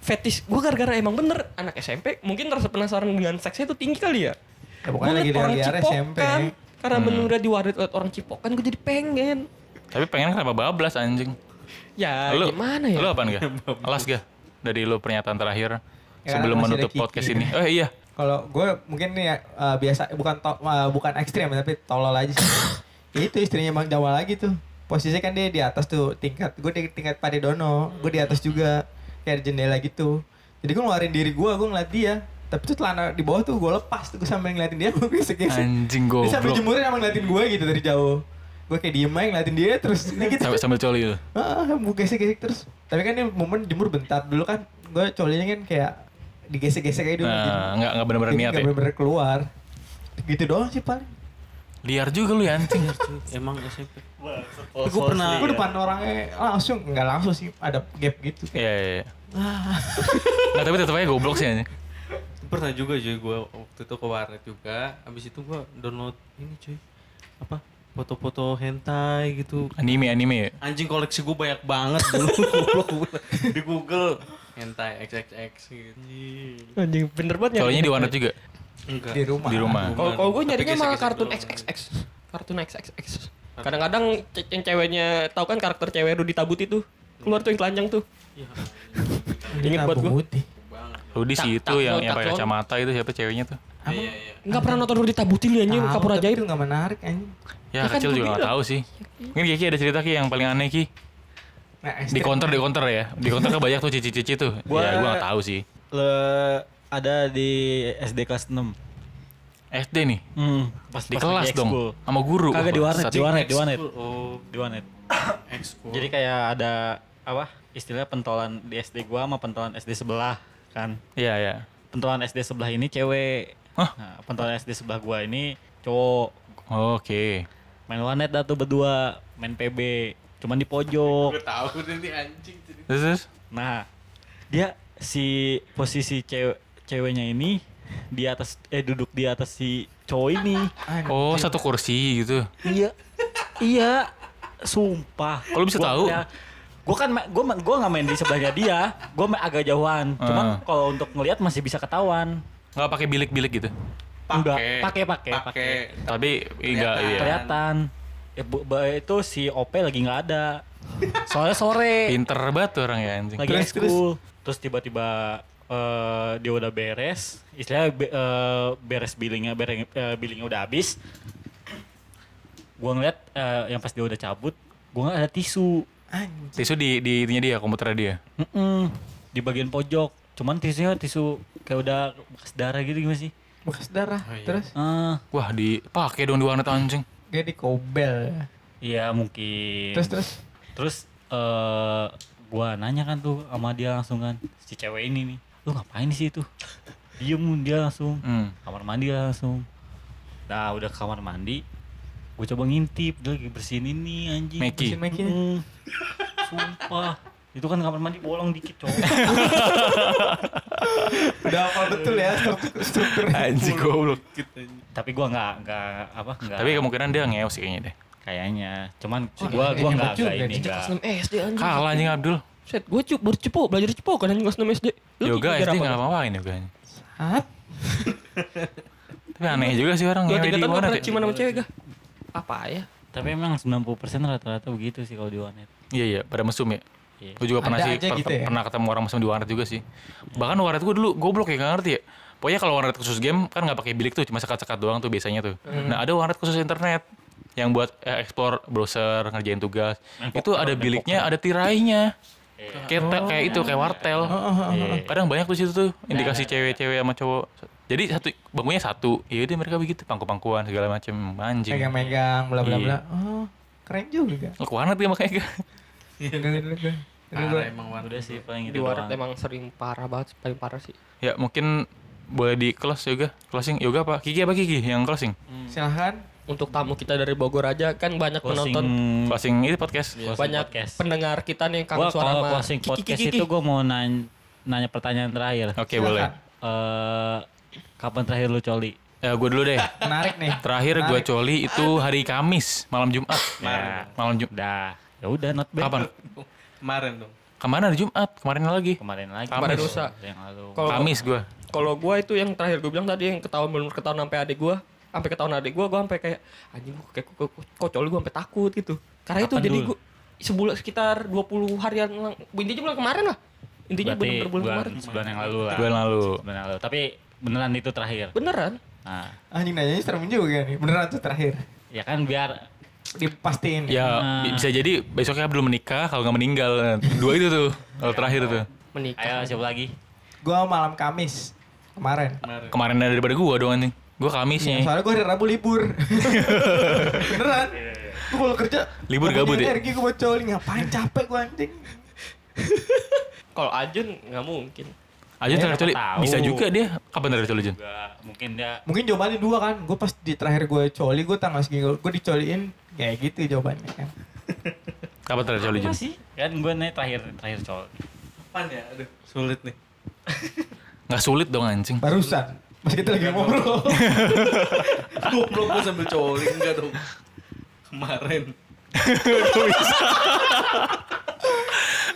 fetish gue gara-gara emang bener anak SMP mungkin rasa penasaran dengan seksnya itu tinggi kali ya Ya, Gua lagi orang cipokan karena Hmm. bener di warnet liat orang cipokan gue jadi pengen Tapi pengen kenapa bablas anjing? ya Lu gimana ya Lu apaan gak? Alas gak? Dari lu pernyataan terakhir Ya, sebelum menutup podcast ini. Oh iya. Kalau gue mungkin nih ya, eh, biasa bukan to- eh, bukan ekstrim tapi tolol aja sih. Itu istrinya Bang Jamal lagi tuh. Posisinya kan dia di atas tuh tingkat. Gue di tingkat Padedono, gue di atas juga kayak di jendela gitu. Jadi gue ngeluarin diri gue, gue ngeliat dia. Tapi tuh celana di bawah tuh gue lepas tuh gue sambil ngeliatin dia, gue gesek-gesek. Anjing Dia sambil jemurin sama ngeliatin gue gitu dari jauh. Gue kayak diem aja ngeliatin dia terus ini gitu. Sambil, sambil coli lu. Ah, gue gesek-gesek terus. Tapi kan ini momen jemur bentar dulu kan. Gue colinya kan kayak digesek-gesek aja dulu. Nah, nggak nggak benar-benar niat nggak ya. bener-bener keluar. Gitu doang sih paling. Liar juga lu ya anjing. emang SMP Oh, Gua pernah- Gue depan orangnya langsung, nggak langsung sih, ada gap gitu. Iya, iya. iya. Nggak, tapi tetap aja goblok sih anjing. pernah juga cuy gue waktu itu ke warnet juga habis itu gue download ini cuy apa foto-foto hentai gitu Anime, anime ya. anjing koleksi gue banyak banget dulu Goblok di Google hentai XXX gitu anjing bener banget Colinya di warnet juga. enggak Di rumah. Di rumah. Kalau gue nyarinya malah kartun. XXX. Kartun XXX. Kadang-kadang ce- yang ceweknya tahu kan karakter cewek Rudy Tabut itu keluar tuh yang telanjang tuh. Iya. Ingat buat gue. putih. Rudi sih Tak- itu yang yang pakai kacamata itu siapa ceweknya tuh? iya iya Enggak pernah nonton Rudy Tabutin lu anjing kapur ajaib. Itu nggak menarik anjing. Ya, Ya kan kecil gua juga nggak bilang. tahu sih. Mungkin Kiki ada cerita Ki yang paling aneh Ki. Nah, Di counter di counter ya. Di counter kan banyak tuh cici-cici tuh. Gua- Ya, gua nggak tahu sih. Le, ada di SD kelas 6. SD nih. Hmm, pas Di pas kelas dong. Sama guru. Kagak di warnet, di warnet, di warnet. oh Di warnet. Jadi kayak ada apa? Istilah pentolan di SD gua sama pentolan SD sebelah kan. Iya, iya. Pentolan SD sebelah ini cewek. Hah? Nah, pentolan SD sebelah gua ini cowok. Oke. Main warnet dah tuh berdua, main PB. Cuman di pojok. gue tahu ini anjing terus? Nah, dia si posisi cewek ceweknya ini di atas eh duduk di atas si cowok ini. Oh, satu kursi gitu. Iya. Iya. Sumpah. Kalau bisa tahu? Gue kan gua ma- gua nggak main di sebelahnya dia. Gue agak jauhan. Cuman Ah. kalau untuk ngelihat masih bisa ketahuan. Nggak pakai bilik-bilik gitu. Enggak, pakai pakai pakai. Tapi enggak iya. Kelihatan. Ya, bu- itu si OP lagi nggak ada. Soalnya sore. Pinter banget tuh orang ya anjing. lagi Terus, school. Terus tiba-tiba eh, dia udah beres, istilahnya be- eh, beres billingnya, beres, eh, billingnya udah habis. Gua ngeliat eh, yang pas dia udah cabut, gua nggak ada tisu. Anjing. Tisu di di itunya dia, komputer dia. Mm-mm. di bagian pojok. Cuman tisunya tisu kayak udah bekas darah gitu gimana sih? Bekas darah. Terus Ah, Wah, dipakai dong di warnet anjing. dia di kobel. iya mungkin. Terus terus. Terus eh gua nanya kan tuh sama dia langsung kan si cewek ini nih, lu ngapain di situ? Diem dia langsung Hmm. kamar mandi langsung. Nah udah kamar mandi, gue coba ngintip dia lagi bersihin ini anjing. Meki. Bersihin Meki-nya. Mm. Sumpah. Itu kan kamar mandi bolong dikit cowok. Udah hafal betul ya struktur. Anjing goblok. Tapi gua nggak nggak apa nggak. Tapi kemungkinan dia ngeos kayaknya deh. kayaknya. Cuman Oh, gua gua nggak ini nih. nggak. Kelas 6 SD anjing. Kalah anjing Abdul. Set, gue cup baru belajar cepo kan anjing kelas 6 SD. Lu Yoga SD apa? nggak apa-apain yoga. Hah? Tapi aneh juga sih orang tiga di tahun gak warnet. pernah ya. ciuman sama cewek gak? Apa ya? Tapi emang 90% rata-rata begitu sih kalau di warnet. Iya iya, pada mesum ya. Iya. Gue juga pernah sih per- gitu ya? pernah ketemu orang mesum di warnet juga sih. Bahkan warnet gue dulu goblok ya gak ngerti ya. Pokoknya kalau warnet khusus game kan nggak pakai bilik tuh, cuma sekat-sekat doang tuh biasanya tuh. Hmm. Nah ada warnet khusus internet yang buat eh, explore browser, ngerjain tugas. Itu ada biliknya, ada tirainya. Kayak te- kayak itu kayak wartel. Iya. Kadang banyak tuh situ tuh indikasi cewek-cewek sama cowok. Jadi satu bangkunya satu, iya deh mereka begitu pangku-pangkuan segala macem anjing. Megang-megang bla bla Iya. bla. Oh, keren juga. Ke warnet ya makanya. Enggak. Parah emang warnet. Udah sih paling Di itu warnet doang. emang sering parah banget, paling parah sih. Ya mungkin boleh di close yoga, closing yoga apa? Kiki apa Kiki yang closing? Silahkan. Untuk tamu kita dari Bogor aja kan banyak Closing, penonton, Closing ini podcast. closing banyak podcast. pendengar kita nih Gua suara kalau closing Kiki, podcast Kiki, itu gue mau nanya, nanya pertanyaan terakhir. Oke boleh. Eh kapan terakhir lu coli? Ya gue dulu deh. Menarik nih. Terakhir gue coli itu hari Kamis malam Jumat. Ya, Malam Jumat. udah. Ya udah not bad. Kapan? Kemarin dong. Ke mana hari Jumat? Kemarin lagi. Kemarin lagi. Kemarin lusa. Yang lalu. Kalau Kamis gue. kalau gua itu yang terakhir gue bilang tadi yang ketahuan belum ketahuan sampai adik gua, sampai ketahuan adik gua, gua sampai kayak anjing gua kayak kok, kok, kok coli gua sampai takut gitu. Karena itu Kapan jadi dulu? gua sebulan sekitar 20 harian lang- intinya bulan kemarin lah. Intinya Berarti bener-bener bulan bulan, kemarin. sebulan yang lalu lah. Bulan lalu. Yang lalu. Tapi beneran itu terakhir. Beneran. Nah, Anjing nanyanya serem juga nih. Beneran tuh terakhir. ya kan biar Dipastiin. Ya Nah. bi- bisa jadi besoknya belum menikah kalau nggak meninggal. Dua itu tuh. Kalau terakhir tuh. Menikah. ayo siapa lagi? Gua malam Kamis kemarin. Kemarin ada daripada gue dong anjing. Gue Kamisnya. Soalnya gue hari Rabu libur. Beneran. Gue kalau kerja Libur gabut ya? Energi gue buat coli ngapain capek gue anjing. Kalau Ajun nggak mungkin. Aja terakhir coli. Bisa juga dia. Kapan terakhir coli Jun? Juga mungkin dia Mungkin jawabannya dua kan. Gue pas di terakhir gue coli gue tanggal segini gue dicoliin kayak gitu jawabannya kan. Kapan terakhir coli Jun? sih? Kan gue nih terakhir terakhir coli. Kapan ya? Aduh, sulit nih. Nggak sulit dong anjing. Barusan. Pas kita lagi ngobrol. Goblok gue sambil coli enggak dong. Kemarin.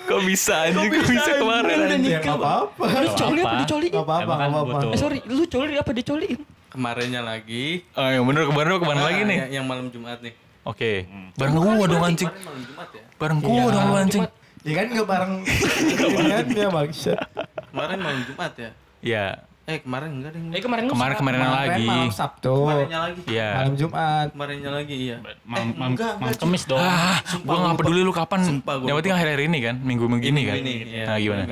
Kok bisa anjing? Kok bisa kemarin anjing? ya nggak apa-apa. Lu coli apa dicoliin? Nggak apa-apa, apa-apa. Eh sorry, lu coli apa dicoliin? Kemarinnya lagi. Oh yang bener kemarin ke mana Ah, lagi nih? Yang, malam Jumat nih. Oke. Bareng gua dong anjing. Jumat ya? Bareng gua dong lu anjing. Ya kan nggak bareng kan ya maksud. Kemarin malam Jumat ya? Ya. Eh kemarin enggak deh. Eh kemarin Kemarin kemarin lagi. malam Sabtu. Kemarinnya lagi. Iya. Malam Jumat. Kemarinnya lagi iya. Malam, Eh, malam, enggak, malam enggak, kemis dong. Ah, Sumpah, gua nggak gua peduli lu kapan. Sumpah, gua Yang penting akhir-akhir ini kan, minggu-minggu ini kan. Ini, iya. Nah gimana?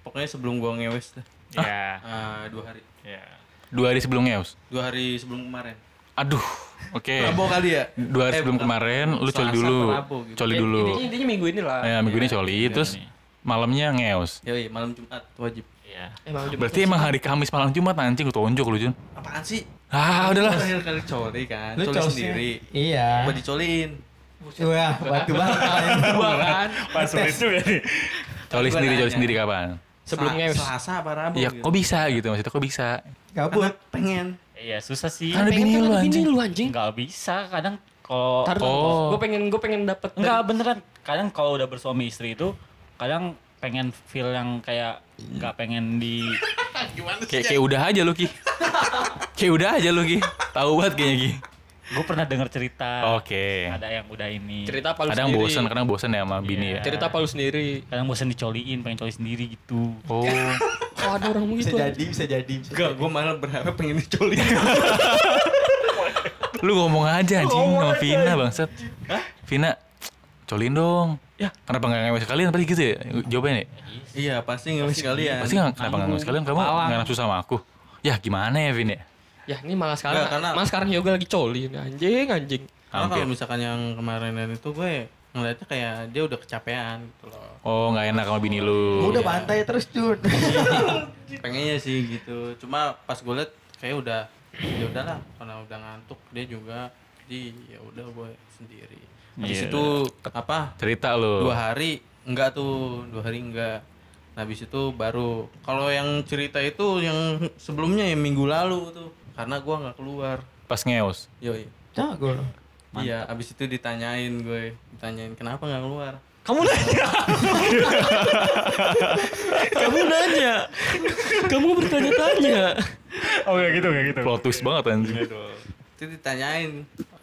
Pokoknya sebelum gua ngewes dah. Iya. Ah, dua hari. Iya. Dua hari sebelum ngeus. Dua hari sebelum kemarin. Aduh. Oke. Rabu kali ya? Dua hari Eh, sebelum kemarin lu coli dulu. Rabu gitu. Coli Ya, dulu. Intinya, intinya minggu ini lah. Ya, minggu ini coli terus malamnya ngeus. Yoi, malam Jumat wajib. Iya. Emang udah Berarti emang hari Kamis malam Jumat anjing lu tonjok lu Jun. Apaan sih? Ah, udahlah. Terakhir kali coli kan. Lu coli sendiri. Iya. Gua dicoliin. Wah, batu banget gua kan. Pas itu ya nih. Coli sendiri, coli sendiri kapan? Sebelum Sel- ngeus. Selasa apa Rabu Ya gitu. kok bisa gitu maksudnya kok bisa? Karena pengen. Iya susah sih. Kan ada bini lu anjing. lu anjing. Nggak bisa kadang kalau Oh. gue pengen gue pengen dapet Enggak beneran. Kadang kalau udah bersuami istri itu kadang pengen feel yang kayak nggak pengen di Kayak kayak udah aja lu Ki. kayak udah aja lu Ki. Tahu banget kayaknya Ki. gue pernah dengar cerita Oke. ada yang udah ini cerita apa lu Kadang sendiri. bosan, kadang bosan ya sama bini ya. Iya. Cerita apa lu sendiri. kadang bosan dicoliin pengen coli sendiri gitu Oh. Oh ada orang Bisa begitu. jadi, bisa jadi. bisa Enggak, jadi. gue malah berharap pengen diculik. Lu ngomong aja anjing sama Vina bangsat. Vina, colin dong. Ya. Kenapa nggak ngewe sekalian? Pasti gitu ya jawabannya. iya, pasti nggak sekalian. Pasti nggak kenapa nggak ngewe sekalian? Kamu nggak nafsu sama aku? Ya gimana ya Vin ya? Ya ini malah sekarang Nggak, karena- malah sekarang yoga lagi coli anjing anjing. Karena Hampir. kalau misalkan yang kemarin itu gue ngeliatnya kayak dia udah kecapean gitu loh. Oh nggak enak sama bini lu. Udah bantai terus Jun. Pengennya sih gitu. Cuma pas gue liat kayak udah ya udahlah karena udah ngantuk dia juga jadi ya udah gue sendiri. Habis Iya. itu apa? Cerita lu. Dua hari enggak tuh, dua hari enggak. Nah, habis itu baru kalau yang cerita itu yang sebelumnya yang minggu lalu tuh karena gua nggak keluar. Pas ngeos. Yoi. Jago lo. Iya, abis itu ditanyain gue, ditanyain kenapa nggak keluar. Kamu nanya. Kamu nanya. Kamu bertanya-tanya. oh ya gitu kayak gitu Plot twist banget anjing. Itu ditanyain,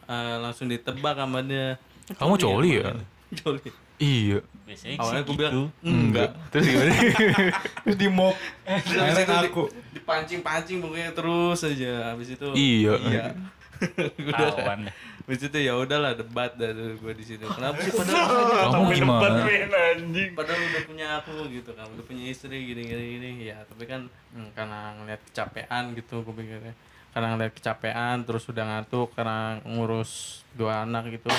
eh, langsung ditebak sama dia. Kamu coli ya? Coli. Iya. biasanya Awalnya gue gitu bilang enggak. Terus gimana? Terus di mob. Terus abis itu di- dipancing-pancing pokoknya terus aja. Abis itu Iya. Iya. udah. Tawan dah. Abis itu ya udahlah debat tuh gue di situ. Kenapa sih padahal Kamu gimana? padahal udah punya aku gitu kan udah punya istri gini gini gini ya tapi kan hmm, karena ngeliat kecapean gitu gue pikirnya karena ngeliat kecapean terus udah ngantuk karena ngurus dua anak gitu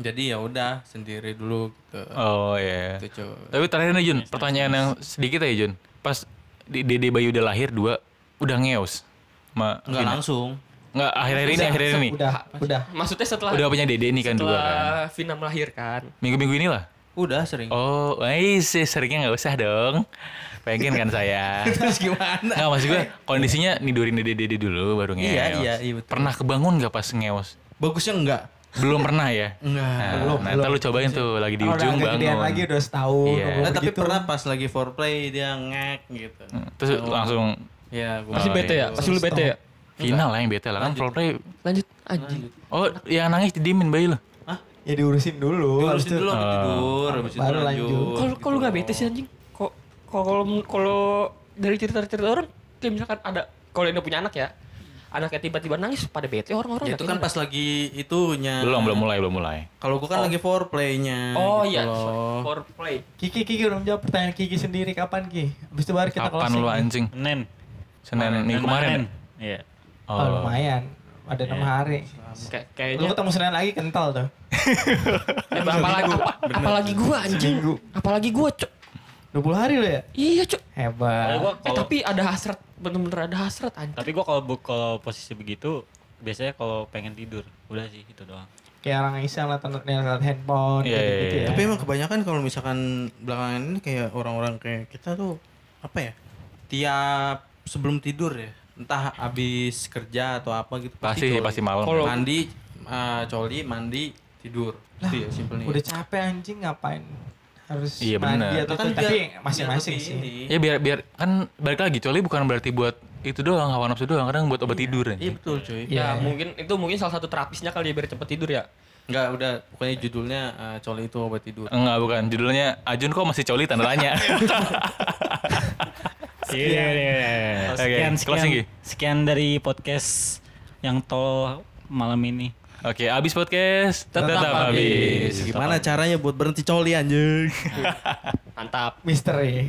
jadi ya udah sendiri dulu gitu Oh iya. Gitu, cuy. Tapi terakhir nih Jun, pertanyaan yang sedikit aja Jun. Pas di- Dede Bayu udah lahir dua, udah ngeos. Ma, nggak langsung Nggak, akhir-akhir ini, akhir-akhir ini. Udah, udah. Maksudnya setelah Udah punya Dede nih kan dua kan. setelah Vina melahirkan. Minggu-minggu ini lah. udah sering Oh, eh sih seringnya nggak usah dong. Pengen kan saya. terus gimana Nggak maksud gue kondisinya nidurin Dede Dede dulu baru ngeos. Iya, iya, iya, betul. Pernah kebangun nggak pas ngeos? bagusnya enggak Belum pernah ya? enggak Nah, Belum, nah, belum. lu cobain tuh lagi di ujung udah bangun. lagi udah setahun. Iya. Nah, tapi begitu. pernah pas lagi foreplay dia ngek gitu Hmm, Terus langsung ya Oh, bete ya? Pasti lu bete ya? final lah yang bete lah kan. Lanjut. Roleplay. Lanjut anjing. Oh, yang nangis didiemin bayi lo. Ya diurusin dulu. habis Diurusin dulu sampai Oh. tidur, habis itu Baru lanjut. lanjut. Kalau gitu kalau nggak bete sih anjing. Kok kalau kalau dari cerita-cerita orang kayak misalkan ada kalau yang udah punya anak ya. Anaknya tiba-tiba nangis pada bete orang-orang. Ya, itu kan pas lagi itunya. Belum, belum mulai, belum mulai. Kalau gua kan lagi foreplaynya. Oh gitu iya, loh. for play. Kiki, Kiki belum jawab pertanyaan Kiki sendiri kapan Ki? Habis itu baru kita Kapan closing. lu anjing? Senin Senin minggu kemarin. iya Oh, Oh. lumayan. Ada enam hari. Kayak Lu kayaknya ketemu Senin lagi kental tuh. eh, apalagi apa, apalagi gua anjing. Seminggu. Apalagi gua, Cok. 20 hari lo ya? Iya, Cok. Kalau Hebat. gua Eh kalau tapi ada hasrat, bener-bener ada hasrat anjing. tapi gua kalau bu- kalau posisi begitu biasanya kalau pengen tidur udah sih itu doang Kayak orang iseng lah tonton lihat handphone Iya, kayak iya, gitu ya. Tapi emang kebanyakan kalau misalkan belakangan ini kayak orang-orang kayak kita tuh apa ya? Tiap sebelum tidur ya, entah habis kerja atau apa gitu Pasti coli. pasti malam. Kalau- mandi eh, coli, mandi, tidur. Itu ya simpelnya. Udah capek anjing ngapain? Harus Iya, bener. atau Kan tapi masing-masing sih. Ya biar biar kan balik lagi coli bukan berarti buat itu doang hawa nafsu doang kadang buat obat tidur Iya betul cuy. Iya. Ya mungkin itu mungkin salah satu terapisnya kali ya biar cepet tidur ya. Enggak udah pokoknya judulnya eh, coli itu obat tidur. Enggak bukan judulnya Ajun kok masih coli tanda tanya. Iya, Oke, Sekian, Gi. sekian, sekian dari podcast yang tol malam ini. Oke, abis podcast tetap, Tetap habis. Gimana caranya buat berhenti coli anjing? Mantap. Misteri.